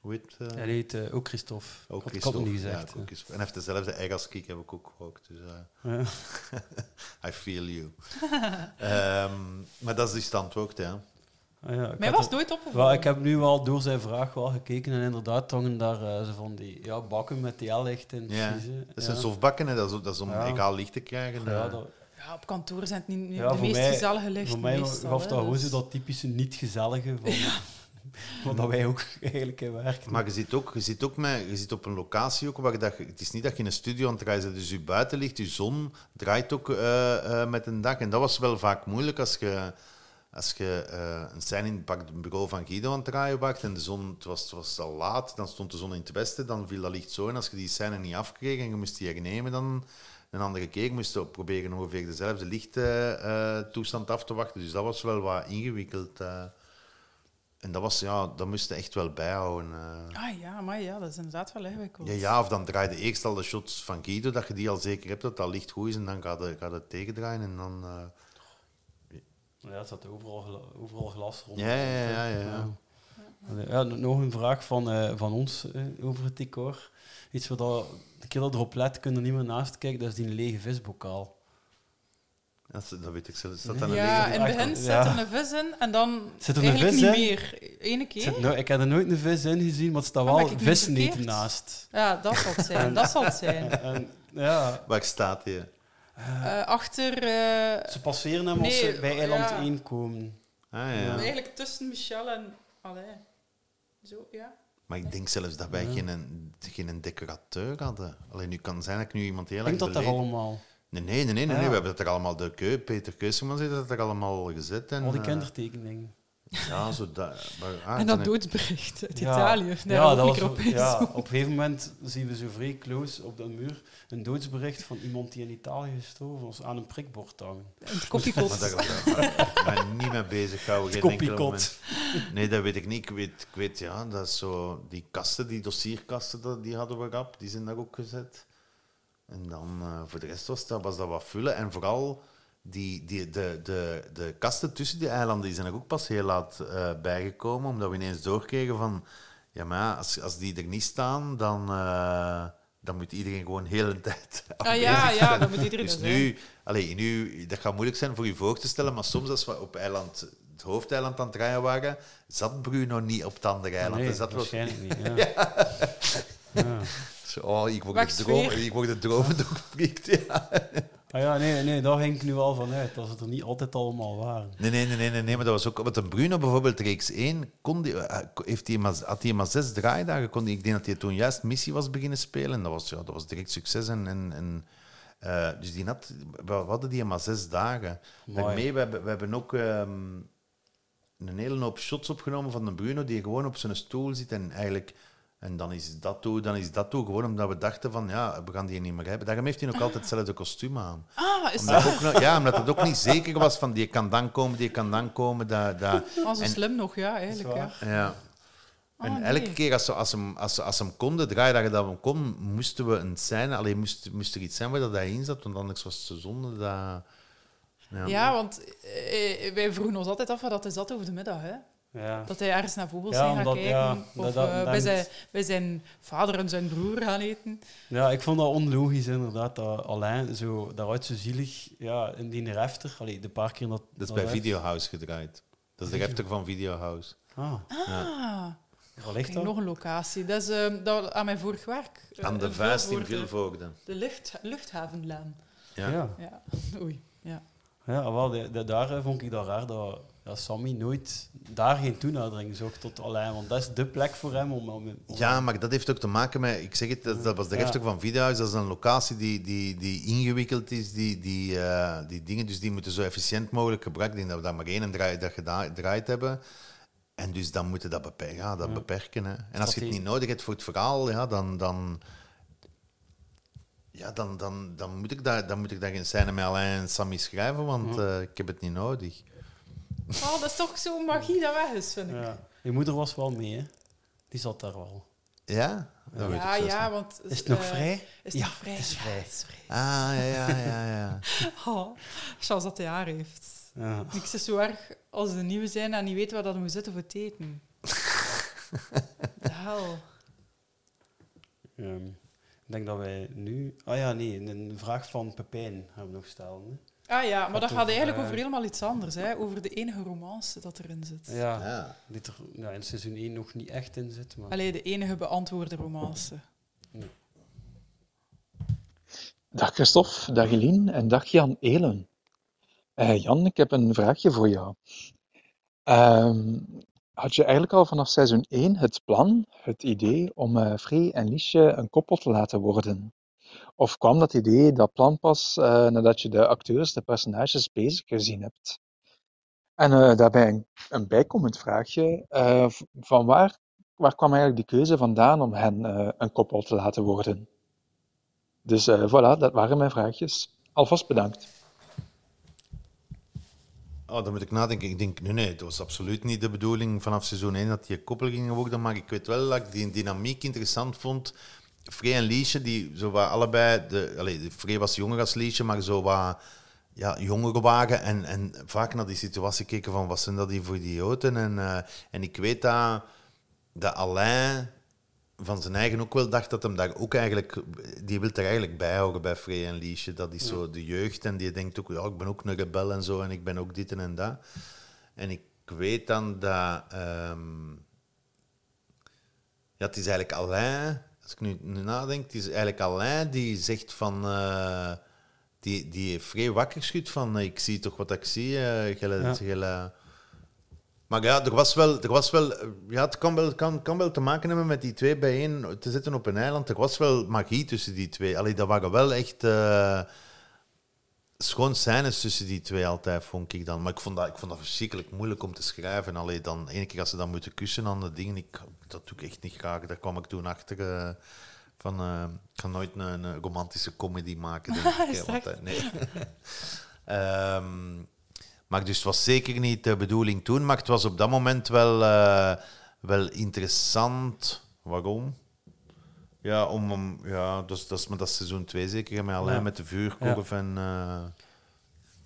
Hoe heet het? eh? Hij heet eh, ook Christophe. Ook had, niet Christophe, gezegd. ja, ook Christophe. En hij heeft dezelfde ei als ik, heb ik ook gehoord. Dus, eh, Ja. *laughs* I feel you. *laughs* Ehm, maar dat is het antwoord, ja. Ah, ja, ik Mij was nooit opgevallen. Wel, ik heb nu wel door zijn vraag wel gekeken en inderdaad hangen daar zo van die ja, bakken met TL-licht in. ja. precies, hè. Dat een softbakken, hè. Dat, is, dat is om Ja. egaal licht te krijgen. Ja, dat- Ja, op kantoor zijn het niet Ja, de voor meest mij- gezellige lichten. Voor mij meestal, gaf dat gewoon dus- zo dat typische niet-gezellige van, *laughs* van dat wij ook eigenlijk in werken. Maar je zit, ook, je, zit ook met, je zit op een locatie ook waar dat het is niet dat je in een studio aan het draaien bent, dus je buitenlicht, je zon draait ook eh, eh, met een dag. En dat was wel vaak moeilijk als je, als je eh, een scène in pak het bureau van Guido aan het draaien wacht en de zon, het was, het was al laat, dan stond de zon in het westen, dan viel dat licht zo. En als je die scène niet afkreeg en je moest die hernemen dan een andere keer, moest je proberen ongeveer dezelfde lichttoestand af te wachten. Dus dat was wel wat ingewikkeld. eh. en dat was, ja, dat moest je echt wel bijhouden. eh. Ah ja, maar ja, dat is inderdaad wel ingewikkeld. Ja, ja, of dan draai je eerst al de shots van Guido, dat je die al zeker hebt, dat dat licht goed is, en dan gaat het, gaat het tegendraaien. En dan, eh, Ja, het zat overal, gla- overal glas rond. Ja, ja, ja, ja. Ja, nog een vraag van, eh, van ons eh, over het decor. Iets wat keer dat erop let, kunnen er niet meer naast kijken, dat is die lege visbokaal. dat, weet ik zelfs. Staat dan een Ja, lege- in het begin Ja. zit er een vis in en dan Zit er een eigenlijk vis niet in? meer. Keer. zit ik heb er nooit een vis in gezien, maar het staat Ah, wel verkeerd? naast. Ja, dat zal het zijn. dat zal het *laughs* zijn. En, ja, Waar staat die? Eh, achter... eh, ze passeren hem als ze bij eiland ja. 1 komen. Ah, ja. Ja. Eigenlijk tussen Michel en... Allee. Zo, ja. Maar ik denk zelfs dat wij Ja. geen, geen decorateur hadden. Alleen nu kan zijn dat ik nu iemand heel Ik lang denk dat er geleden- allemaal... Nee, nee, nee, nee, nee, Ja. we hebben het er allemaal, de keu, Peter Keusemans heeft het er allemaal gezet. En, Al die eh, kindertekeningen. Ja, zo dat. maar, ah, en dat doodsbericht uit Ja. Italië. Daar ja, dat een was, op ja, op een gegeven moment zien we zo vrij close op de muur een doodsbericht van iemand die in Italië gestorven was aan een prikbord hangen. Het. Maar daar daar- ik ben niet mee bezig koppiekot. moment. Nee, dat weet ik niet. Ik weet, ik weet ja, dat is zo... Die kasten, die dossierkasten, die hadden we gehad. Die zijn daar ook gezet. En dan, eh, voor de rest was dat, was dat wat vullen. En vooral, die, die, de, de, de kasten tussen die eilanden, die zijn er ook pas heel laat eh, bijgekomen. Omdat we ineens doorkregen van... Ja, maar ja, als, als die er niet staan, dan... eh, dan moet iedereen gewoon heel de tijd *laughs* Ah, ja, ja, dan moet iedereen Dus nu, allee, nu, dat gaat moeilijk zijn voor je voor te stellen, maar soms als we op eiland, het hoofdeiland aan het rijden waren, zat Bruno niet op het andere eiland. Nee, Dus dat was- waarschijnlijk niet. Ja. *laughs* Ja. Zo, oh, ik word de droom, ik word de dromen doorgeprikt. Ja. Ah ja, nee, nee, daar ging ik nu al van uit, dat ze er niet altijd allemaal waren. Nee, nee, nee, nee, nee, maar dat was ook... Want een Bruno bijvoorbeeld, reeks 1, kon die, eh, heeft die had hij maar zes draaidagen. Kon die, ik denk dat hij toen juist missie was beginnen spelen. En dat was, ja, dat was direct succes. En, en, en, eh, dus die had, we hadden die maar zes dagen. Mooi. Daarmee, we hebben, we hebben ook ehm, een hele hoop shots opgenomen van de Bruno, die gewoon op zijn stoel zit en eigenlijk... En dan is dat toe, dan is dat toe. Gewoon omdat we dachten van, ja, we gaan die niet meer hebben. Daarom heeft hij ook altijd hetzelfde kostuum aan. Ah, is Omdat dat... ook nog- ja, omdat het ook niet zeker was van, die kan dan komen, die kan dan komen. Dat, dat, *laughs* Ah, zo en- slim nog, ja, eigenlijk. Ja. ja. En Oh, nee. elke keer als ze, als, ze, hem- als, ze, als ze hem konden, draaidagen dat we hem kon, moesten we een scène... Alleen moest, moest er iets zijn waar dat hij in zat, want anders was het zo zonde dat... Ja. Ja, want eh, wij vroegen ons altijd af wat dat is dat over de middag, hè? Ja. Dat hij ergens naar vogels Ja, zijn gaat omdat- kijken. ja, of dat- dat- eh, dat bij, zijn, bij zijn vader en zijn broer gaan eten. Ja, ik vond dat onlogisch inderdaad, dat Alain zo, daaruit zo zielig, ja, in die refter, allee, de paar keer dat... Dat is dat bij uit- Videohouse gedraaid. Dat is de refter van Videohouse. Ah, Ah, waar ligt dat? nog een locatie. Dat is eh, dat, aan mijn vorig werk. Eh, Aan de vuist in Vilvoorde. De lucht, luchthavenlaan. Ja. Ja. Ja, oei. Ja. Ja, wel, de, de- daar eh, vond ik dat raar dat ja, Sammy nooit daar geen toenadering zocht tot alleen. Want dat is de plek voor hem om... om, om- Ja, maar dat heeft ook te maken met, ik zeg het, dat, dat was de Ja. refstok van Videohuis, dat is een locatie die, die, die ingewikkeld is, die, die, eh, die dingen, dus die moeten zo efficiënt mogelijk gebruikt. Ik denk dat we daar maar één draai, dat gedraaid hebben. En dus dan moeten dat, beperken, ja, dat Ja. beperken. Hè. En als je Dat het niet nodig hebt voor het verhaal, ja, dan, dan, ja, dan, dan, dan, moet ik daar, dan moet ik daar geen scène met Alain en Sammy schrijven, want Ja. eh, ik heb het niet nodig. Oh, dat is toch zo'n magie dat weg is, vind ik. Ja. Je moeder was wel mee, hè? Die zat daar wel. Ja? Dat weet ik Ja, ja, want... Is het nog eh, vrij? Is het Ja, nog vrij? het is Ja, vrij. het is vrij. Ah, ja, ja, ja, ja. *laughs* Oh, Charles dat hij haar heeft. Ja. Niks is zo erg als de nieuwe zijn en niet weet waar dat moet zitten voor het eten. *laughs* De hel. Ehm, ik denk dat wij nu... Ah ja, nee, een vraag van Pepijn gaan we nog stellen. Hè? Ah ja, maar dat Gaat eigenlijk over helemaal iets anders. Hè? Over de enige romance dat erin zit. Ja, Ja. die er ja, in seizoen 1 nog niet echt in zit. Maar... Allee, de enige beantwoorde romance. Dag Christophe, dag Eline en dag Jan Elen. Eh, Jan, ik heb een vraagje voor jou. Ehm, had je eigenlijk al vanaf seizoen 1 het plan, het idee om eh Free en Liesje een koppel te laten worden? Of kwam dat idee, dat plan pas eh, nadat je de acteurs, de personages bezig gezien hebt? En eh, daarbij een, bijkomend vraagje. eh, van waar, waar kwam eigenlijk die keuze vandaan om hen een koppel te laten worden? Dus voilà, dat waren mijn vraagjes. Alvast bedankt. Oh, dan moet ik nadenken. Ik denk, nee, nee, het was absoluut niet de bedoeling vanaf seizoen 1 dat die koppel gingen worden. Maar ik weet wel dat ik die dynamiek interessant vond. Frey en Liesje, die zo wat allebei... De, allee, de Frey was jonger als Liesje, maar zo wat ja, jonger waren. En, en vaak naar die situatie keken van, wat zijn dat hier voor idioten? En, eh, en ik weet dat, dat Alain van zijn eigen ook wel dacht dat hem daar ook eigenlijk... Die wil er eigenlijk bij houden bij Frey en Liesje. Dat is zo de jeugd en die denkt ook, ja, ik ben ook een rebel en zo en ik ben ook dit en dat. En ik weet dan dat... ehm, ja, het is eigenlijk Alain, als ik nu, nu nadenk, het is eigenlijk Alain die zegt van... eh, die, die vrij wakker schudt van, eh, ik zie toch wat ik zie. eh, gele- Ja. gele- maar ja, er was wel, er was wel, ja, het kan wel, kan, kan wel te maken hebben met die twee bijeen te zitten op een eiland. Er was wel magie tussen die twee. Allee, dat waren wel echt schoon scènes tussen die twee altijd, vond ik dan. Maar ik vond dat, ik vond dat verschrikkelijk moeilijk om te schrijven. Allee, dan, ene keer als ze dan moeten kussen aan de dingen, ik, dat doe ik echt niet graag. Daar kwam ik toen achter. eh, van, eh, ik ga nooit een, een romantische comedy maken, denk ik. *laughs* Want, eh, nee. *laughs* Ehm, maar dus het was zeker niet de bedoeling toen, maar het was op dat moment wel, wel interessant. Waarom? Ja, om, om, ja dat, is, dat is met dat seizoen 2 zeker, met Alain Ja. met de vuurkorf en... eh,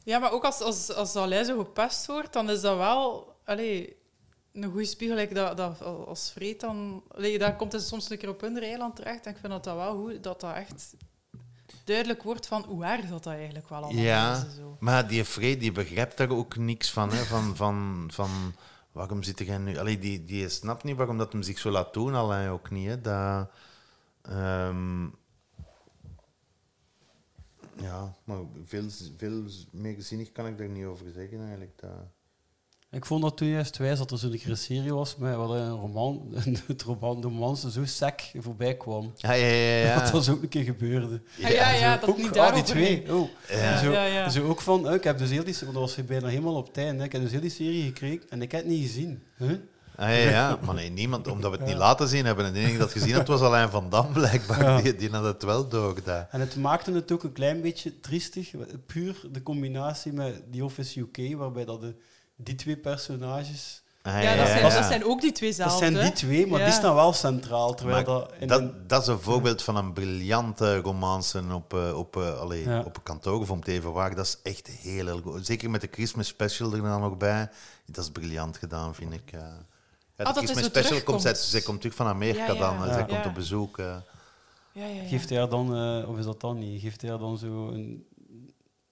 Ja, maar ook als, als, als Alain zo gepest wordt, dan is dat wel allee, een goede spiegel. like dat, dat, als Vreed dan... Allee, daar komt hij soms een keer op hun eiland terecht. En ik vind dat dat wel goed, dat dat echt duidelijk wordt van hoe erg dat, dat eigenlijk wel allemaal Ja, is. Zo. maar die Fred die begrijpt daar ook niks van. Hè, van, van, van waarom zit jij nu... Allee, die, die snapt niet waarom dat hem zich zo laat doen, Alain ook niet. Hè. Dat, ehm, ja, maar veel, veel meer zinnig kan ik daar niet over zeggen eigenlijk. Dat, Ik vond dat toen juist wijs dat er zo'n keer een serie was met waar een roman, *laughs* het roman, de romance zo sec voorbij kwam. Ja, ja, ja, ja. Dat dat zo ook een keer gebeurde. Ja, ja, dat ook, niet ah, daarover die twee. Oh. Ja. Zo, Ja, ja. zo ook van, eh, ik heb dus heel die, want dat was bijna helemaal op tijd. Hè. Ik heb dus heel die serie gekregen en ik heb het niet gezien. Huh? Ah, ja, ja, maar nee, niemand, omdat we het niet laten zien hebben. En de enige dat gezien had, was Alain van Dam, blijkbaar. Ja. Die, die had het wel door. Dat. En het maakte het ook een klein beetje triestig. Puur de combinatie met The Office UK, waarbij dat de, die twee personages... Ah, Ja, dat zijn, ja. dat zijn ook die twee Dat zelf. zijn hè. die twee, maar Ja. die staan wel centraal. Terwijl Maar dat, in dat, een- dat is een voorbeeld van een briljante romance op, eh, op, eh, allee, Ja. op een kantoor of om het even waar. Dat is echt heel, heel goed. Zeker met de Christmas special er dan nog bij. Dat is briljant gedaan, vind ik. eh. Ja, dat Christmas zo special komt, zij, zij komt terug van Amerika Ja, ja. dan. Zij komt Ja. op bezoek. eh. Ja, ja, ja. Geeft hij haar dan, eh, of is dat dan niet? Geeft hij haar dan zo een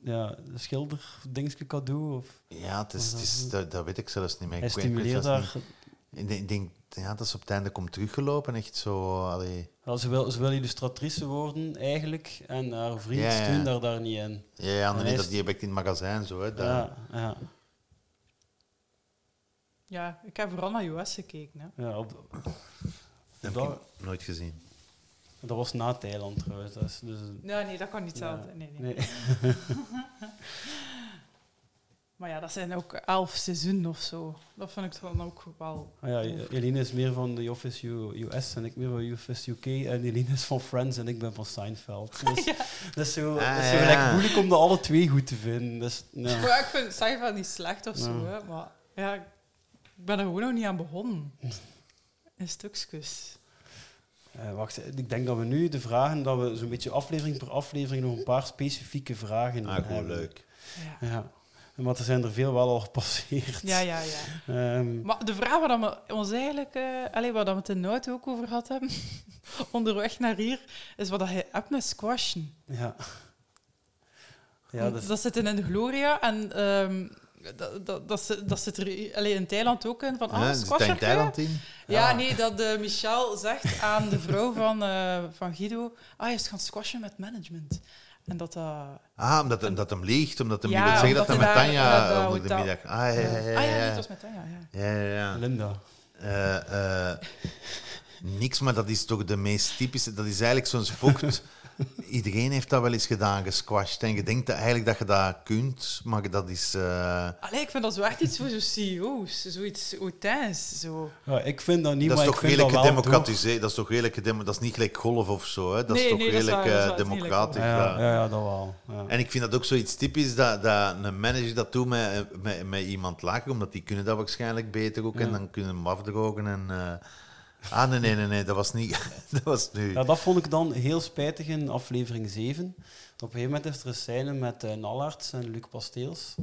ja, schilderdingetje cadeau? Of Ja, het is, het is, dat, dat weet ik zelfs niet meer. hij stimuleert haar niet. Ik denk, ik denk ja, dat ze op het einde komt teruggelopen. Echt zo... Allee. Ja, ze, wil, ze wil illustratrice worden, eigenlijk. En haar vriend Ja, ja. steunt daar, daar niet in. Ja, ja En nee, dat, is- die heb ik in het magazijn zo. Hè, dat- Ja, ja. Ja, ik heb vooral naar US gekeken. Hè. ja op, heb dat, ik nooit gezien. dat was na Thailand trouwens. Dus, Ja, nee, dat kan niet Ja. hetzelfde. Nee, nee. nee. *laughs* Maar ja, dat zijn ook elf seizoenen of zo. Dat vind ik dan ook wel... Ah ja, Eline is meer van The Office U- US en ik meer van The Office UK. En Eline is van Friends en ik ben van Seinfeld. *laughs* Dus dat is zo, Ah, dat is zo ja. gelijk moeilijk om dat alle twee goed te vinden. Dus, ja. Ik vind Seinfeld niet slecht of zo, Ja. hè. Maar ja, ben er gewoon nog niet aan begonnen. In stukjes. Eh, wacht, ik denk dat we nu de vragen, dat we zo'n beetje aflevering per aflevering nog een paar specifieke vragen Ah, hebben. leuk. Ja. Ja. Want er zijn er veel wel al gepasseerd. Ja, ja, ja. Ehm, Maar de vraag waar we ons eigenlijk... eh allee, waar we het in de auto ook over gehad hebben, *laughs* onderweg naar hier, is wat je hebt met squashen. ja. Ja, dat dat zit in de Gloria en ehm, dat, dat, dat, zit- dat zit er allee, in Thailand ook in. Van, Ja, ah, dat in Thailand in? Ja, Ja. nee, dat eh, Michel zegt aan de vrouw van, eh, van Guido, ah, je is gaan squashen met management. En dat dat... Ah, omdat, omdat hem liegt, omdat hem Ja, wil zeggen dat hij met hij Tanja eh, dat onder de middag... Ah, ja, ja, ja. Ah ja, nee, ja. het was met Tanja, ja. Ja, ja, ja. Linda. Eh, eh, niks, maar dat is toch de meest typische... Dat is eigenlijk zo'n sport... Iedereen heeft dat wel eens gedaan, gesquashed. En je denkt dat eigenlijk dat je dat kunt, maar dat is... eh, Allee, ik vind dat zo echt iets voor zo'n CEO's, zoiets hautains, zo. ja, ik vind dat niet, dat maar is ik toch vind dat redelijk. Dat is toch redelijk gedemo- Dat is niet gelijk golf of zo. Hè? Dat Nee, is toch nee, redelijk waar, dat is eh, waar, democratisch. Ja, dat- ja, ja, dat wel. Ja. En ik vind dat ook zoiets typisch dat, dat een manager dat doet met, met, met iemand lager, omdat die kunnen dat waarschijnlijk beter ook. En dan kunnen hem afdrogen. En, eh, ah, nee, nee, nee, nee, dat was niet. *laughs* dat was nu. Ja, dat vond ik dan heel spijtig in aflevering 7. Op een gegeven moment is er een scène met uh, Nallarts en Luc Pasteels.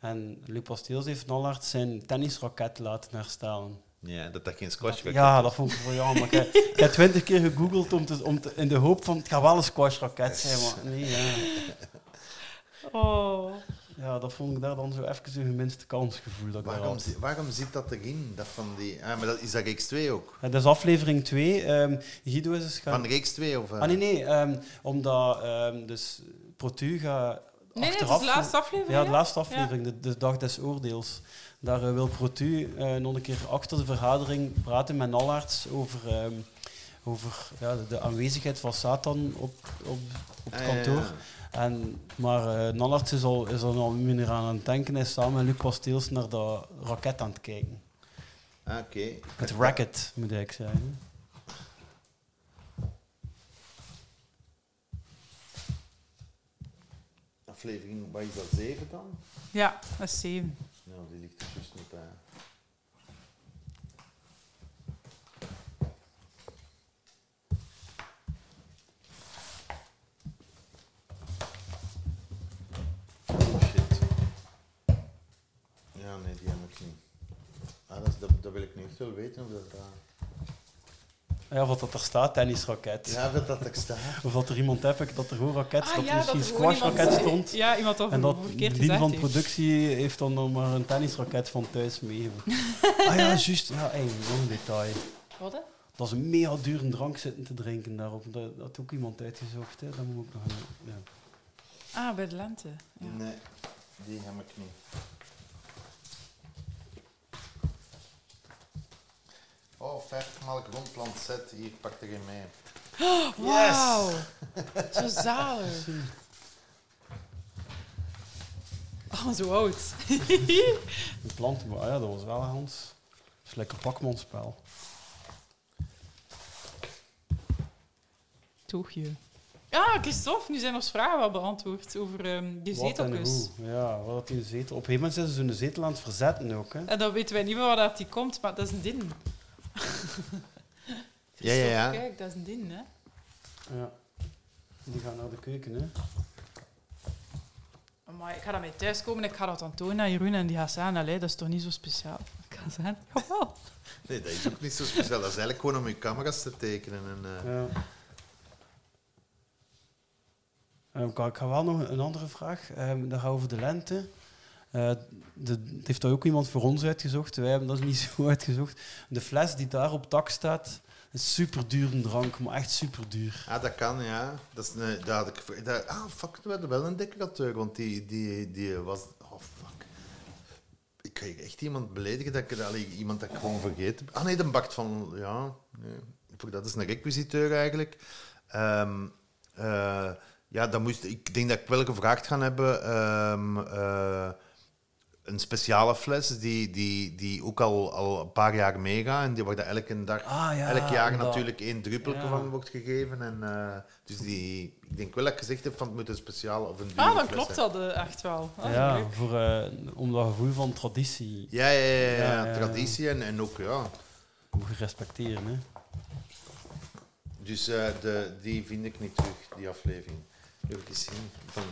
En Luc Pasteels heeft Nallarts zijn tennisraket laten herstellen. Ja, dat dat geen squash Ja, dat vond ik wel jammer. Maar ik, ik heb twintig keer gegoogeld om te, om te, in de hoop van het gaat wel een squashraket zijn. Maar nee, ja. Oh. Ja, dat vond ik daar dan zo even een geminste kansgevoel dat Waarom, zi- waarom zit dat erin? Dat van die, ah, maar dat, is dat reeks 2 ook? Ja, dat is aflevering 2. Ehm Guido is gaan... Van reeks 2? Of, eh? Ah, nee, nee. ehm, omdat ehm, dus Protu gaat Nee, nee, het is achteraf... de laatste aflevering, Ja, de laatste aflevering, de, de dag des oordeels. Daar eh, wil Protu eh, nog een keer achter de vergadering praten met Nallarts over, ehm, over ja, de, aanwezigheid van Satan op, op, op het Ah, ja, ja. En, maar eh Nallarts is, al, is er al minder aan het denken. Hij is samen met Luc Pasteels naar dat raket aan het kijken. Ah, oké. Het racket, moet ik zeggen. Aflevering, wat is dat, 7 dan? Ja, dat is zeven. Ja, die ligt er juist niet bij. Oh shit. Ja, nee, die heb ik niet. Ah, dat, is, dat, dat wil ik niet echt wel weten. Of dat, daar- Ja, wat dat er staat, tennisraket. Ja, dat dat er staat. *laughs* Of dat er iemand heeft dat er gewoon raket Ah, dat ja, er misschien squashraket stond. ja, iemand dat en dat gezegd van productie heeft dan nog maar een tennisraket van thuis meegenomen. *laughs* ah ja, juist. Ja, hey, nog een detail. Wat, hè? Dat is een mega dure drank zitten te drinken daarop. Dat dat had ook iemand uitgezocht. Hè. Dat moet ik ook nog... Ja. Ah, bij de lente. Ja. Nee, die heb ik niet. Oh, 50 maal grondplant zet. Hier, ik pak er een mee. Oh, Wauw. *laughs* Zo zalig. Oh, zo oud. *laughs* Een plant, maar ah ja, dat was wel Hans. Dat is lekker pakmanspel. Toegje. Ja, Christophe, nu zijn ons vragen wel beantwoord over ehm die Wat en zetelkus. hoe. Ja, wat had die zetel. Op een gegeven moment zijn ze zo'n zetel aan het verzetten ook. Hè. En dan weten wij niet meer waar dat die komt, maar dat is een din. *laughs* Ja, ja, ja. Kijk, dat is een din, hè. Ja. Die gaan naar de keuken, hè. Maar ik ga daarmee thuiskomen en ik ga dat dan tonen aan Jeroen en die gaat zeggen, allee, dat is toch niet zo speciaal. *laughs* Ik ga zeggen, jawel. Nee, dat is ook niet zo speciaal. Dat is eigenlijk gewoon om je camera's te tekenen. En, eh, Ja. Ehm, ik, ik ga wel nog een andere vraag. Ehm dat gaat over de lente. Eh, het heeft daar ook iemand voor ons uitgezocht. Wij hebben dat niet *laughs* zo uitgezocht. De fles die daar op tak staat, is super duur een drank, maar echt super duur. Ah, dat kan, ja. Dat is een, dat had ik, ah, fuck, we hadden wel een decorateur, want die, die, die was... Oh, fuck. Ik kan echt iemand beledigen dat ik... Allee, iemand dat ik gewoon vergeten. Ah, nee, de bakt van... Ja, nee. Dat is een requisiteur eigenlijk. Ehm, eh, ja, dan moest, ik denk dat ik wel gevraagd gaan hebben... ehm, eh, een speciale fles die, die, die ook al, al een paar jaar meegaat en die waar dat elke dag, Ah, ja, elk jaar natuurlijk één druppeltje ja. van wordt gegeven. En, eh, dus die, ik denk wel dat ik gezegd heb van het moet een speciale of een dure Ah, dan fles klopt zijn. dat eh, echt wel. Ah, ja, leuk. voor, eh, om dat gevoel van traditie Ja, ja, ja, ja, Ja, ja. traditie en, en ook, ja. moet je respecteren. Hè. Dus eh, de, die vind ik niet terug, die aflevering. Even zien. Van,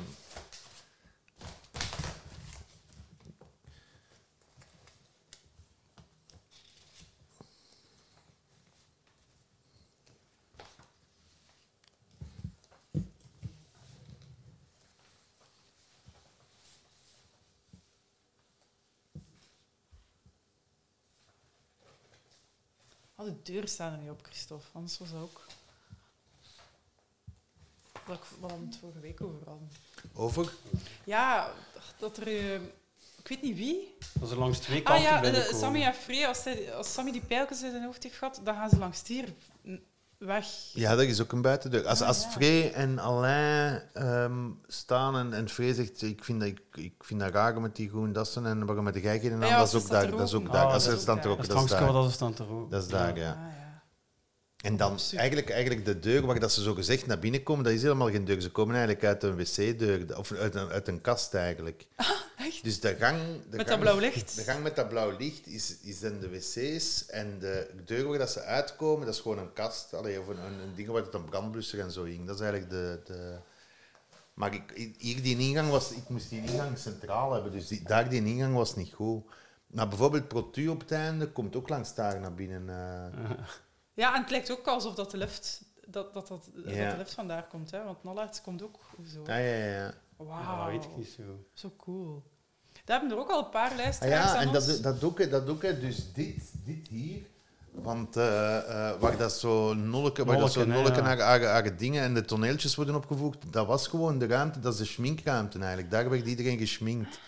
deur staat er niet op, Christophe. Anders was dat ook... Wat ik het vorige week over hadden. over? Ja, dat er... eh, ik weet niet wie. Dat is langs twee Ah kanten ja, eh, binnenkomen. Sammy en Free, als, hij- als Sammy die pijltjes in zijn hoofd heeft gehad, dan gaan ze langs hier weg. Ja, dat is ook een buitendeur. Als, Ah, als ja. Free en Alain ehm, staan en, en Free zegt, ik vind, dat, ik, ik vind dat raar met die groen dassen en waarom met de geigen aan, Ja, dat is ook staat daar. Dat is ook daar. Ah, als dat ze is staan ook te roken, Dat is daar. dat ze staan te roken. Dat is daar, ja. Ah. En dan eigenlijk, eigenlijk de deur waar dat ze zo gezegd naar binnen komen, dat is helemaal geen deur. Ze komen eigenlijk uit een wc-deur, of uit een, uit een kast eigenlijk. echt? Dus de gang... De Met dat gang- blauw licht? De gang met dat blauw licht is, is dan de wc's. En de deur waar dat ze uitkomen, dat is gewoon een kast. Allee, of een, een, een ding waar het een brandblusser en zo hing. Dat is eigenlijk de... de... Maar ik, hier die ingang was... Ik moest die ingang centraal hebben, dus die, daar die ingang was niet goed. Maar bijvoorbeeld Protu op het einde komt ook langs daar naar binnen. eh. *laughs* Ja, en het lijkt ook alsof dat de lift, dat, dat, dat, dat de lift vandaar komt. Hè? Want Nollarts komt ook zo. Ja, ja, ja. Wauw. Weet ik niet zo. Zo cool. Daar hebben er ook al een paar Ah luisteraars ja, aan en dat, dat, doe ik, dat doe ik dus dit, dit hier. Want eh, eh, waar dat zo nolke, waar dat zo Nolken, nolken ja. haar, haar, haar dingen en de toneeltjes worden opgevoegd, dat was gewoon de ruimte, dat is de schminkruimte eigenlijk. Daar werd iedereen geschminkt.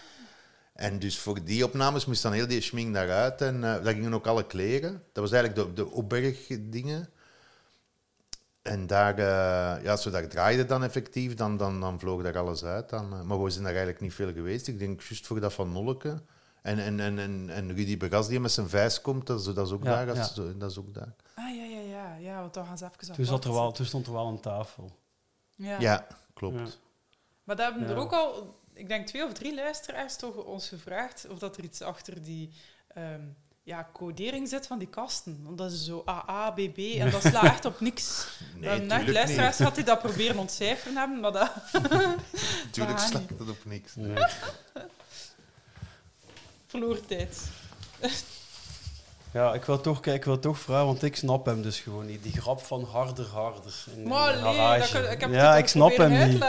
En dus voor die opnames moest dan heel die schmink daaruit en eh, daar gingen ook alle kleren. Dat was eigenlijk de, de opbergdingen. En daar, eh, ja, als we daar draaiden dan effectief, dan, dan, dan vloog daar alles uit. Dan, eh, maar we zijn daar eigenlijk niet veel geweest. Ik denk juist voor dat van Nolke. En, en, en, en, en Rudy Begas die met zijn vijs komt, dat is, dat is ook Ja, daar. Dat, ja. is, zo- dat is ook daar. Ah, ja, ja, ja. Ja, want dan gaan ze even Toen, zat er wel, toen stond er wel een tafel. Ja. Ja, klopt. Ja. Maar daar hebben er Ja. ook al, ik denk twee of drie luisteraars toch ons gevraagd of dat er iets achter die ehm, ja, codering zit van die kasten. Want dat is zo AA, BB en dat slaat echt op niks. *laughs* Nee, tuurlijk luisteraars niet. gehad die dat proberen ontcijferen hebben, maar dat... *laughs* Tuurlijk gaat slaat niet. dat op niks. Nee. *laughs* Verloren tijd. Ja, ik wil, toch, ik wil toch vragen, want ik snap hem dus gewoon niet. Die grap van harder, harder. In, Maar nee, dat, ik heb ja, het ik snap hem niet.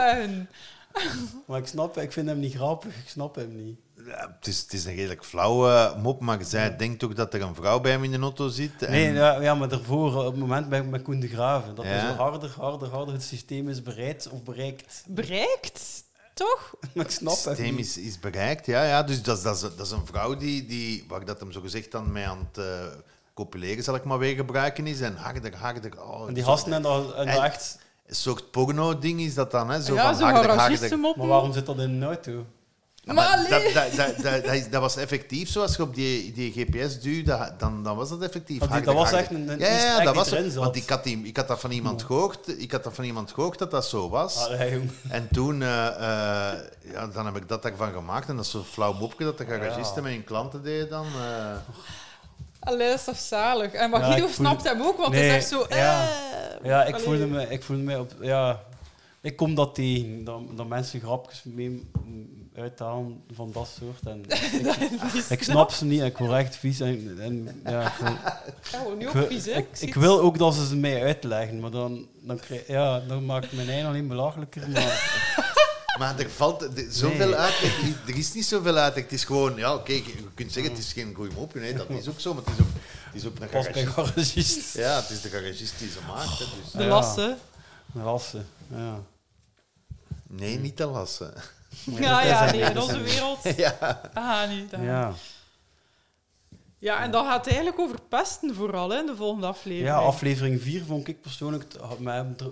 *laughs* Maar ik, snap, ik vind hem niet grappig. Ik snap hem niet. Ja, het, is, het is een redelijk flauwe mop, maar zij denkt toch dat er een vrouw bij hem in de auto zit. En Nee, ja, ja, maar daarvoor, op het moment met, met Koen de Graven. Dat Ja. is harder, harder, harder. Het systeem is bereid of bereikt. Bereikt? Toch? *laughs* Maar ik snap het systeem is, is bereikt, ja. ja dus dat, is- dat, is, dat is een vrouw die, die waar dat hem zo gezegd dan mee aan het eh, copuleren, zal ik maar weer gebruiken, is. En harder, harder. Oh, En die gasten en En- echt... Een soort porno-ding is dat dan, hè? Zo ja, van garagistenmop. Maar waarom zit dat in een auto? Maar, dat, dat, dat, dat, was effectief zo. Als je op die, die GPS duwde, dan, dan was dat effectief. Want die- harder, dat was echt een- een Ja, ja, dat was zo. Want ik had, die, ik had dat van iemand gehoord. Ik had dat van iemand gehoord dat dat zo was. Allee. En toen, eh, eh, ja, dan heb ik dat daarvan gemaakt. En dat is zo'n flauw mopje dat de garagisten Ja. met hun klanten deden dan. eh. Allee, dat is toch zalig. En maar Ja, Guido snapt hem ook, want Nee, hij zegt zo... ja. eh, Ja, ik voelde, me, ik voelde me op... Ja, ik kom dat tegen. Dat, dat mensen grapjes mee uithalen van dat soort. En *laughs* ik, ik snap ze niet en ik word echt vies. En, en, ja, ik, wil, *laughs* Ja, nu ook wil, vies, hè? ik, het. wil ook dat ze ze mij uitleggen, maar dan, dan, krijg, ja, dan maakt mijn eigen alleen belachelijker. Maar, *laughs* Maar er valt zoveel Nee. uitleg. Er is niet zoveel uitleg. Het is gewoon, ja, oké, je kunt zeggen het is geen goeie mop. Nee, dat is ook zo, maar het is ook, het is ook een Pas bij garagist. garagist. Ja, het is de garagist die ze maakt. Hè, dus. De lassen. De lassen, ja. Nee, niet de lassen. Ja, ja, nee, in onze wereld. *laughs* Ja. Ah, niet. Ja. Ja. en dat gaat eigenlijk over pesten vooral, hè, in de volgende aflevering. ja, aflevering 4 vond ik persoonlijk het- met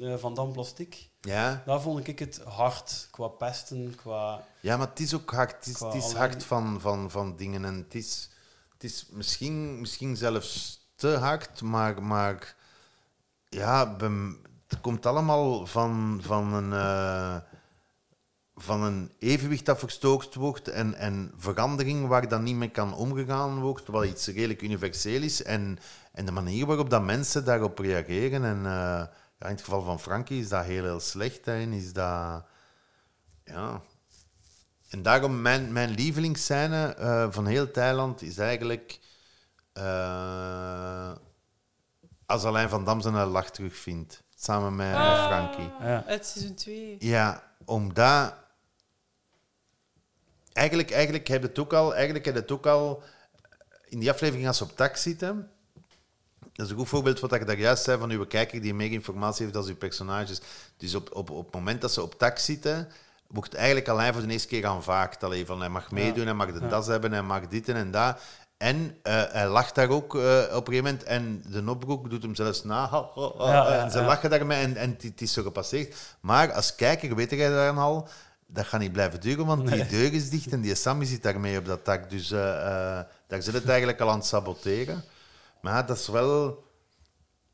eh, Van Dam Plastic. Ja. Daar vond ik het hard qua pesten, qua... Ja, maar het is ook hard. Het is, het hard van, van, van dingen. En het is, het is misschien, misschien zelfs te hard, maar, maar ja, het komt allemaal van, van, een, eh, van een evenwicht dat verstookt wordt en, en verandering waar dan niet mee kan omgegaan wordt, wat iets redelijk universeel is. En, en de manier waarop dat mensen daarop reageren. En eh, ja, in het geval van Frankie is dat heel, heel slecht. En is dat... Ja, en daarom, mijn, mijn lievelingsscène eh, van heel Thailand is eigenlijk eh, als Alain van Dam zijn lach terugvindt. Samen met, met Ah, Frankie. Uit seizoen 2. Ja, omdat... Eigenlijk, eigenlijk heb je het ook al... Eigenlijk heb je het ook al... In die aflevering als ze op tak zitten... Dat is een goed voorbeeld wat ik daar juist zei van uw kijker die meer informatie heeft dan uw personages. Dus op, op, op het moment dat ze op tak zitten, wordt eigenlijk alleen voor de eerste keer aanvaard. Alleen van hij mag meedoen, hij mag de Ja. das hebben, hij mag dit en dat. En eh, hij lacht daar ook eh, op een gegeven moment. En de opbroek doet hem zelfs na. Ha, ha, ha. Ja, ja, en ze lachen daarmee en, en het- is zo gepasseerd. Maar als kijker weet jij dan al, dat gaat niet blijven duren, want die Nee. deur is dicht en die Sammy zit daarmee op dat tak. Dus eh, eh, daar zit het eigenlijk al aan het saboteren. Maar dat is wel...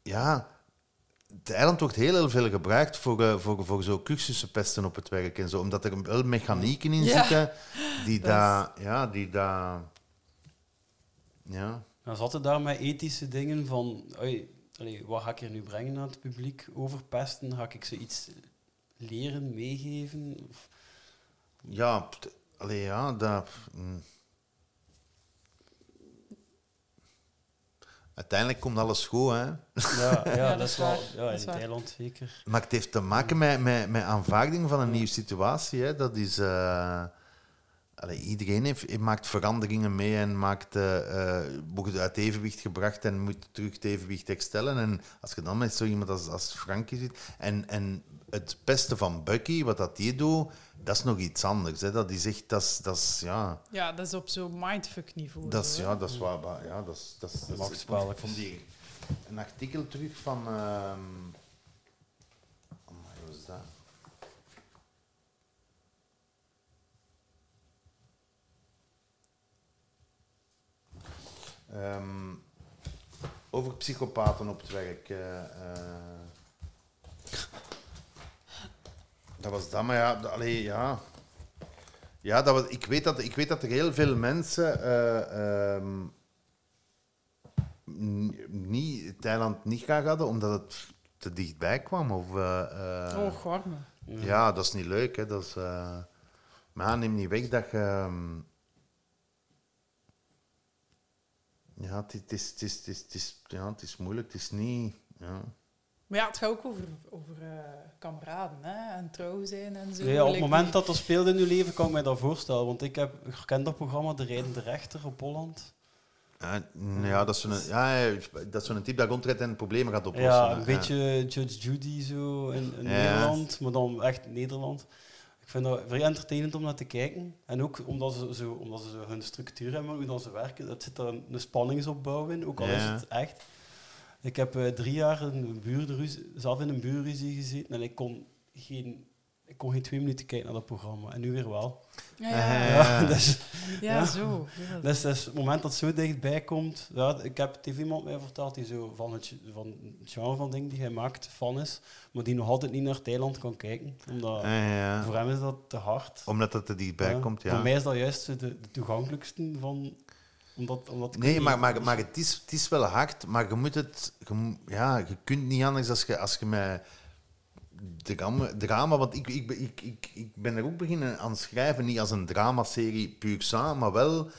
Ja, het eiland wordt heel, heel veel gebruikt voor, eh, voor, voor zo cursussenpesten op het werk en zo. Omdat er wel mechanieken in Ja. zitten die Dat daar... Ja, die daar... Ja. Dan zat het daar met ethische dingen van... Oei, allee, wat ga ik hier nu brengen aan het publiek over pesten? Ga ik ze iets leren, meegeven? Of- Ja, pst, allee, ja, dat... mm. Uiteindelijk komt alles goed, hè. Ja, ja, *laughs* Ja, dat, dat is wel... Ja, Dat in. Thailand zeker. Maar het heeft te maken met, met, met aanvaarding van een nieuwe situatie. Hè. Dat is... eh, allee, iedereen heeft, heeft- maakt veranderingen mee en maakt, eh, wordt uit evenwicht gebracht en moet terug het evenwicht herstellen. En als je dan met zo iemand als, als Frankie zit... En, en het beste van Bucky, wat dat die doet, dat is nog iets anders. Hè. Dat is echt... Dat is, dat is, ja, Ja, dat is op zo'n mindfuck-niveau. dat is, ja, dat is waar. Ja, dat is, dat is, dat is, Machtsspel. ik vond die een artikel terug van. ehm amai, wat is dat? Ehm, over psychopaten op het werk. eh, eh. Dat was dat, maar ja, allee, ja. Ja, dat was, ik, weet dat, ik weet dat er heel veel mensen eh, ehm, n- niet, Thailand niet graag hadden, omdat het te dichtbij kwam. Of, eh, eh, Oh, warme. ja, dat is niet leuk. Hè. Dat is, eh, Maar neem niet weg dat je... ehm, Ja, het is, het, is, het, is, het, is, het, is, ja, het is moeilijk. Het is niet... Ja. Maar ja, het gaat ook over, over eh, kameraden hè? en trouw zijn en zo. Ja, op het moment dat er speelde in uw leven, kan ik mij dat voorstellen. Want ik heb gekend dat programma De Rijdende Rechter op Holland. Ja, ja, dat is zo'n ja, ja, dat is zo'n type dat rondrijdt en problemen gaat oplossen. Ja, een beetje Judge Judy zo in, in Ja. Nederland, maar dan echt Nederland. Ik vind dat vrij entertainend om naar te kijken. En ook omdat ze, zo, omdat ze zo hun structuur hebben, hoe dat ze werken, dat zit daar een, spanningsopbouw in, ook al is het echt. Ik heb eh, drie jaar in een buurruzie, zelf in een buurruzie gezeten en ik kon geen, ik kon geen twee minuten kijken naar dat programma. En nu weer wel. Ja, ja. Ja. *laughs* dus, Ja, zo. Ja. Dus, dus het moment dat het zo dichtbij komt... Ja, ik heb tegen iemand mij verteld die zo van het, van het genre van dingen die hij maakt fan is, maar die nog altijd niet naar Thailand kan kijken. Omdat, Ja, ja. Voor hem is dat te hard. Omdat het er dichtbij komt, ja. Voor mij is dat juist de, de toegankelijkste van... Omdat, omdat ik Nee, maar, maar, maar het, is, het is wel hard, maar je moet het... Je, ja, je kunt niet anders als je, als je met drama... drama want ik, ik, ik, ik, ik ben er ook beginnen aan schrijven, niet als een dramaserie puur sang, maar wel...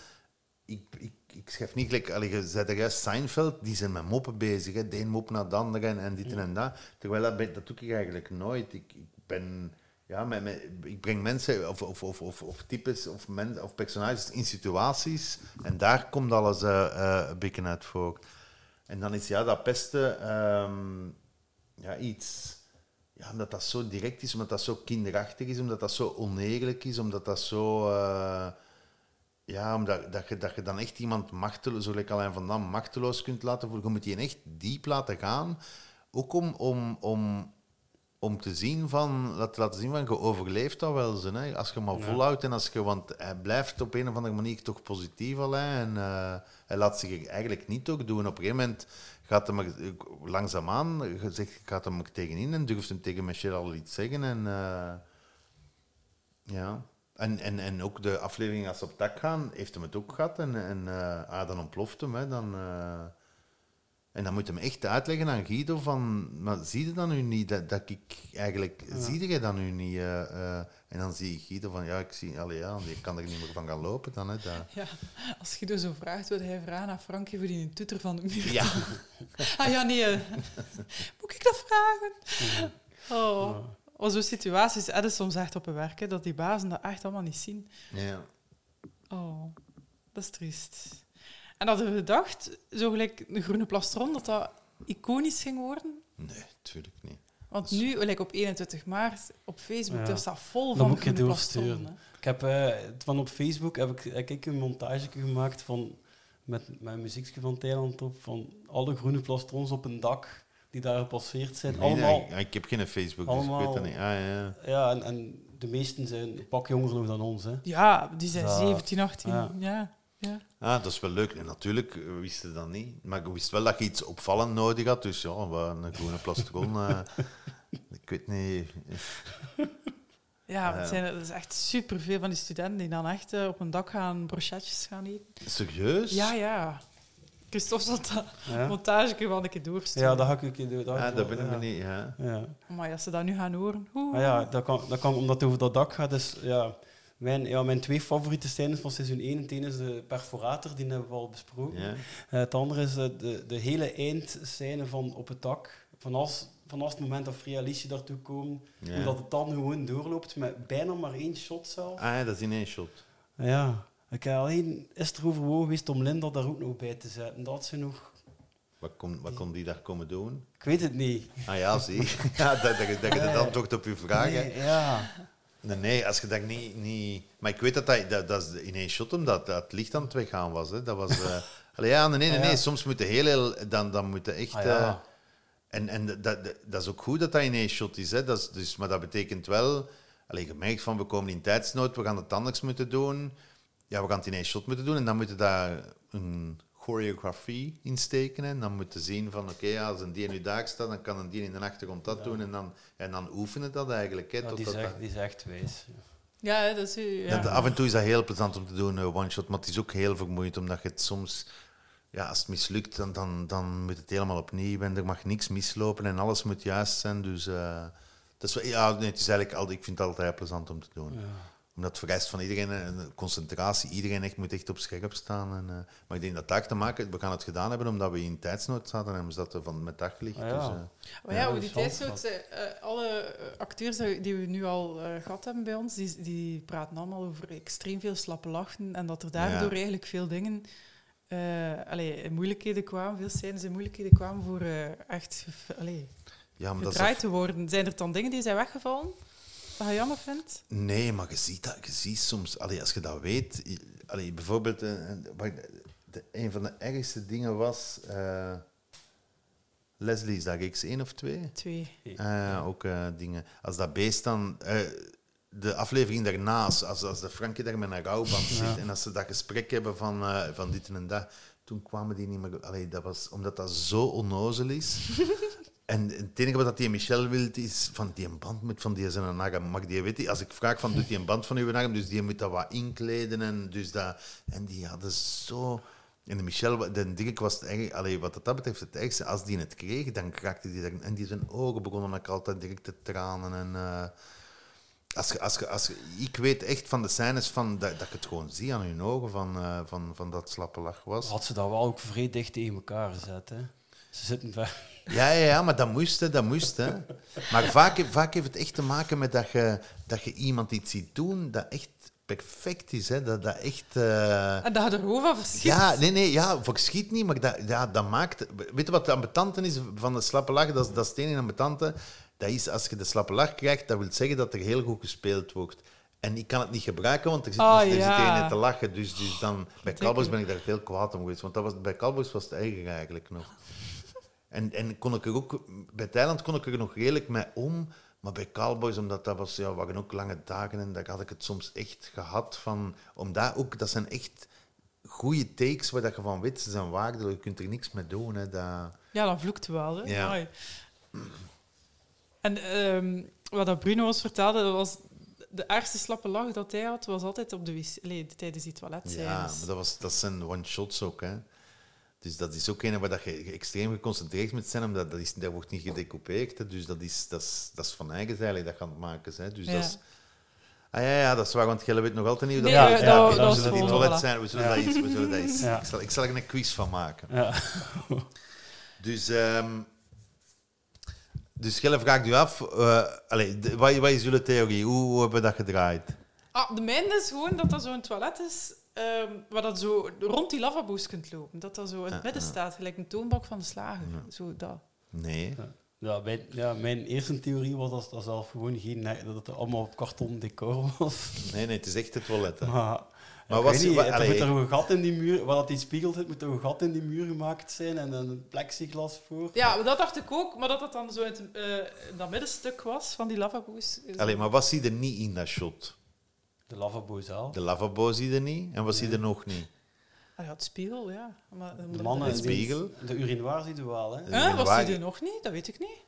Ik, ik, ik schrijf niet gelijk... Allee, je zei er juist Seinfeld, die zijn met moppen bezig. Hè, de een mop naar de andere en, en dit en dat. Terwijl dat, doe ik eigenlijk nooit. Ik, ik ben... ja, ik breng mensen of, of, of, of, types of, men, of personages in situaties en daar komt alles eh, een beetje uit voor. En dan is ja, dat pesten ehm, ja, iets... Ja, omdat dat zo direct is, omdat dat zo kinderachtig is, omdat dat zo oneerlijk is, omdat dat zo... eh, ja, omdat dat je, dat je dan echt iemand machteloos, zoals ik Alain van Dam, machteloos kunt laten voelen. Je moet die echt diep laten gaan. Ook om, om, om, om te zien van, laten, laten zien van, je overleeft dat wel. Zo, hè. Als je maar Ja. volhoudt en als je, want hij blijft op een of andere manier toch positief Alain. En eh, hij laat zich eigenlijk niet ook doen. Op een gegeven moment gaat hem er, langzaamaan, zegt, gaat hem er tegenin en durft hem tegen Michel al iets zeggen. En, eh, ja. En, en, en ook de aflevering als ze op dak gaan, heeft hem het ook gehad. En, en eh, ah, dan ontploft hem. Hè, dan, en dan moet hem echt uitleggen aan Guido van... Maar zie je dan nu niet dat, dat ik eigenlijk... Ja. Zie je dan nu niet? eh, eh, en dan zie je Guido van... Ja, ik zie... Allee, ja, je kan er niet meer van gaan lopen dan. Hè, dat. Ja, als Guido zo vraagt, wil hij vragen aan Frankie voor die een toeter van de muur. Ja. *laughs* ah ja, nee. eh. *laughs* Moet ik dat vragen? Oh. Oh, zo'n situaties er is soms echt op een werk, hè, dat die bazen dat echt allemaal niet zien. Ja. Oh, dat is triest. En hadden we gedacht, zo gelijk een groene plastron, dat dat iconisch ging worden? Nee, tuurlijk niet. Want nu, gelijk op 21 maart, op Facebook, Ja. dat staat vol Dan van moet ik je groene doorsturen. Ik heb eh, van op Facebook heb ik, heb ik een montage gemaakt van, met mijn muziekje van Thailand op, van alle groene plastrons op een dak die daar gepasseerd zijn. Nee, allemaal, nee, ik heb geen Facebook, dus ik weet allemaal, dat niet. Ah, ja. ja, en, en de meesten zijn een pak jonger nog dan ons. Hè. Ja, die zijn Dat- 17, 18. ja. Ja. Ja. Ah, dat is wel leuk. En natuurlijk, we wisten dat niet. Maar ik wist wel dat je iets opvallend nodig had. Dus ja, een groene plastron. eh, *laughs* ik weet niet. Ja, Eh, het zijn, er is echt superveel van die studenten die dan echt eh, op een dak gaan brochetjes gaan eten. Serieus? Ja, ja. Christophe zal dat Ja? montage wel een keer doorsturen. Ja, dat ga ik een keer doen. Dat, ga Ah, ik dat ben ik ja. me niet, ja. Ja. Maar als ze dat nu gaan horen... Ah ja, dat kan, dat kan omdat het over dat dak gaat. Dus, ja, mijn, ja, mijn twee favoriete scènes van seizoen 1. Het ene is de perforator, die hebben we al besproken. Ja. Eh, het andere is eh, de, de hele eindscène van op het dak. Vanaf, vanaf het moment dat en Alicia daartoe komen, Ja. hoe dat het dan gewoon doorloopt met bijna maar één shot zelf. Ah, ja, dat is in één shot. Ja, ik heb alleen is er overwogen geweest om Linda daar ook nog bij te zetten. Dat ze nog... Wat kon, wat kon die daar komen doen? Ik weet het niet. Ah ja, zie. *laughs* Ja, dat, dat, je- dat *laughs* je het antwoord op je vraag Nee, ja. Nee, nee, als je dat niet, niet... Maar ik weet dat dat, dat, dat is in één shot omdat dat het licht aan het weggaan was. Hè. Dat was... *laughs* Allee, ja, nee, nee, nee, Ah, ja. Soms moet je heel... heel dan, dan moet je echt... Ah, ja. eh, en en dat, dat, dat is ook goed dat dat in één shot is. Hè. Dat is dus, maar dat betekent wel... Allee, je merkt van, we komen in tijdsnood, we gaan het anders moeten doen. Ja, we gaan het in één shot moeten doen. En dan moet je daar een choreografie in steken. En dan moet je zien van, oké, ja, als een die nu daar staat, dan kan een die in de achtergrond dat doen. En dan, en dan oefenen dat eigenlijk. Hè, Ja, die, is totdat echt, dat- die is echt wijs. Ja, dat is... Ja. af en toe is dat heel plezant om te doen, eh, one-shot, maar het is ook heel vermoeiend, omdat je het soms... Ja, als het mislukt, dan, dan, dan moet het helemaal opnieuw en er mag niks mislopen en alles moet juist zijn. Dus eh, dat is ja, nee, het is eigenlijk altijd, ik vind het altijd plezant om te doen. Ja. Omdat het vereist van iedereen een concentratie, iedereen echt moet echt op scherp staan. En, eh, maar ik denk dat dat te maken, we gaan het gedaan hebben omdat we in tijdsnood zaten en we zaten van met daglicht. Ah, ja. Dus, eh, Maar ja, Ja, hoe die tijdsnood... eh, eh, alle eh, acteurs die we nu al eh, gehad hebben bij ons, die, die praten allemaal over extreem veel slappe lachen en dat er daardoor Ja. eigenlijk veel dingen... eh allee, in moeilijkheden kwamen, veel scènes in moeilijkheden kwamen voor eh, echt allee, ja, maar dat is te worden. Zijn er dan dingen die zijn weggevallen? Wat je jammer vindt? Nee, maar je ziet dat. Je ziet soms, allee, als je dat weet. Allee, bijvoorbeeld, eh, wat ik- de, een van de ergste dingen was. eh, Leslie, is dat X één of twee? Twee. Eh, ook eh, dingen. Als dat beest dan. eh, de aflevering daarnaast, als, als de Frankie daar met een rouwband zit en als ze dat gesprek hebben van, eh, van dit en dat, toen kwamen die niet meer. Allee, dat was omdat dat zo onnozel is. *laughs* En het enige wat die Michel wil, is van die band met van die zijn arm. Mag die als ik vraag van doet die een band van uw arm, dus die moet dat wat inkleden en dus dat. En die hadden zo. En de Michel, de Dirk was het allee, wat dat betreft het ergste. Als die het kreeg, dan kraakte die daar, en die zijn ogen begonnen ook altijd direct te tranen. En, eh, als als als ik weet echt van de scènes van, dat, dat ik het gewoon zie aan hun ogen van, eh, van, van dat slappe lach was. Had ze dat wel ook vrij dicht tegen elkaar gezet. Hè? Ze zitten ver. Ja, ja, ja, maar dat moest, hè, dat moest. Hè. Maar vaak, vaak heeft het echt te maken met dat je, dat je iemand iets ziet doen dat echt perfect is. Hè. Dat, dat echt... eh, En dat je er van verschiet. Ja, nee, nee, ja, verschiet niet, maar dat, ja, dat maakt... Weet je wat de ambetante is van de slappe lach? Dat, is- dat is het ambetante. Dat is, als je de slappe lach krijgt, dat wil zeggen dat er heel goed gespeeld wordt. En ik kan het niet gebruiken, want er zit, Ah, er zit ja. een te lachen. Dus, dus dan, bij Cowboys ben ik daar heel kwaad om geweest. Want dat was, bij Cowboys was het erger eigenlijk nog. En, en kon ik er ook, bij Thailand kon ik er nog redelijk mee om. Maar bij Cowboys, omdat dat was, ja, waren ook lange dagen en daar had ik het soms echt gehad van. Omdat ook, dat zijn echt goede takes waar dat je van weet, ze zijn waardelijk, je kunt er niks mee doen. Hè, dat... Ja, dan vloekt wel. Hè? Ja. En ehm, wat dat Bruno ons vertelde, dat was de ergste slappe lach dat hij had, was altijd op de wc, tijdens die toiletscènes. Ja, maar dat, was, dat zijn one-shots ook. Hè. Dus dat is ook een waar dat je extreem geconcentreerd moet zijn, omdat dat, is, dat wordt niet gedecoupeerd. Hè. Dus dat is, dat, is, dat is van eigen eigenlijk dat je aan het maken bent. Dus Ja. dat is... Ah ja, ja, dat is waar, want jij weet nog altijd niet hoe Nee, dat... eh, ja, dat- we zullen die toilet zijn, we zullen Ja. dat eens, we zullen dat. Ik, zal, ik zal er een quiz van maken. Ja. *laughs* Dus, ehm dus Gelle vraagt u af, eh allee, de- wat, wat is jullie theorie? Hoe, hoe hebben we dat gedraaid? Ah, de mijne is gewoon dat dat zo'n toilet is ehm, waar dat zo rond die lavabo's kunt lopen. Dat dat zo in het Ja, midden ja. staat, gelijk een toonbank van de slager. Zo dat. Nee. Ja, mijn, ja, mijn eerste theorie was dat dat zelf gewoon geen... dat het allemaal op karton decor was. Nee, nee, het is echt het toilet. Hè. Maar, Maar ik was- weet niet, wa- er allee, moet er een gat in die muur... Waar dat die spiegel zit, moet er een gat in die muur gemaakt zijn en een plexiglas voor. Ja, maar dat dacht ik ook, maar dat het dan zo in, het, eh, in dat middenstuk was van die lavabo's. is- Allee, maar wat zie je er niet in dat shot? De lavabo zelf. De lavabo zie je er niet. En wat zie je er nog niet? Ah ja, het spiegel, ja. Maar, moet De mannen... Het spiegel. De urinoir zie je wel, hè. Was urinoir- die er nog niet? Dat weet ik niet.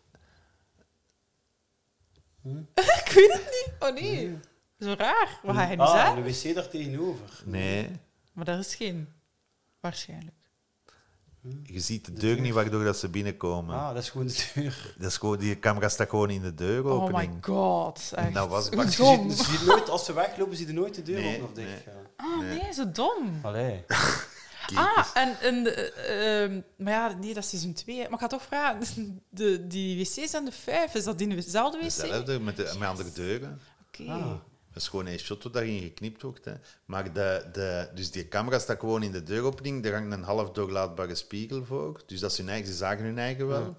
Hm? *laughs* ik weet het niet. Oh nee. Zo raar. Wat ga je nu ah, zeggen? de wc daar tegenover. Nee. Maar daar is geen. Waarschijnlijk. Je ziet de deur niet waardoor dat ze binnenkomen. Ah, dat is gewoon de deur. Dat is gewoon, die camera staat gewoon in de Oh deuropening. my god. En Echt. dat was maar- dom. nooit, als ze weglopen, zie je nooit de deur Nee, open of dicht nee. gaan. Ah nee, zo dom. Allee. *laughs* Ah, en, en eh, ehm, maar ja, nee, dat is seizoen 2. Maar ik ga toch vragen, *laughs* de, die wc's en de vijf, is dat in dezelfde wc? Hetzelfde, met, de, met andere deuren. Oké. Ah. Dat is gewoon een shot wat daarin geknipt wordt. Hè. Maar de, de, dus die camera staat gewoon in de deuropening. Daar hangt een half doorlaatbare spiegel voor. Dus dat is hun eigen, ze zagen hun eigen wel.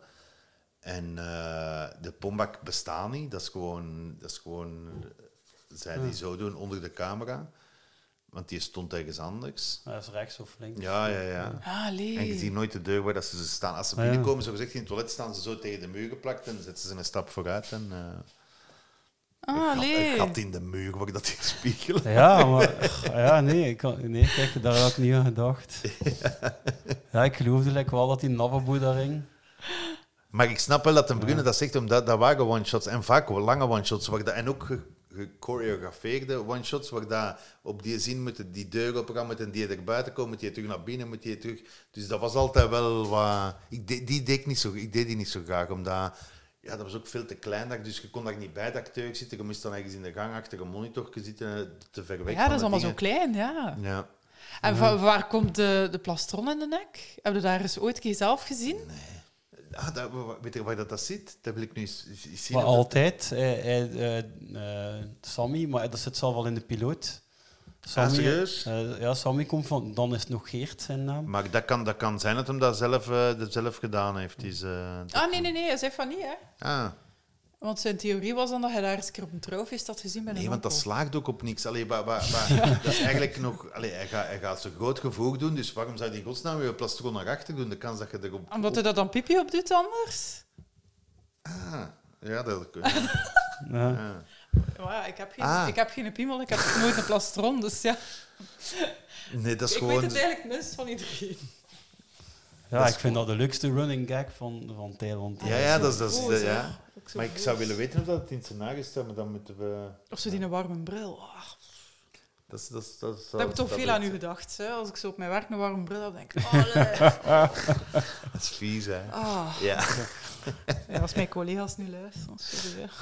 En eh, de pombak bestaat niet. Dat is gewoon, dat is gewoon eh, zij die zo doen onder de camera. Want die stond ergens anders. Dat is rechts of links. Ja, ja, ja. Ah. En je ziet nooit de deur waar dat ze staan. Als ze Ah, ja. binnenkomen, zo gezegd in het toilet, staan ze zo tegen de muur geplakt en zetten ze een stap vooruit. En, eh, Ah, een, gat, lee. een gat in de muur waar dat die spiegel. Ja, maar... Ja, nee, ik kan, nee, kijk, daar had ik niet aan gedacht. *laughs* Ja, ik geloofde like wel dat die lavabo daar hing. Maar ik snap wel dat een Brune dat zegt, omdat dat waren one-shots. En vaak wel lange one-shots. waar dat- En ook ge- gechoreografeerde one-shots, waar dat op die zin moet die deur opgaan, moet en die er buiten komen, moet die terug naar binnen, moet die terug... Dus dat was altijd wel wat... Ik deed, die, deed ik, niet zo, ik deed die niet zo graag, omdat... Ja, dat was ook veel te klein, dat- dus je kon daar niet bij de acteur zitten. Je moest dan ergens in de gang achter een monitor zitten, te ver weg Ja, van dat is allemaal zo klein, ja. Ja. En waar komt de, de plastron in de nek? Heb je daar eens ooit een keer zelf gezien? Ah, dat, weet je waar dat, dat zit? Dat wil ik nu eens, zien. Maar dat- altijd, eh, eh, eh, Sammy, maar dat zit zelf al in de piloot. Sammy, serieus? eh, ja, Sammy komt van, dan is het nog Geert zijn naam. Maar dat kan, dat kan zijn dat hem dat zelf, eh, dat zelf gedaan heeft. Is, eh, dat- Ah, nee, nee, nee, hij zei van niet, hè. Ah, Want zijn theorie was dan dat hij daar eens een keer op een trouwfeest had gezien bij een nee, want dat slaagt ook op niks. Allee, *laughs* Dat is eigenlijk nog... Allee, hij, gaat, hij gaat zo groot gevoeg doen, dus waarom zou hij in godsnaam weer plastron naar achter doen? De kans dat je erop... Omdat hij dat dan pipi op doet anders? Ah, ja, dat kan. *laughs* Ja. Ja. Ja, ik heb geen, Ah. ik heb geen piemel, ik heb nooit een plastron, dus ja. Nee, dat is ik gewoon... weet het eigenlijk het minst van iedereen. Ja, Dat ik vind dat de leukste running gag van, van Thailand. Ja, ja, dat is... Dat is ja. Maar ik zou willen weten of dat het in scenario staat, maar dan moeten we... Of zo die een warme bril. Ah, Dat, is, dat, is, dat, is, Daar heb ik toch dat veel aan u gedacht. Hè? Als ik zo op mijn werk een warme bril heb, denk ik... *laughs* Oh. *laughs* Dat is vies, hè. Ah. Ja. Ja, als mijn collega's nu luisteren, sorry. *laughs*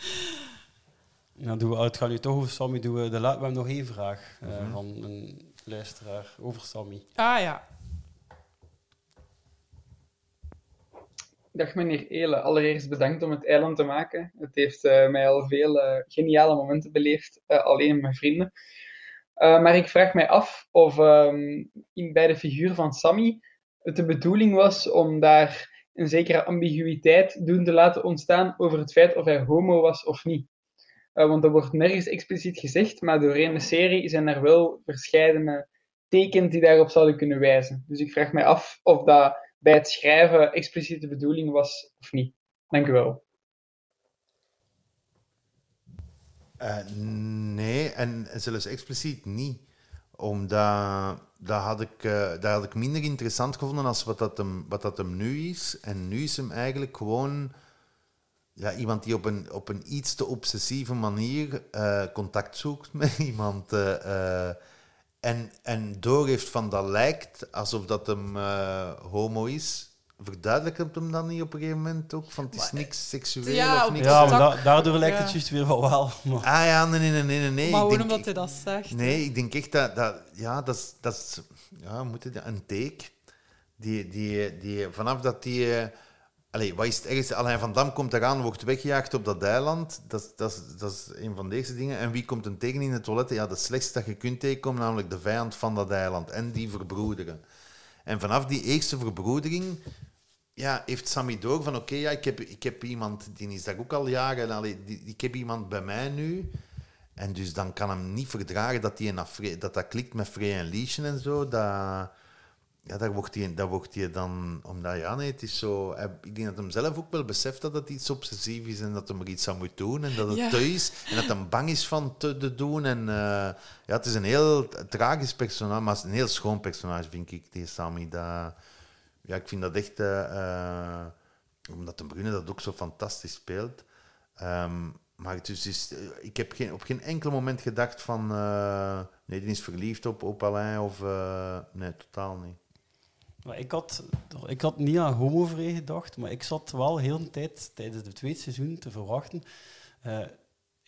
hè. *laughs* Nou, doen we, het gaat nu toch over Sammy. Doen we, de, we hebben nog één vraag eh, Mhm. van een luisteraar over Sammy. Ah ja. Dag meneer Elen, allereerst bedankt om het eiland te maken. Het heeft eh, mij al veel eh, geniale momenten beleefd, eh, alleen met mijn vrienden. Eh, maar ik vraag mij af of ehm, in, bij de figuur van Sammy het de bedoeling was om daar een zekere ambiguïteit doen te laten ontstaan over het feit of hij homo was of niet. Eh, want dat wordt nergens expliciet gezegd, maar doorheen de serie zijn er wel verschillende tekens die daarop zouden kunnen wijzen. Dus ik vraag mij af of dat bij het schrijven expliciet de bedoeling was of niet. Dank u wel. Eh, nee, en zelfs expliciet niet. Omdat dat had, ik, eh, dat had ik minder interessant gevonden als wat dat, hem, wat dat hem nu is. En nu is hem eigenlijk gewoon ja, iemand die op een, op een iets te obsessieve manier eh, contact zoekt *laughs* met iemand. eh, en, en doorgeeft van dat lijkt alsof dat hem homo is. Verduidelijkt het hem dan niet op een gegeven moment ook? Van het is niks seksueel ja, of niks. Ja, maar tak- da- daardoor lijkt het ja. juist weer van wel. *laughs* Maar... Ah ja, nee, nee, nee, nee. nee. maar gewoon omdat hij dat zegt. Nee, ik denk echt dat... dat ja, dat is... Dat is ja, hoe moet het, een take. Die, die, die, vanaf dat die... eh, Allee, wat is het ergste? Alain van Dam komt eraan, wordt weggejaagd op dat eiland. Dat, is- dat, dat is een van deze dingen. En wie komt hem tegen in het toilet? Ja, het slechtste dat je kunt tegenkomen, namelijk de vijand van dat eiland. En die verbroederen. En vanaf die eerste verbroedering ja, heeft Sammy door van oké, ja, ik, heb, ik heb iemand, die is daar ook al jaren, allee, die, ik heb iemand bij mij nu. En dus dan kan hem niet verdragen dat die een dat, dat klikt met Frey en Lieschen en zo. Dat, ja, daar wordt hij daar wordt hij dan... Omdat, ja, nee, het is zo... hij- Ik denk dat hem zelf ook wel beseft dat het iets obsessief is en dat hij er iets aan moet doen en dat het Ja. te is. En dat hij bang is van te, te doen. En eh, ja, het is een heel tragisch personage, maar het is een heel schoon personage, vind ik, die Sammy. Dat, ja, ik vind dat echt... eh, eh, omdat de Brune dat ook zo fantastisch speelt. Ehm, maar het is, is, ik heb geen, op geen enkel moment gedacht van... eh, nee, die is verliefd op, op Alain of... eh, nee, totaal niet. Maar ik, had, ik had niet aan homovrij gedacht, maar ik zat wel heel de tijd tijdens het tweede seizoen te verwachten. Eh,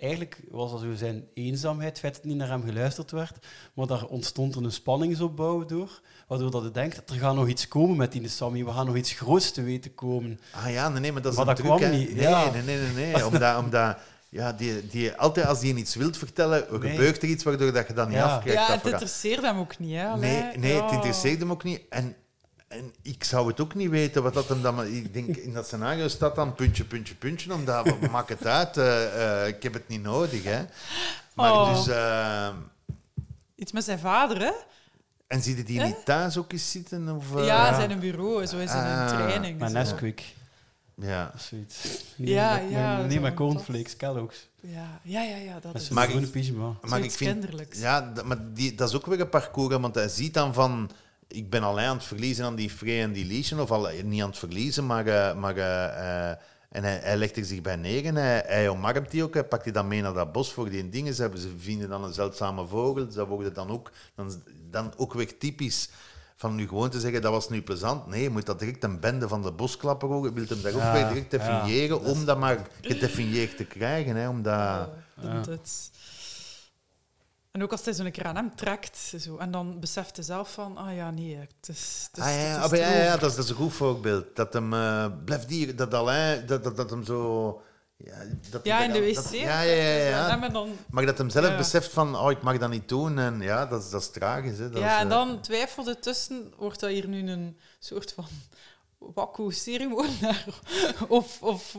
eigenlijk was dat zo zijn eenzaamheid, het feit dat niet naar hem geluisterd werd, maar daar ontstond er een spanningsopbouw door, waardoor dat je denkt, er gaat nog iets komen met die Sammy, we gaan nog iets groots te weten komen. Ah ja, nee, nee maar dat is Maar een dat truc, kwam niet, Nee, ja. nee, nee, nee, nee. Omdat, omdat ja, die, die, altijd als die iets wilt vertellen, Nee. gebeurt er iets waardoor dat je dat niet Ja. afkrijgt. Ja, dat het verhaal. interesseerde hem ook niet, hè? Nee, Allee, nee het interesseert hem ook niet. En, en ik zou het ook niet weten wat dat hem dan... maar Ik denk, in dat scenario staat dan puntje, puntje, puntje, omdat, wat maakt het uit? eh, eh, ik heb het niet nodig, hè. Maar Oh. dus... eh, Iets met zijn vader, hè? en zie je die niet thuis ook eens zitten? Of? Ja, zijn een bureau, zo is in een Ah, training. Zo. Nesquik. Ja. Of zoiets. Ja, met, ja, Nee, een cornflakes, Kellogg's. Ja, ja, ja, ja dat is Maar groene pyjama. Maar ik vind, kinderlijks. ja, dat, maar die, dat is ook weer een parcours, want hij ziet dan van... Ik ben alleen aan het verliezen aan die Frey en die Lieschen, of al niet aan het verliezen, maar... eh, maar eh, eh, en hij, hij legt er zich bij neer en hij, hij omarmt die ook. Hij pakt die dan mee naar dat bos voor die dingen. Ze, hebben, ze vinden dan een zeldzame vogel. Dus dat worden dan ook, dan, dan ook weer typisch van nu gewoon te zeggen dat was nu plezant. Nee, je moet dat direct een bende van de bosklapper ook. Je wilt hem daar ook Ja, weer direct ja. definiëren om dat maar gedefinieerd te krijgen. Hè, omdat, Ja, dat- dat- En ook als hij zo'n keer aan hem trekt, zo, en dan beseft hij zelf van, ah ja, nee, het is, het is, Ah, ja, het ja, is ja, dat, is, dat is een goed voorbeeld. Dat hem uh, blijft hier, dat Alain, dat, dat, dat hem zo. Ja, dat Ja, in de wc. dat- ja, ja, ja. dan, Maar dat hem zelf Ja. beseft van, oh, ik mag dat niet doen. En ja, dat is, dat is tragisch. Hè. Dat ja, is, en eh, dan twijfelde tussen, wordt dat hier nu een soort van wakko-ceremonie? *laughs* of, of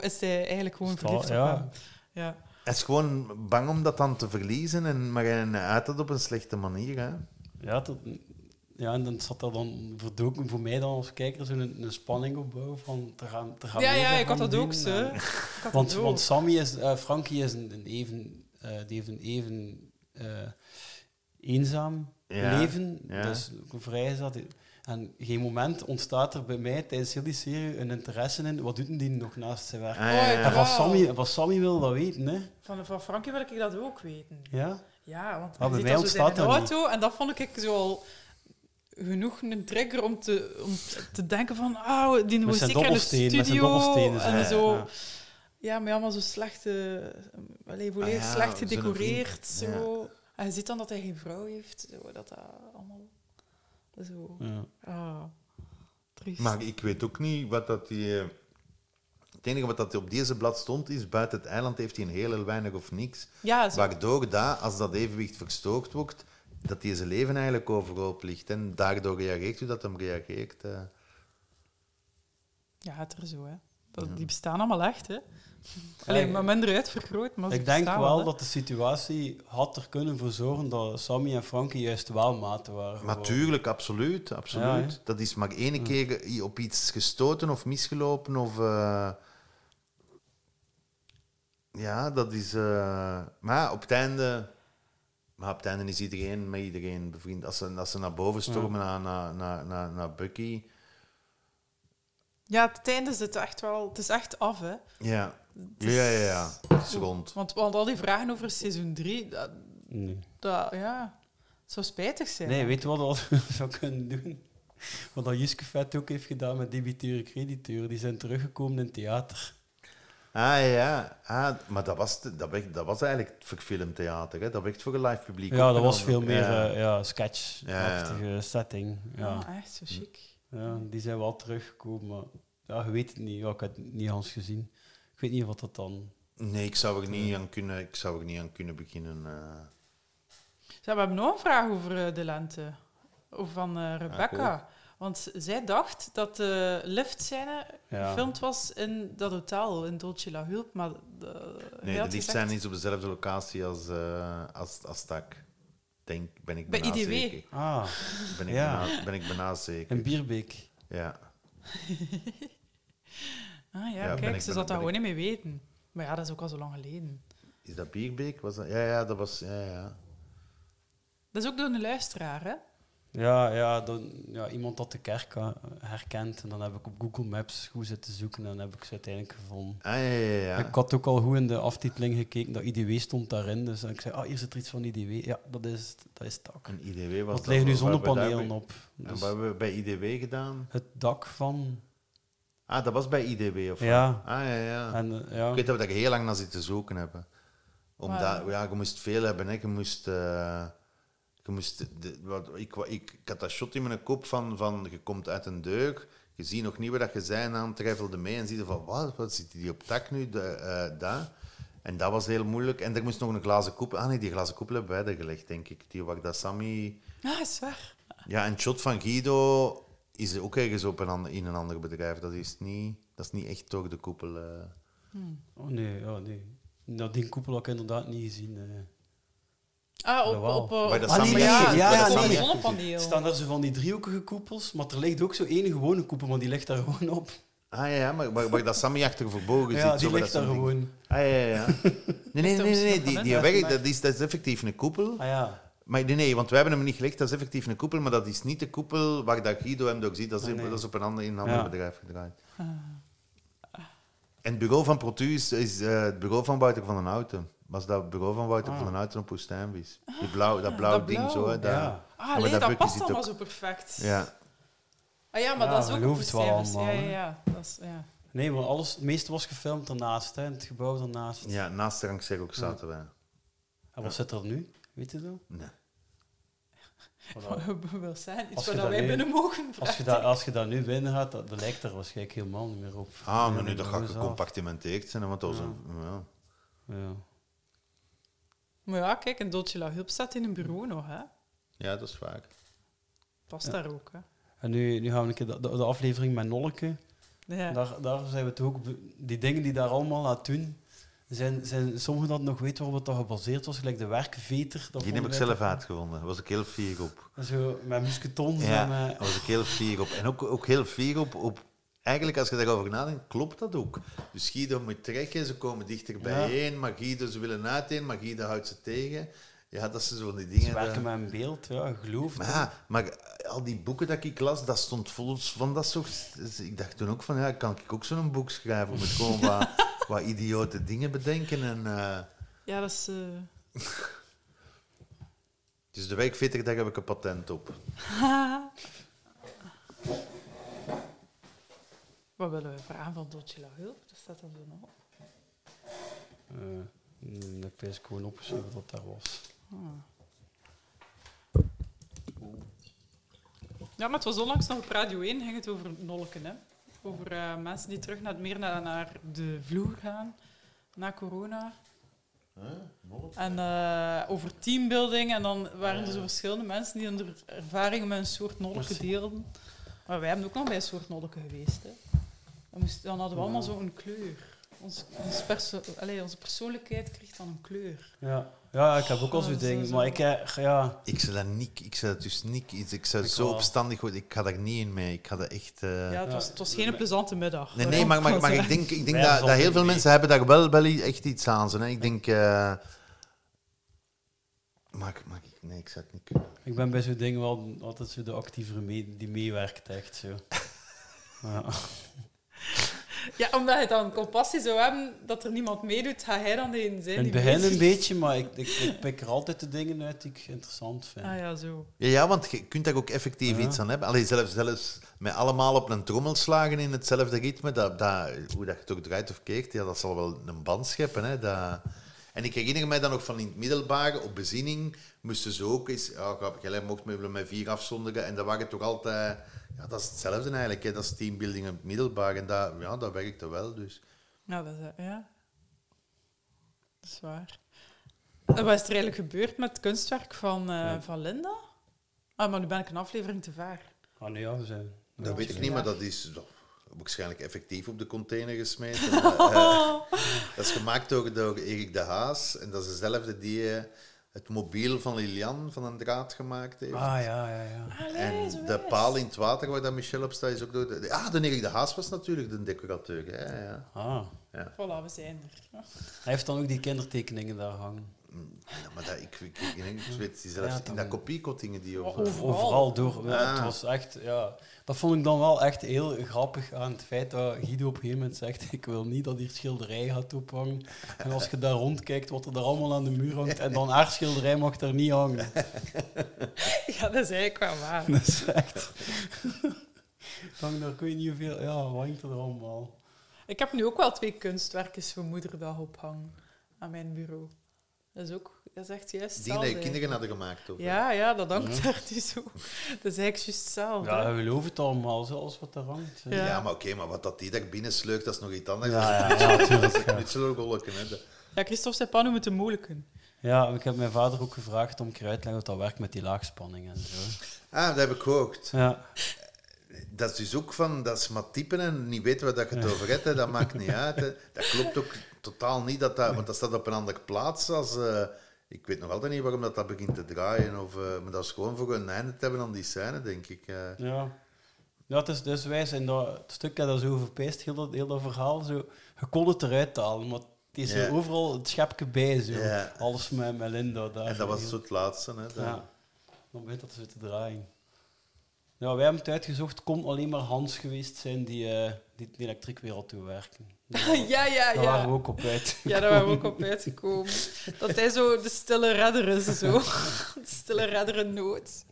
is hij eigenlijk gewoon verliefd ja. op hem? Ja. Hij is gewoon bang om dat dan te verliezen. En, maar hij uit dat op een slechte manier. Hè. Ja, dat, ja, en dan zat er dan verdoken voor mij dan als kijker zo'n een, een spanning opbouwen van te gaan, te gaan Ja, ja, ik daarvan had dat ook zo. En- Ik want, want Sammy is, eh, Frankie is een, een even, eh, die heeft een even eh, eenzaam Ja, leven, ja. dus vrij is dat. En geen moment ontstaat er bij mij tijdens heel die serie een interesse in wat doet die nog naast zijn werk. Ah, ja, ja. En van. Sammy, van Sammy wil dat weten, hè? Van, van Frankie wil ik dat ook weten. Ja? Ja, want Ah, hij bij mij dat ontstaat dat auto en dat vond ik zo al genoeg een trigger om te, om te denken van, ah, die zeker in de studio dobbelstenen, en zo. ja. Ja, maar allemaal zo slecht, eh, allee, volledig Ah ja, slecht gedecoreerd. Zo. En je ziet dan dat hij geen vrouw heeft, zo, dat dat allemaal zo... Ja. Ah, triest. Maar ik weet ook niet wat dat die... eh, Het enige wat dat op deze blad stond is, buiten het eiland heeft hij een heel, heel weinig of niks. Ja, zo. Waardoor dat, als dat evenwicht verstoord wordt, dat hij zijn leven eigenlijk overhoop ligt. En daardoor reageert u dat hem reageert. eh. Ja, het er zo, hè. Dat, Die bestaan allemaal echt, hè. Alleen maar minder uitvergroot, maar Ik denk wel dat de situatie had er kunnen voor zorgen dat Sammy en Frankie juist wel maten waren. Natuurlijk, absoluut. absoluut. Ja, dat is maar één keer op iets gestoten of misgelopen. Of, eh, ja, dat is... eh, maar op het einde... Maar op het einde is iedereen met iedereen bevriend. Als ze, als ze naar boven stormen naar, naar, naar, naar, naar Bucky... Ja, het einde is het echt wel... Het is echt af, hè. Ja, is- ja, ja, ja. Het is rond. Want, want al die vragen over seizoen 3, dat, Nee. dat, ja, het zou spijtig zijn. Nee, weet je wat dat *laughs* zou kunnen doen? Wat dat Juske Vet ook heeft gedaan met debiteuren en crediteuren. Die zijn teruggekomen in het theater. Ah ja, ah, maar dat was, dat, werd, dat was eigenlijk voor filmtheater. Hè? Dat werd voor een live publiek. Ja, dat was veel meer Ja. eh, ja, sketch-achtige Ja, ja. setting. Ja. Ah, echt zo chic. Ja, die zijn wel teruggekomen, maar ja, je weet het niet. Ja, ik heb het niet eens gezien. Ik weet niet wat dat dan... Nee, ik zou er niet aan kunnen, ik zou er niet aan kunnen beginnen. eh. We hebben nog een vraag over eh, de lente. Over van eh, Rebecca. cool. Want zij dacht dat de liftscène Ja. gefilmd was in dat hotel, in Dolce La Hulp. Maar de, Nee, de lift zijn niet op dezelfde locatie als, eh als, als Tak. Denk, ben ik Bij IDW? zeker. Ah, ben ik, ja. bijna, ben ik bijna zeker. In Bierbeek. Ja. Ah ja, kijk, ik- ze zat ben gewoon niet mee weten. Maar ja, dat is ook al zo lang geleden. Is dat Bierbeek? Was dat? Ja, ja, dat was... Ja, ja. Dat is ook door een luisteraar, hè? Ja, ja, dan, ja, iemand had de kerk eh, herkend. En dan heb ik op Google Maps goed zitten zoeken en dan heb ik ze uiteindelijk gevonden. Ah, ja, ja, ja. Ik had ook al goed in de aftiteling gekeken, dat IDW stond daarin. Dus ik zei, ah, hier zit er iets van IDW. Ja, dat is, dat is het dak. Een IDW was dat- er liggen nu zonnepanelen op. En Dus wat hebben we bij IDW gedaan? het dak van... Ah, dat was bij IDW of wat? Ja. Ah, ja, ja. En, eh, ja. Ik weet dat we daar heel lang naar zitten zoeken hebben. Omdat, ja, je moest veel hebben. Hè. Je moest... eh, je moest de, wat, ik, ik, ik had dat shot in mijn kop van, van... Je komt uit een deur, je ziet nog niet waar dat je zijn aan, twijfelde mee en zie je van... Wat, wat zit die op tak nu? De, eh, daar. En dat was heel moeilijk. En er moest nog een glazen koepel... Ah nee, die glazen koepel hebben wij er gelegd, denk ik. Die waar dat Sammy... Ah, is waar. Ja, en het shot van Guido is ook ergens op een ander, in een ander bedrijf. Dat is niet, dat is niet echt door de koepel. eh. Oh nee, ja, nee. Nou, die koepel had ik inderdaad niet gezien. eh. Ah, op, Jawel. op, eh, ah, nee, ja, ja, nee, zonnepaneel. Er staan daar zo van die driehoekige koepels, maar er ligt ook zo één gewone koepel, maar die ligt daar *laughs* gewoon op. Ah ja, ja, maar waar, waar dat Sammy achter verbogen Ja, zit. die zo, waar ligt dat daar zo'n ding- gewoon. Ah ja, ja, ja. *laughs* Nee, nee, nee, nee, nee, die, die maar- dat is, dat is effectief een koepel. Ah ja. Maar nee, nee, want wij hebben hem niet gelegd, dat is effectief een koepel, maar dat is niet de koepel waar dat Guido hem door ziet. Dat is, Ah, nee. dat is op een ander, in een ander Ja. bedrijf gedraaid. Ah. En het bureau van Protu is, is eh, het bureau van Wouter van den Houten. Was dat het bureau van Wouter Ah. van den Houten op Woestijnvis. Die blauw, dat blauw dat ding blauw. zo. Hè, daar. Ja. Ah, nee, dat past allemaal ook. zo perfect. Ja. Ah ja, maar Ja, dat is ook op cijfers. allemaal, Ja, ja, ja. Dat is, ja. Nee, maar alles, het meeste was gefilmd daarnaast, hè, in het gebouw daarnaast. ja, naast de Rank ook zaten wij. En wat zit er nu? Weet je dat? Nee. *laughs* Wil zijn? Iets waar dat dat wij nu- binnen mogen. Als je, hij. als je daar nu binnen gaat, dat, dat lijkt er waarschijnlijk helemaal niet meer op. Ah, maar nu dat dat gaat gecompartimenteerd zijn, want dat was een... Ja. Ja. Maar ja, kijk, in Dolce La Hulp staat in een bureau nog, hè. ja, dat is vaak. Past Ja. daar ook, hè. En nu, nu gaan we een keer de, de, de aflevering met Nolke. Ja. Daar, daar zijn we toch ook... Die dingen die daar allemaal aan doen, zijn, zijn sommigen dat nog weten waarop het dat gebaseerd was, gelijk de werkveter. dat Die heb ik zelf uitgevonden. Daar was ik heel fier op. En Zo, met musketons Ja, en daar was ik heel fier op. En ook, ook heel fier op, op... Eigenlijk, als je daarover nadenkt, klopt dat ook. Dus Guido moet trekken, ze komen dichter bijeen, maar Guido, ze willen uiteen, maar Guido houdt ze tegen. Ja, dat zijn zo van die dingen... Ze werken met een beeld, ja, geloof. Maar ja, maar al die boeken dat ik las, dat stond vol van dat soort... dus Ik dacht toen ook van, ja, kan ik ook zo'n boek schrijven? Met gewoon *laughs* wat, wat idiote dingen bedenken en... eh, Ja, dat is... eh, dus de wijkveter, daar heb ik een patent op. *laughs* *laughs* Wat willen we vragen van Dolce La Hulp? Dat staat dan zo nog op. Eh, mm, ik gewoon opgeschreven wat daar was. Ah. Ja, maar het was onlangs nog op Radio 1, ging het over nolken. Hè? Over eh, mensen die terug naar, meer naar, naar de vloer gaan, na corona. En eh, over teambuilding. En dan waren er zo verschillende mensen die hun ervaringen met een soort nolken deelden. Maar wij hebben ook nog bij een soort nolken geweest. Hè. Dan, moest, dan hadden we allemaal zo'n kleur. Ons, ons perso Allee, onze persoonlijkheid kreeg dan een kleur. Ja, ja ik heb ook al Oh, zo'n zo, ding. Maar ik, eh, ja... Ik zou dat niet, ik zou dat dus niet, ik ik zou Ik zo wel. opstandig worden, ik ga daar niet in mee. Ik ga dat echt... eh, Ja, het was, het was geen plezante middag. Nee, nee, maar, maar, maar ik denk, ik denk dat, hebben dat heel veel mensen hebben daar wel, wel echt iets aan. Hè. Ik denk... eh maar, ik- maar ik- nee, ik zou het niet kunnen. Ik ben bij zo'n ding wel altijd zo de actievere mee, die meewerkt, echt zo. *laughs* Ja. *laughs* Ja, omdat hij dan compassie zou hebben dat er niemand meedoet, ga hij dan degene zijn In het begin een beetje, maar ik, ik, ik pik er altijd de dingen uit die ik interessant vind. Ah ja, zo. Ja, ja, want je kunt daar ook effectief Ja. iets aan hebben. Allee, zelfs, zelfs met allemaal op een trommel slagen in hetzelfde ritme, dat, dat, hoe dat je het ook draait of keert, ja, dat zal wel een band scheppen. Hè, dat... En ik herinner mij dan nog van in het middelbare, op bezinning, moesten ze ook eens... Ja, jij mocht me met vier afzonderen en dat waren toch altijd... Ja, dat is hetzelfde eigenlijk, hè, dat is teambuilding in het middelbaar. En dat, ja, dat werkte wel, dus... Nou, dat is, eh, ja. Dat is waar. En wat is er eigenlijk gebeurd met het kunstwerk van, eh, van Linda? Ah, maar nu ben ik een aflevering te ver. Ah, nee, ja, we zijn... Dat weet ik Ja. niet, maar dat is oh, waarschijnlijk effectief op de container gesmeten. *laughs* Eh, dat is gemaakt door, door Erik de Haas. En dat is dezelfde die eh, het mobiel van Lilian van een draad gemaakt heeft. Ah, ja, ja, ja. en de paal in het water waar dat Michel op staat is ook door... De, ah, de Erik de Haas was natuurlijk de decorateur. Hè, ja. Ah. Ja. Voilà, we zijn er. Hij heeft dan ook die kindertekeningen daar hangen. Ja, maar dat, ik, ik, ik, ik weet die zelfs Ja, in dat kopiekottingen die op... Overal, door. Ja, Ah. Het was echt, ja, dat vond ik dan wel echt heel grappig aan het feit dat Guido op een gegeven moment zegt: *laughs* Ik wil niet dat hier schilderij gaat ophangen. En als je daar rondkijkt, wat er daar allemaal aan de muur hangt, en dan haar schilderij mag daar niet hangen. *laughs* Ja, dat is eigenlijk wel waar. *laughs* Dat is echt. Dan daar kun je niet hoeveel. Ja, wat hangt er allemaal? Ik heb nu ook wel twee kunstwerkjes voor Moederdag ophangen aan mijn bureau. Dat is ook, dat is echt juist Die dat je kinderen hadden gemaakt, of? Ja, ja, dat hangt Ja. daar dus zo. Dat is eigenlijk juist hetzelfde. Ja, ik geloof het allemaal, zoals wat daar hangt. Ja, maar oké, maar wat dat die daar binnen sleugt, dat is nog iets anders. Ja, *laughs* dat is ja, ja, tuurlijk, dat is een ja. knutselgolken, hè. Ja, Christophe zei pas noemen het moeilijken. Ja, ik heb mijn vader ook gevraagd om een keer uit te leggen hoe dat werkt met die laagspanning en zo. Ah, dat heb ik gehoord. Ja. Dat is dus ook van, dat is maar typen en niet weten waar dat je het over hebt, hè. dat maakt niet uit. Hè. Dat klopt ook totaal niet, dat dat, want dat staat op een andere plaats. Als, eh, ik weet nog altijd niet waarom dat, dat begint te draaien, of, eh, maar dat is gewoon voor een einde te hebben aan die scène, denk ik. eh. Ja. Ja, het is dus wij zijn dat het stuk dat zo verpeest, heel dat, heel dat verhaal. Zo, je kon het eruit halen, maar het is overal het schepje bij. Zo. Alles met, met Linda daar. En dat was Heel- zo het laatste. Hè, dat- Ja. Dan begint dat zo te draaien. Ja, wij hebben het uitgezocht. Het kon alleen maar Hans geweest zijn die, die de elektriekwereld toewerken. Ja, *laughs* ja, ja. Daar waren we ook op uit. *laughs* Ja, daar waren we ook op uitgekomen. Dat hij zo de stille redder is, zo. *laughs* De stille redder in nood.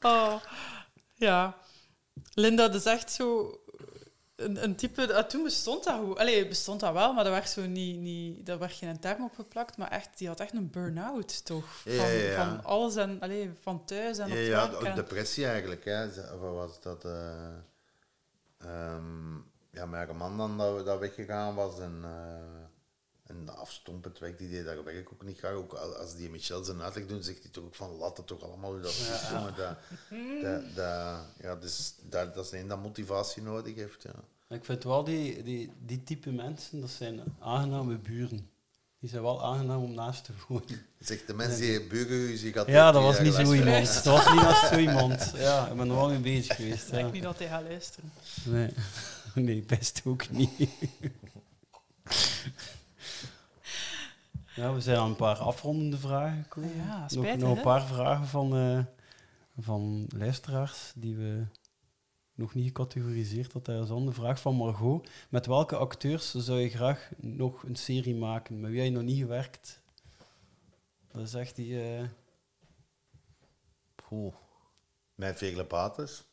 Oh, ja. Linda, dat is echt zo een, een type... ah, toen bestond dat goed. Allee, bestond dat wel, maar daar werd, zo niet, niet, daar werd geen term op geplakt. Maar echt, die had echt een burn-out, toch? Van, Ja, ja, ja. van alles en... Allee, van thuis en Ja, op het ja, en- depressie eigenlijk. Hè. Of was dat? eh ehm, ja, met haar man dan dat, dat weggegaan was en, eh en afstompend werk, die deed dat werk ook niet graag. Ook al- als die Michel zijn uitleg doet, zegt hij toch ook van laat het toch allemaal hoe dat is, Ja. jongen. Dat, dat, dat, ja, dus, dat, dat is één dat motivatie nodig heeft. Ja. Ik vind wel die, die, die type mensen, dat zijn aangename buren. Die zijn wel aangenaam om naast te wonen. Zegt de mens die burenruzie gaat Ja, dat was niet zo iemand. Dat was niet als zo *laughs* iemand. Ja, ik ben er wel mee bezig *laughs* geweest. Ik denk Ja. niet dat hij gaat luisteren. Nee. *laughs* nee, best ook niet. Ja, we zijn aan een paar afrondende vragen gekomen. Ja, nog, spijtig, nog een hè? paar vragen van, eh, van luisteraars die we nog niet gecategoriseerd hadden. Er is dan de vraag van Margot. Met welke acteurs zou je graag nog een serie maken? Met wie heb je nog niet gewerkt? Dat is echt die... eh, Poeh. Met Vegele Paters.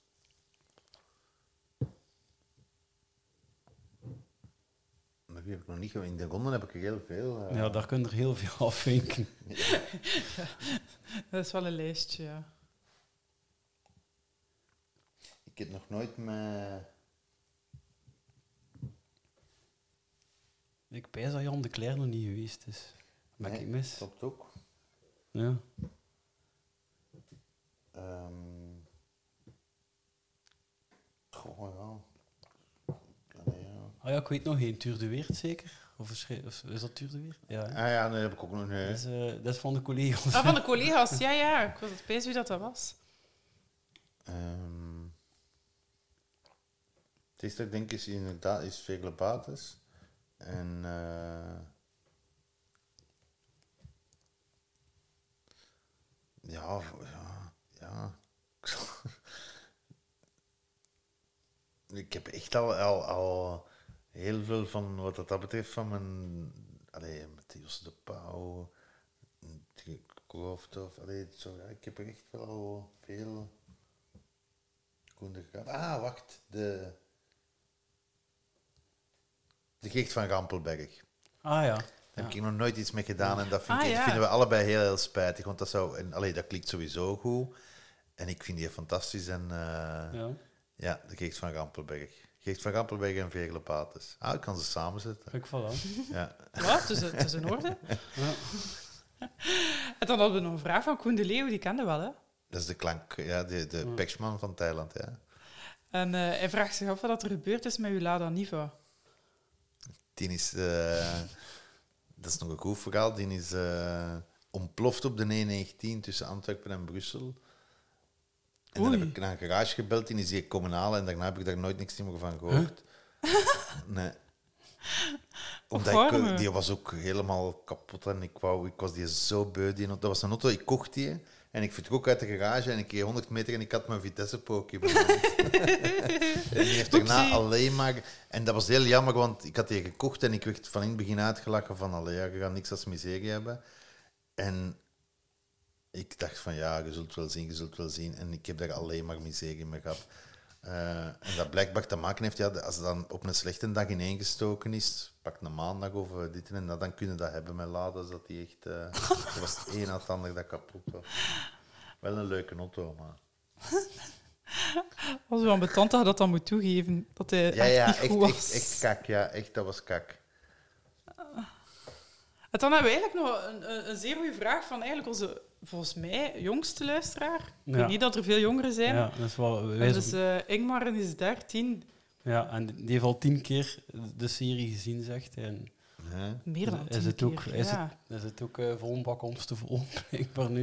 Maar wie heb ik nog niet In de ronden heb ik er heel veel. eh. Ja, daar kun je er heel veel afvinken. *laughs* *laughs* Dat is wel een lijstje, ja. Heb nog nooit met... Ik pijs dat Jan de Cler nog niet geweest is. Maak Nee, ik mis? Klopt ook. Ja. Ehm goh, ja. Allee, ja. Ah ja, ik weet nog geen. Tuur de Weert zeker? Of is, of is dat Tuur de Weert? Ja. hè? Ah ja, nee, heb ik ook nog niet. Dat is, eh, dat is van de collega's. Ah, van de *laughs* collega's, ja, ja. Ik was het pees wie dat, dat was. Ehm, eerste dat ik denk is inderdaad is Veglebates. En eh, ja, ja, ja. *laughs* ik heb echt al, al, al heel veel van wat dat, dat betreft van mijn... Allee, Matthias de Pauw, Klooftof, allee, zo, ja, ik heb er echt wel veel... Ah, wacht. De, de Geest van Rampelberg. Ah ja. Daar heb ik nog nooit iets mee gedaan en dat vind Ah, ik, ja. vinden we allebei heel, heel spijtig. Want dat, zou, en, allee, dat klinkt sowieso goed. En ik vind die fantastisch. En, eh, Ja. ja, de Geest van Rampelberg. Geest van Rampelberg en Vegelepates. Ah, ik kan ze samenzetten. Kijk, voilà. Ja. Ja, het is, het is in orde. *laughs* En dan hadden we nog een vraag van Koen de Leeuw, die kende wel, hè? Dat is de klank, ja, de, de Pexman van Thailand. Ja. En eh, hij vraagt zich af wat er gebeurd is met uw Lada Niva. Die is, eh, dat is nog een goed verhaal, die is eh, ontploft op de E19 tussen Antwerpen en Brussel. En dan heb ik naar een garage gebeld, die is hier komen halen en daarna heb ik daar nooit niks meer van gehoord. Nee. *laughs* Omdat ik, eh, die was ook helemaal kapot en ik, wou, ik was die zo beu. Die, dat was een auto, ik kocht die en ik vertrok uit de garage en ik reed 100 meter en ik had mijn Vitesse-pookje. *laughs* en die heeft daarna Oepsie. alleen maar... En dat was heel jammer, want ik had die gekocht en ik werd van in het begin uitgelachen van allee, ja, je gaat niks als miserie hebben. En ik dacht van ja, je zult wel zien, je zult wel zien. En ik heb daar alleen maar miserie mee gehad. Eh, en dat blijkbaar te maken heeft, ja, als het dan op een slechte dag ineengestoken is, pak een maandag of eh, dit en dat, dan kunnen dat hebben met laden, dat die echt... eh dat was het een na het ander dat kapot was. Wel een leuke auto, maar... Was wel ambetant dat je dat dan moet toegeven, dat hij Ja, echt ja, niet echt, goed was. echt, echt kak, ja, echt, dat was kak. En dan hebben we eigenlijk nog een, een, een zeer goede vraag van eigenlijk onze, volgens mij, jongste luisteraar. Ik Ja. weet niet dat er veel jongeren zijn. Ja, dat is wel... Dus eh Ingmar is 13. Ja, en die heeft al tien keer de serie gezien, zegt hij. En Meer dan is tien het ook, keer, is ja. het, is het ook eh, vol een bak ons te vol, *laughs* blijkbaar nu.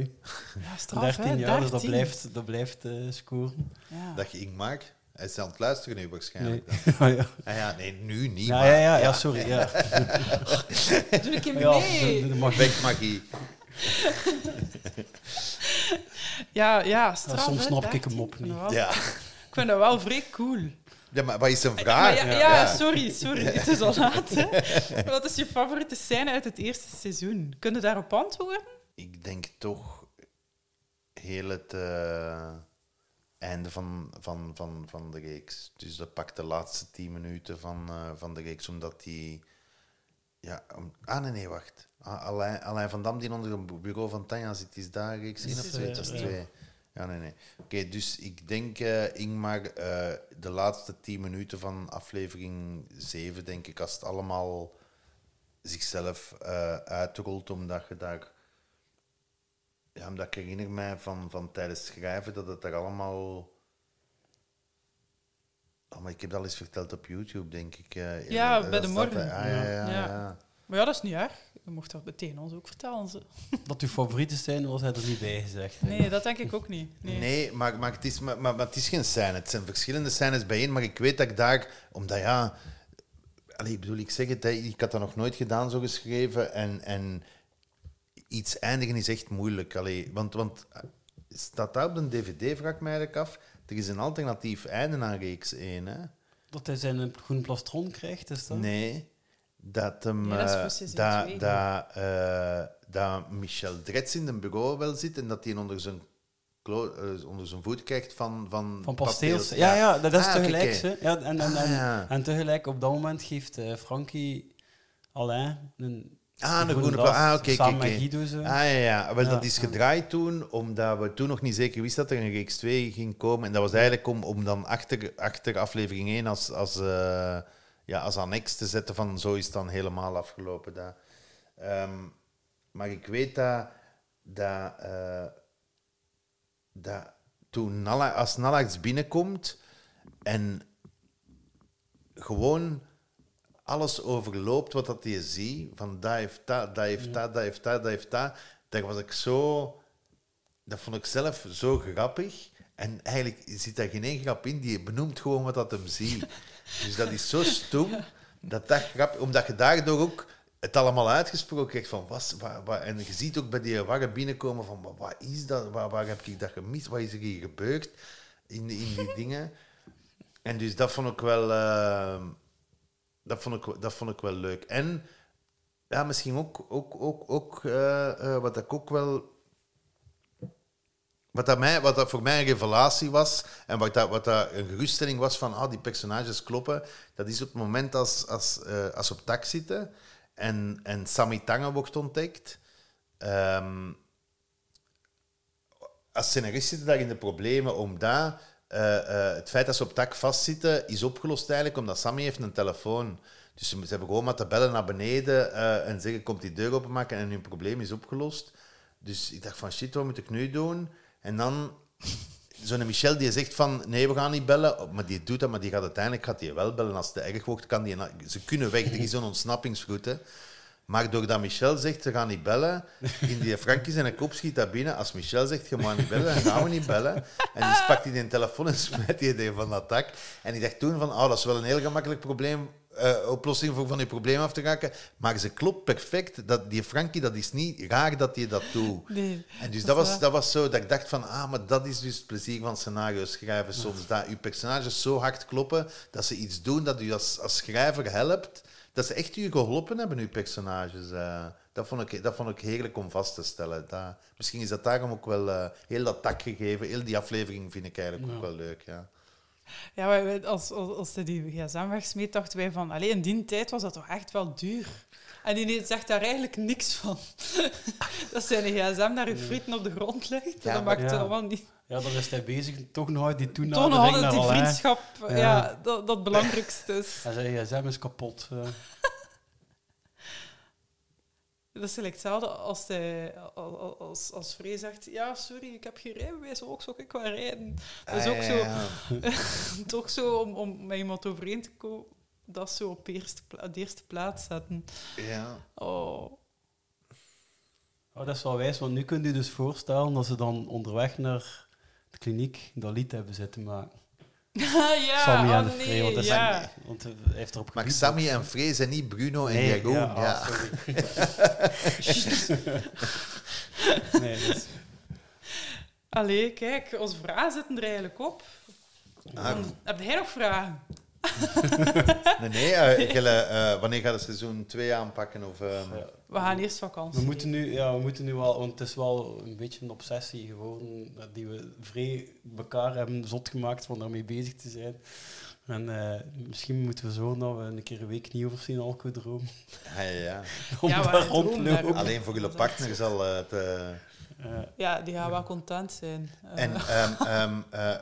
Ja, straf, 13 hè? jaar, dus dat 13. blijft, dat blijft eh, scoren. Ja. Dat je Ingmar, hij is aan het luisteren nu waarschijnlijk. Nee. Ah, *laughs* ja. Ah ja, nee, nu niet, Ja, maar... ja, ja, ja, sorry, ja. *laughs* Doe ik hem Ja, mee? de- de magie. Wegmagie. Ja, ja, straf, soms snap ik 13. hem op niet. Ja. Ik vind dat wel vrij cool. Ja, maar wat is een Maar vraag? ja, ja, sorry, sorry. Het is al laat. Hè. Wat is je favoriete scène uit het eerste seizoen? Kun je daarop antwoorden? Ik denk toch heel het eh, einde van, van, van, van de reeks. Dus dat pakt de laatste tien minuten van, eh, van de reeks, omdat die... Ja, om, ah, nee, nee, wacht. Ah, Alain, Alain van Dam, die onder het bureau van Tanja zit, is daar reeks in of eh, Dat is twee. Ja, nee, nee. Oké, dus ik denk, eh, Ingmar, eh, de laatste tien minuten van aflevering 7, denk ik, als het allemaal zichzelf eh uitrolt, omdat je daar... Ja, omdat ik herinner mij van, van tijdens schrijven dat het daar allemaal... Oh, maar ik heb dat al eens verteld op YouTube, denk ik. Ja, bij de morgen. Ah, ja, ja, ja. Ja. Maar ja, dat is niet erg. Je mocht dat meteen ons ook vertellen. Ze. *laughs* Dat uw favorieten zijn, was hij er niet bij gezegd. hè. Nee, dat denk ik ook niet. Nee. Nee, maar, maar, het is, maar, maar, maar het is geen scène. Het zijn verschillende scènes bijeen, maar ik weet dat ik daar... Omdat ja... Allee, ik bedoel, ik zeg het, hè, ik had dat nog nooit gedaan, zo geschreven. En, en iets eindigen is echt moeilijk. Allee, want, want eh, staat dat op een dvd, vraag ik mij eigenlijk af. Er is een alternatief einde aan reeks 1, hè? Dat hij zijn groen plastron krijgt, is dat? Nee, dat hem... Dat eh, dat, dat, eh, dat Michel Dretz in een bureau wel zit en dat hij onder zijn, klo- eh, onder zijn voet krijgt van... Van, Van pasteels. Ja, ja, dat is Ah, tegelijk. Ja, en, en, en, Ah, ja. en tegelijk, op dat moment geeft eh, Frankie Alain een, Ah, de Groene plaat. Ah, oké, oké, samen met oké. Guido zo. Ah, ja, ja. Wel, Ja, dat is ja. gedraaid toen, omdat we toen nog niet zeker wisten dat er een reeks 2 ging komen. En dat was eigenlijk om, om dan achter, achter aflevering 1 als, als, eh, ja, als annex te zetten van zo is het dan helemaal afgelopen. Dat. Ehm, maar ik weet dat, dat, eh, dat toen Nalla, als Nallax binnenkomt en gewoon alles overloopt wat dat je ziet, van dat heeft dat, dat heeft dat, dat heeft dat, dat heeft dat, daar was ik zo... Dat vond ik zelf zo grappig. En eigenlijk zit daar geen één grap in, die benoemt gewoon wat dat hem ziet. *laughs* Dus dat is zo stom, dat dat. Omdat je daardoor ook het allemaal uitgesproken krijgt van... Was, en je ziet ook bij die warren binnenkomen van... Wat, is dat? Waar, heb ik dat gemist? Wat is er hier gebeurd? In, in die dingen. En dus dat vond ik wel... eh, dat, vond ik, dat vond ik wel leuk. En ja, misschien ook, ook, ook, ook eh, eh, wat ik ook wel. Wat dat, wat dat voor mij een revelatie was en wat dat, wat dat een geruststelling was van ah, die personages kloppen, dat is op het moment als, als, eh, als op tak zitten en, en Sammy Tangen wordt ontdekt. Ehm, als scenarist zitten daar in de problemen omdat eh, eh, het feit dat ze op tak vastzitten is opgelost eigenlijk omdat Sammy heeft een telefoon. Dus ze, hebben gewoon maar te bellen naar beneden en zeggen komt die deur openmaken en hun probleem is opgelost. Dus ik dacht van shit, wat moet ik nu doen? En dan zo'n Michel die zegt van nee, we gaan niet bellen. Maar die doet dat, maar die gaat uiteindelijk gaat die wel bellen. Als het te erg wordt, kan die... Ze kunnen weg, er is zo'n ontsnappingsroute. Maar doordat Michel zegt, ze gaan niet bellen, in die Frankie zijn kop schiet dat binnen. Als Michel zegt, je mag niet bellen, dan gaan we niet bellen. En dus pakt hij die telefoon en *laughs* smijt die die van dat dak. En ik dacht toen van, oh, dat is wel een heel gemakkelijk probleem, eh, oplossing voor van die probleem af te raken. Maar ze klopt perfect. Dat, die Frankie, dat is niet raar dat hij dat doet. Nee, En dus dat was, waar. dat was zo dat ik dacht van, ah, maar dat is dus het plezier van scenario schrijven soms. Dat uw personages zo hard kloppen, dat ze iets doen dat u als, als schrijver helpt. Dat ze echt u geholpen hebben, uw personages. eh. dat, vond ik, dat vond ik heerlijk om vast te stellen. Dat, misschien is dat daarom ook wel eh, heel dat tak gegeven. Heel die aflevering vind ik eigenlijk ook wel leuk, ja. Ja, wij, als, als, als hij die gsm wegsmeet, dachten wij van... Allee, in die tijd was dat toch echt wel duur. En die zegt daar eigenlijk niks van. *laughs* dat zijn gsm naar uw frieten op de grond ligt. Ja, dat maakt het ja. allemaal niet... Ja, dan is hij bezig toch nog uit die Toch nog toenadering altijd naar die vriendschap, ja, dat, dat het belangrijkste is. En zijn gsm is kapot. *laughs* Dat is gelijk hetzelfde als, hij, als, als, zegt... Ja, sorry, ik heb geen rijbewijs, ook zou ik wel rijden. Dat is Ah, ook ja, zo... ja, *laughs* toch zo, om, om met iemand overeen te komen... Dat zo op eerste, pla- de eerste plaats zetten. Ja. Oh. Oh, dat is wel wijs, want nu kunt u dus voorstellen dat ze dan onderweg naar de kliniek dat lied hebben zitten maken. *laughs* ja, Sammy en oh Free, nee, want, dat is- ja. want heeft erop Maar gebied- Sammy en Free zijn niet Bruno en Nee, Jeroen. ja, Ja, ah, sorry. *laughs* *laughs* nee, Allee, kijk, onze vragen zitten er eigenlijk op. Ah. Heb jij nog vragen? Nee, nee eh, eh, wanneer gaat het seizoen 2 aanpakken? Of, ehm, We gaan eerst vakantie. We moeten nu, ja, we moeten nu wel, want het is wel een beetje een obsessie geworden eh, die we vrij elkaar hebben zot gemaakt van daarmee bezig te zijn. En eh, misschien moeten we zo dat we een keer een week niet over zien alcohol Ja, ja, ja. *laughs* Om Ja, daar Alleen voor jullie partner zal het... eh, Ja, die gaan wel content zijn. En ehm, ehm, eh,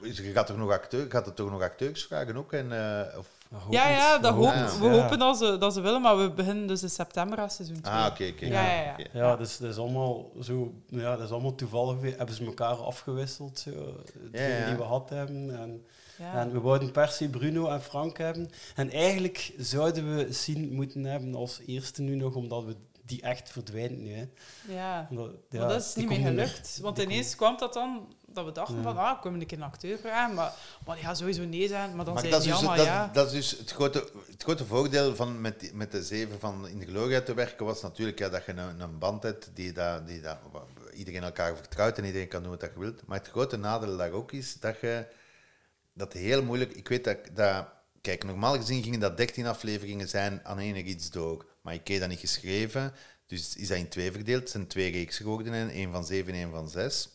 je gaat toch nog acteur, gaat er toch nog acteurs vragen ook? En, eh, of, ja, ja, dat hoop, Ja. we hopen dat ze, dat ze willen, maar we beginnen dus in september aan seizoen 2. Ah, oké, oké. Ja, ja, ja. Ja, dus dat is allemaal zo, ja, dat is allemaal toevallig. Hebben ze elkaar afgewisseld, zo, ja. die we gehad hebben. En, Ja. en we wouden per se Bruno en Frank hebben. En eigenlijk zouden we Sien moeten hebben als eerste nu nog, omdat we die echt verdwijnt nu. Hè. Ja, Omdat- maar ja, dat is niet meer gelukt. Want ineens kwam dat dan, dat we dachten Ja. van, ah, kunnen we een acteur vragen? Maar, maar die gaat sowieso nee zijn. Maar dan maar zei dat die dus, allemaal dat, ja. dat is dus het grote, het grote voordeel van met, met de zeven van in de Gloria te werken, was natuurlijk ja, dat je een, een band hebt die, dat, die dat, iedereen elkaar vertrouwt en iedereen kan doen wat je wilt. Maar het grote nadeel daar ook is dat je dat heel moeilijk. Ik weet dat, dat kijk, normaal gezien gingen dat 13 afleveringen zijn aan één iets door. Maar ik heb dat niet geschreven, dus is dat in twee verdeeld. Het zijn twee reeksen geworden, en één van zeven en één van zes.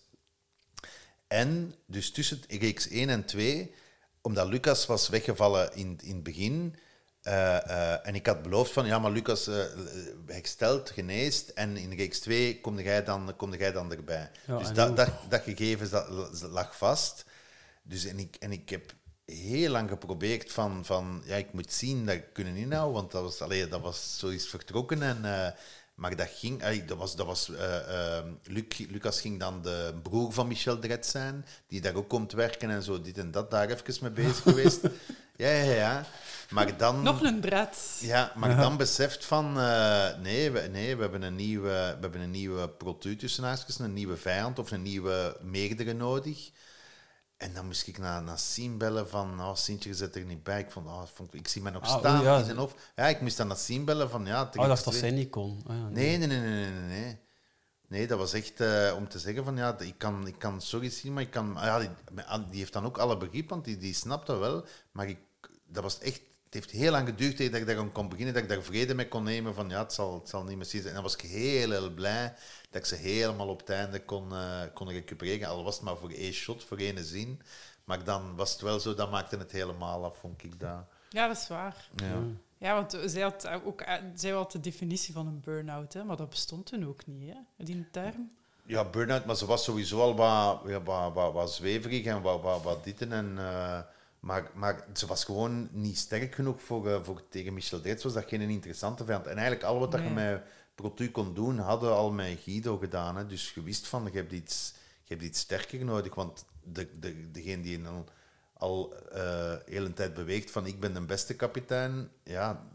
En dus tussen reeks 1 en 2, omdat Lucas was weggevallen in, in het begin, Eh, eh, en ik had beloofd van, ja, maar Lucas eh, herstelt, geneest en in reeks 2 kom jij dan, kom jij dan erbij. Ja, dus dat, dat, dat gegeven dat lag vast. Dus en ik, en ik heb heel lang geprobeerd van, van ja, ik moet zien dat ik kunnen inhouden, want dat was, allee, dat was zoiets vertrokken. En, maar dat ging, dat was, dat was eh, eh, Luc, Lucas ging dan de broer van Michel Dret zijn, die daar ook komt werken en zo, dit en dat, daar even mee bezig geweest. *laughs* Ja, ja, ja. Maar dan... Nog een bret. Ja, maar dan beseft van, eh, nee, we, nee we, hebben een nieuwe, we hebben een nieuwe protu tussen een nieuwe vijand of een nieuwe meerdere nodig. En dan moest ik naar, naar Sien bellen van, oh, Sintje zit er niet bij. Ik, vond, oh, vond, ik zie mij nog Ah, staan oei, ja. in zijn hoofd. Ja, ik moest dan naar Sien bellen van, ja... Oh, dat dat zij niet kon. Ah, ja, nee, nee, nee, nee, nee, nee, nee. Nee, dat was echt eh, om te zeggen van, ja, ik kan, ik kan sorry zien, maar ik kan... ah Ja, die, die heeft dan ook alle begrip, want die, die snapt dat wel. Maar ik, dat was echt... Het heeft heel lang geduurd dat ik daar kon beginnen, dat ik daar vrede mee kon nemen van, ja, het zal, het zal niet meer zijn. En dan was ik heel, heel blij dat ik ze helemaal op het einde kon, eh, kon recupereren. Al was het maar voor één shot, voor één zin. Maar dan was het wel zo, dat maakte het helemaal af, vond ik dat. Ja, dat is waar. Ja. Ja, want zij had ook eh, zij had de definitie van een burn-out, hè, maar dat bestond toen ook niet, hè, die term. Ja, burn-out, maar ze was sowieso al wat, ja, wat, wat, wat zweverig en wat, wat, wat dit en... eh, maar, maar ze was gewoon niet sterk genoeg voor, voor tegen Michel Dretz. Was dat geen interessante vijand. En eigenlijk al wat dat je met Protu kon doen, hadden al met Guido gedaan. Hè. Dus je wist van, je hebt iets, je hebt sterker nodig. Want de, de, degene die al, al eh heel een tijd beweegt van ik ben de beste kapitein, ja,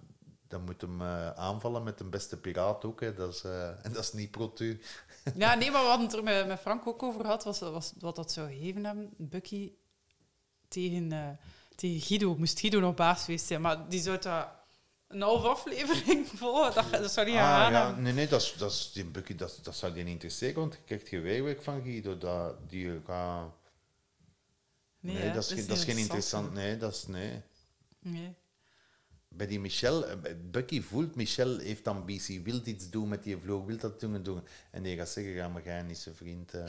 dan moet hem eh, aanvallen met de beste piraat ook. Hè. Dat is, eh, en dat is niet Protu. *laughs* Ja, nee, maar we hadden het er met, met Frank ook over gehad, was, was wat dat zou geven hebben. Bucky tegen, tegen Guido. Moest Guido nog baas geweest zijn, maar die zou dat een halve aflevering *laughs* vol, dat, dat zou niet Ah, ja. Nee, nee, dat, dat, is, die Bucky, dat, dat zou die niet interesseren, want je krijgt geweerwerk van Guido. Dat, die gaat... Nee, Nee, hè, dat is, geen- dat is geen interessant. Nee, dat is... Nee. Nee. Bij die Michel... eh, Bucky voelt, Michel heeft ambitie, wil iets doen met die vloog, wil dat doen en doen. En die gaat zeggen, ja, maar jij niet zijn vriend. eh.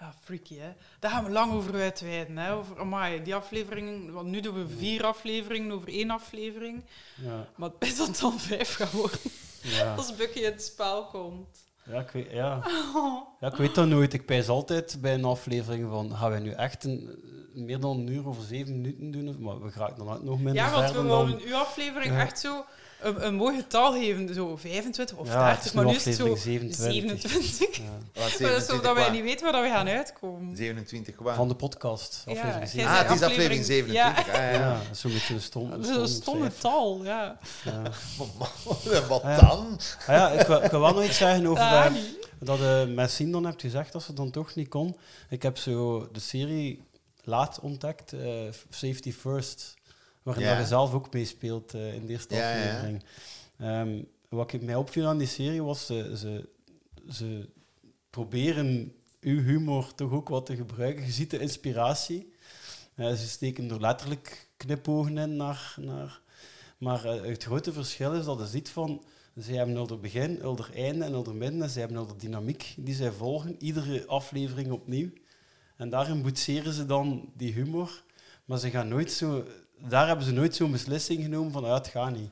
Ja, freaky, hè. Daar gaan we lang over uitweiden, hè. Over, amai, die aflevering... Want nu doen we vier afleveringen over één aflevering. Ja. Maar het is dat het dan vijf gaat worden. Ja. *laughs* Als Bucky in het spel komt. Ja, ik weet, ja. *laughs* Ja, ik weet dat nooit. Ik pijs altijd bij een aflevering van, gaan wij nu echt een, meer dan een uur of zeven minuten doen? Maar we gaan dan ook nog minder Ja, want we dan... uw aflevering Ja. echt zo een, een mooi getal geven. Zo 25 of Ja, het 30, is maar nu is het zo aflevering 27. 27. Ja. Maar dat is 27 zodat wij niet weten waar we gaan uitkomen. 27 waar? Van de podcast, Ja, aflevering jij 27. Ah, het is aflevering- aflevering 27. Ja. Ah, ja. Ja, dat is zo'n beetje een stom, Dat is een stomme cijfer. tal, ja. Ja. *laughs* Wat ja. dan? Ah ja, ik, wil- ik wil wel nog iets zeggen over Ah, dat, dat met Sien dan hebt gezegd dat ze dan toch niet kon. Ik heb zo de serie laat ontdekt, eh, Safety First, waarin je zelf ook meespeelt eh, in de eerste aflevering. Ehm, wat ik mij opviel aan die serie was, ze, ze, ze proberen uw humor toch ook wat te gebruiken. Je ziet de inspiratie. Eh, ze steken er letterlijk knipogen in naar... naar maar het grote verschil is dat je ziet van... Zij hebben al het begin, al het einde en al het midden. En zij hebben al de dynamiek die zij volgen. Iedere aflevering opnieuw. En daarin boetseren ze dan die humor. Maar ze gaan nooit zo... Daar hebben ze nooit zo'n beslissing genomen van... Ja, het gaat niet.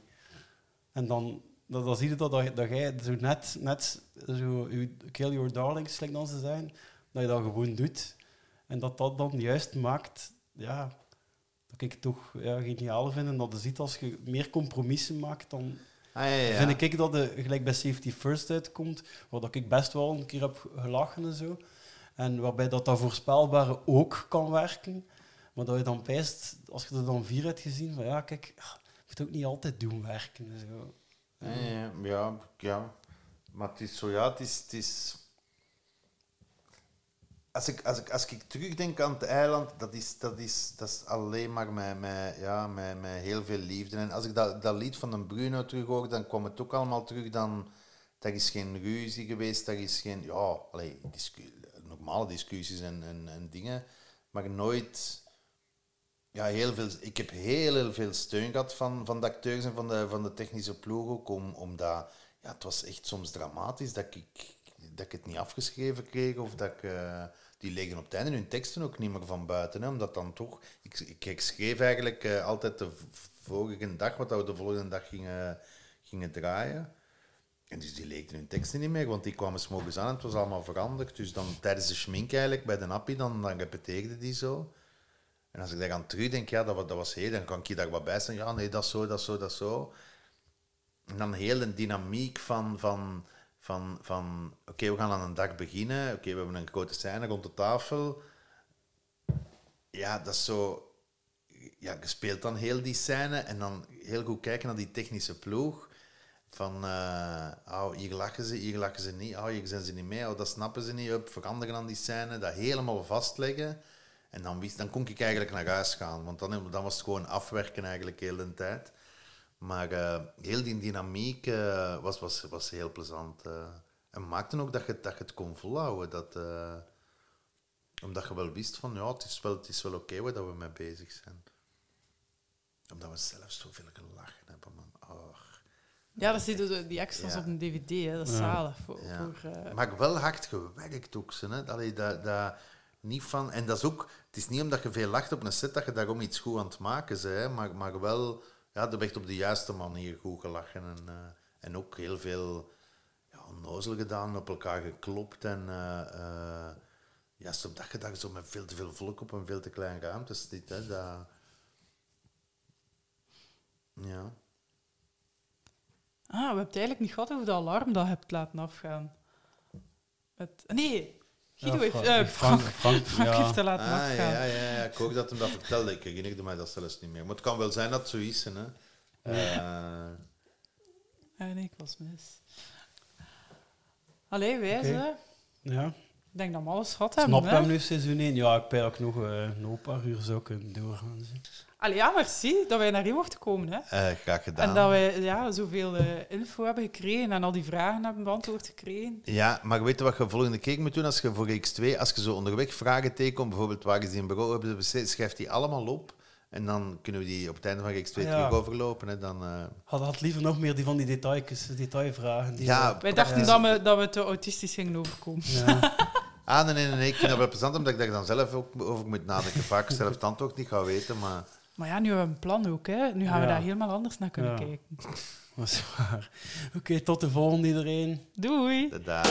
En dan, dan, dan zie je dat, dat, dat jij zo net, net zo, kill your darlings, like dan ze zeggen, dat je dat gewoon doet. En dat dat dan juist maakt, ja, dat ik het toch ja, geniaal vind. En dat je ziet als je meer compromissen maakt, dan Ah, ja, ja. vind ik dat de, gelijk bij Safety First uitkomt, waar dat ik best wel een keer heb gelachen en zo. En waarbij dat, dat voorspelbare ook kan werken. Maar dat je dan pijst, als je er dan vier hebt gezien, van ja, kijk, moet ook niet altijd doen werken. en Zo. Ja, ja, ja. Maar het is zo, ja, het is... Is... Als, ik, als, ik, als ik terugdenk aan het eiland, dat is, dat is, dat is alleen maar met, met, ja, met, met heel veel liefde. En als ik dat, dat lied van een Bruno terug hoor, dan kwam het ook allemaal terug. Dan, er is geen ruzie geweest, er is geen... Ja, allee, discu- normale discussies en, en, en dingen. Maar nooit... Ja, heel veel, ik heb heel, heel veel steun gehad van, van de acteurs en van de, van de technische ploeg ook, om, omdat ja, het was echt soms dramatisch dat ik dat ik het niet afgeschreven kreeg of dat ik... eh, die legden op het einde hun teksten ook niet meer van buiten. Hè, omdat dan toch... Ik, ik, schreef eigenlijk eh, altijd de vorige dag wat we de volgende dag gingen, gingen draaien. En dus die leekten hun teksten niet meer, want die kwamen s'morgens aan en het was allemaal veranderd. Dus dan tijdens de schmink eigenlijk, bij de appie, dan, dan die zo. En als ik daar aan terug denk, ja, dat, wa- dat was heel, dan kan ik je daar wat bij. Ja, nee, dat zo, dat zo, dat zo. En dan heel een dynamiek van, van, van, van oké, we gaan aan een dag beginnen. Oké, we hebben een grote scène rond de tafel. Ja, dat is zo... Ja, je speelt dan heel die scène en dan heel goed kijken naar die technische ploeg. Van, oh, hier lachen ze, hier lachen ze niet. Oh, hier zijn ze niet mee. Oh, dat snappen ze niet. Up, veranderen aan die scène. Dat helemaal vastleggen. En dan, wist, dan kon ik eigenlijk naar huis gaan. Want dan, dan was het gewoon afwerken eigenlijk heel de tijd. Maar eh, heel die dynamiek eh, was, was, was heel plezant. en maakte ook dat je, dat je het kon volhouden. Dat, omdat je wel wist van, ja, het is wel, het is wel oké waar dat we mee bezig zijn. Omdat we zelf zoveel. Oh. Ja, dat zitten zo- die extra's Ja. op een dvd, hè. dat is Ja. zalig. Voor, Ja. voor, eh, Maar wel hard gewerkt ook. Ze, hè? Allee, dat, dat, niet van, en dat is ook, het is niet omdat je veel lacht op een set dat je daarom iets goed aan het maken bent, hè? Maar, maar wel, ja, er werd op de juiste manier goed gelachen. En, eh, en ook heel veel ja, onnozel gedaan, op elkaar geklopt. En eh eh juist op dat je daar zo met veel te veel volk op een veel te klein ruimte zit. Hè? Dat, ja. Ah, we hebben het eigenlijk niet gehad over de alarm dat je hebt laten afgaan. Het, nee, Guido Ja, heeft... Frank- eh, Frank- Frank, Frank, Frank ja. heeft het laten Ah, afgaan. ja, ja, ja, ik hoop dat hem dat vertelde. Ik herinnerde mij dat zelfs niet meer. Maar het kan wel zijn dat het zo is. Hè. Eh, Ah, nee, ik was mis. Allee, wij Oké. ze. Ja. Ik denk dat we alles gehad hebben. Snap hè? hem nu seizoen 1? Ja, ik ben ook nog eh, een paar uur zou kunnen doorgaan. zie. Allee, ja, merci dat wij naar hier mochten komen. Hè. eh, graag gedaan. En dat wij ja, zoveel eh, info hebben gekregen en al die vragen hebben beantwoord gekregen. Ja, maar weet je wat je volgende keer moet doen als je voor X2, als je zo onderweg vragen tegenkomt, bijvoorbeeld waar is die in bureau hebben, schrijf die allemaal op. En dan kunnen we die op het einde van X2 Ja. terug overlopen. Hè. Dan, eh, Had, had liever nog meer die van die detailjes, detailvragen. Die Ja, eh, Wij dachten ja. dat, we, dat we te autistisch gingen overkomen. Ja. *laughs* Ah, nee, nee, nee, nee. Ik vind dat wel plezant, omdat ik daar dan zelf ook over moet nadenken. Vaak zelf het antwoord niet ga weten, maar... Maar ja, nu hebben we een plan ook. Hè. Nu gaan we Ja. daar helemaal anders naar kunnen Ja. kijken. *laughs* Dat is waar. Oké, tot de volgende iedereen. Doei! Tada.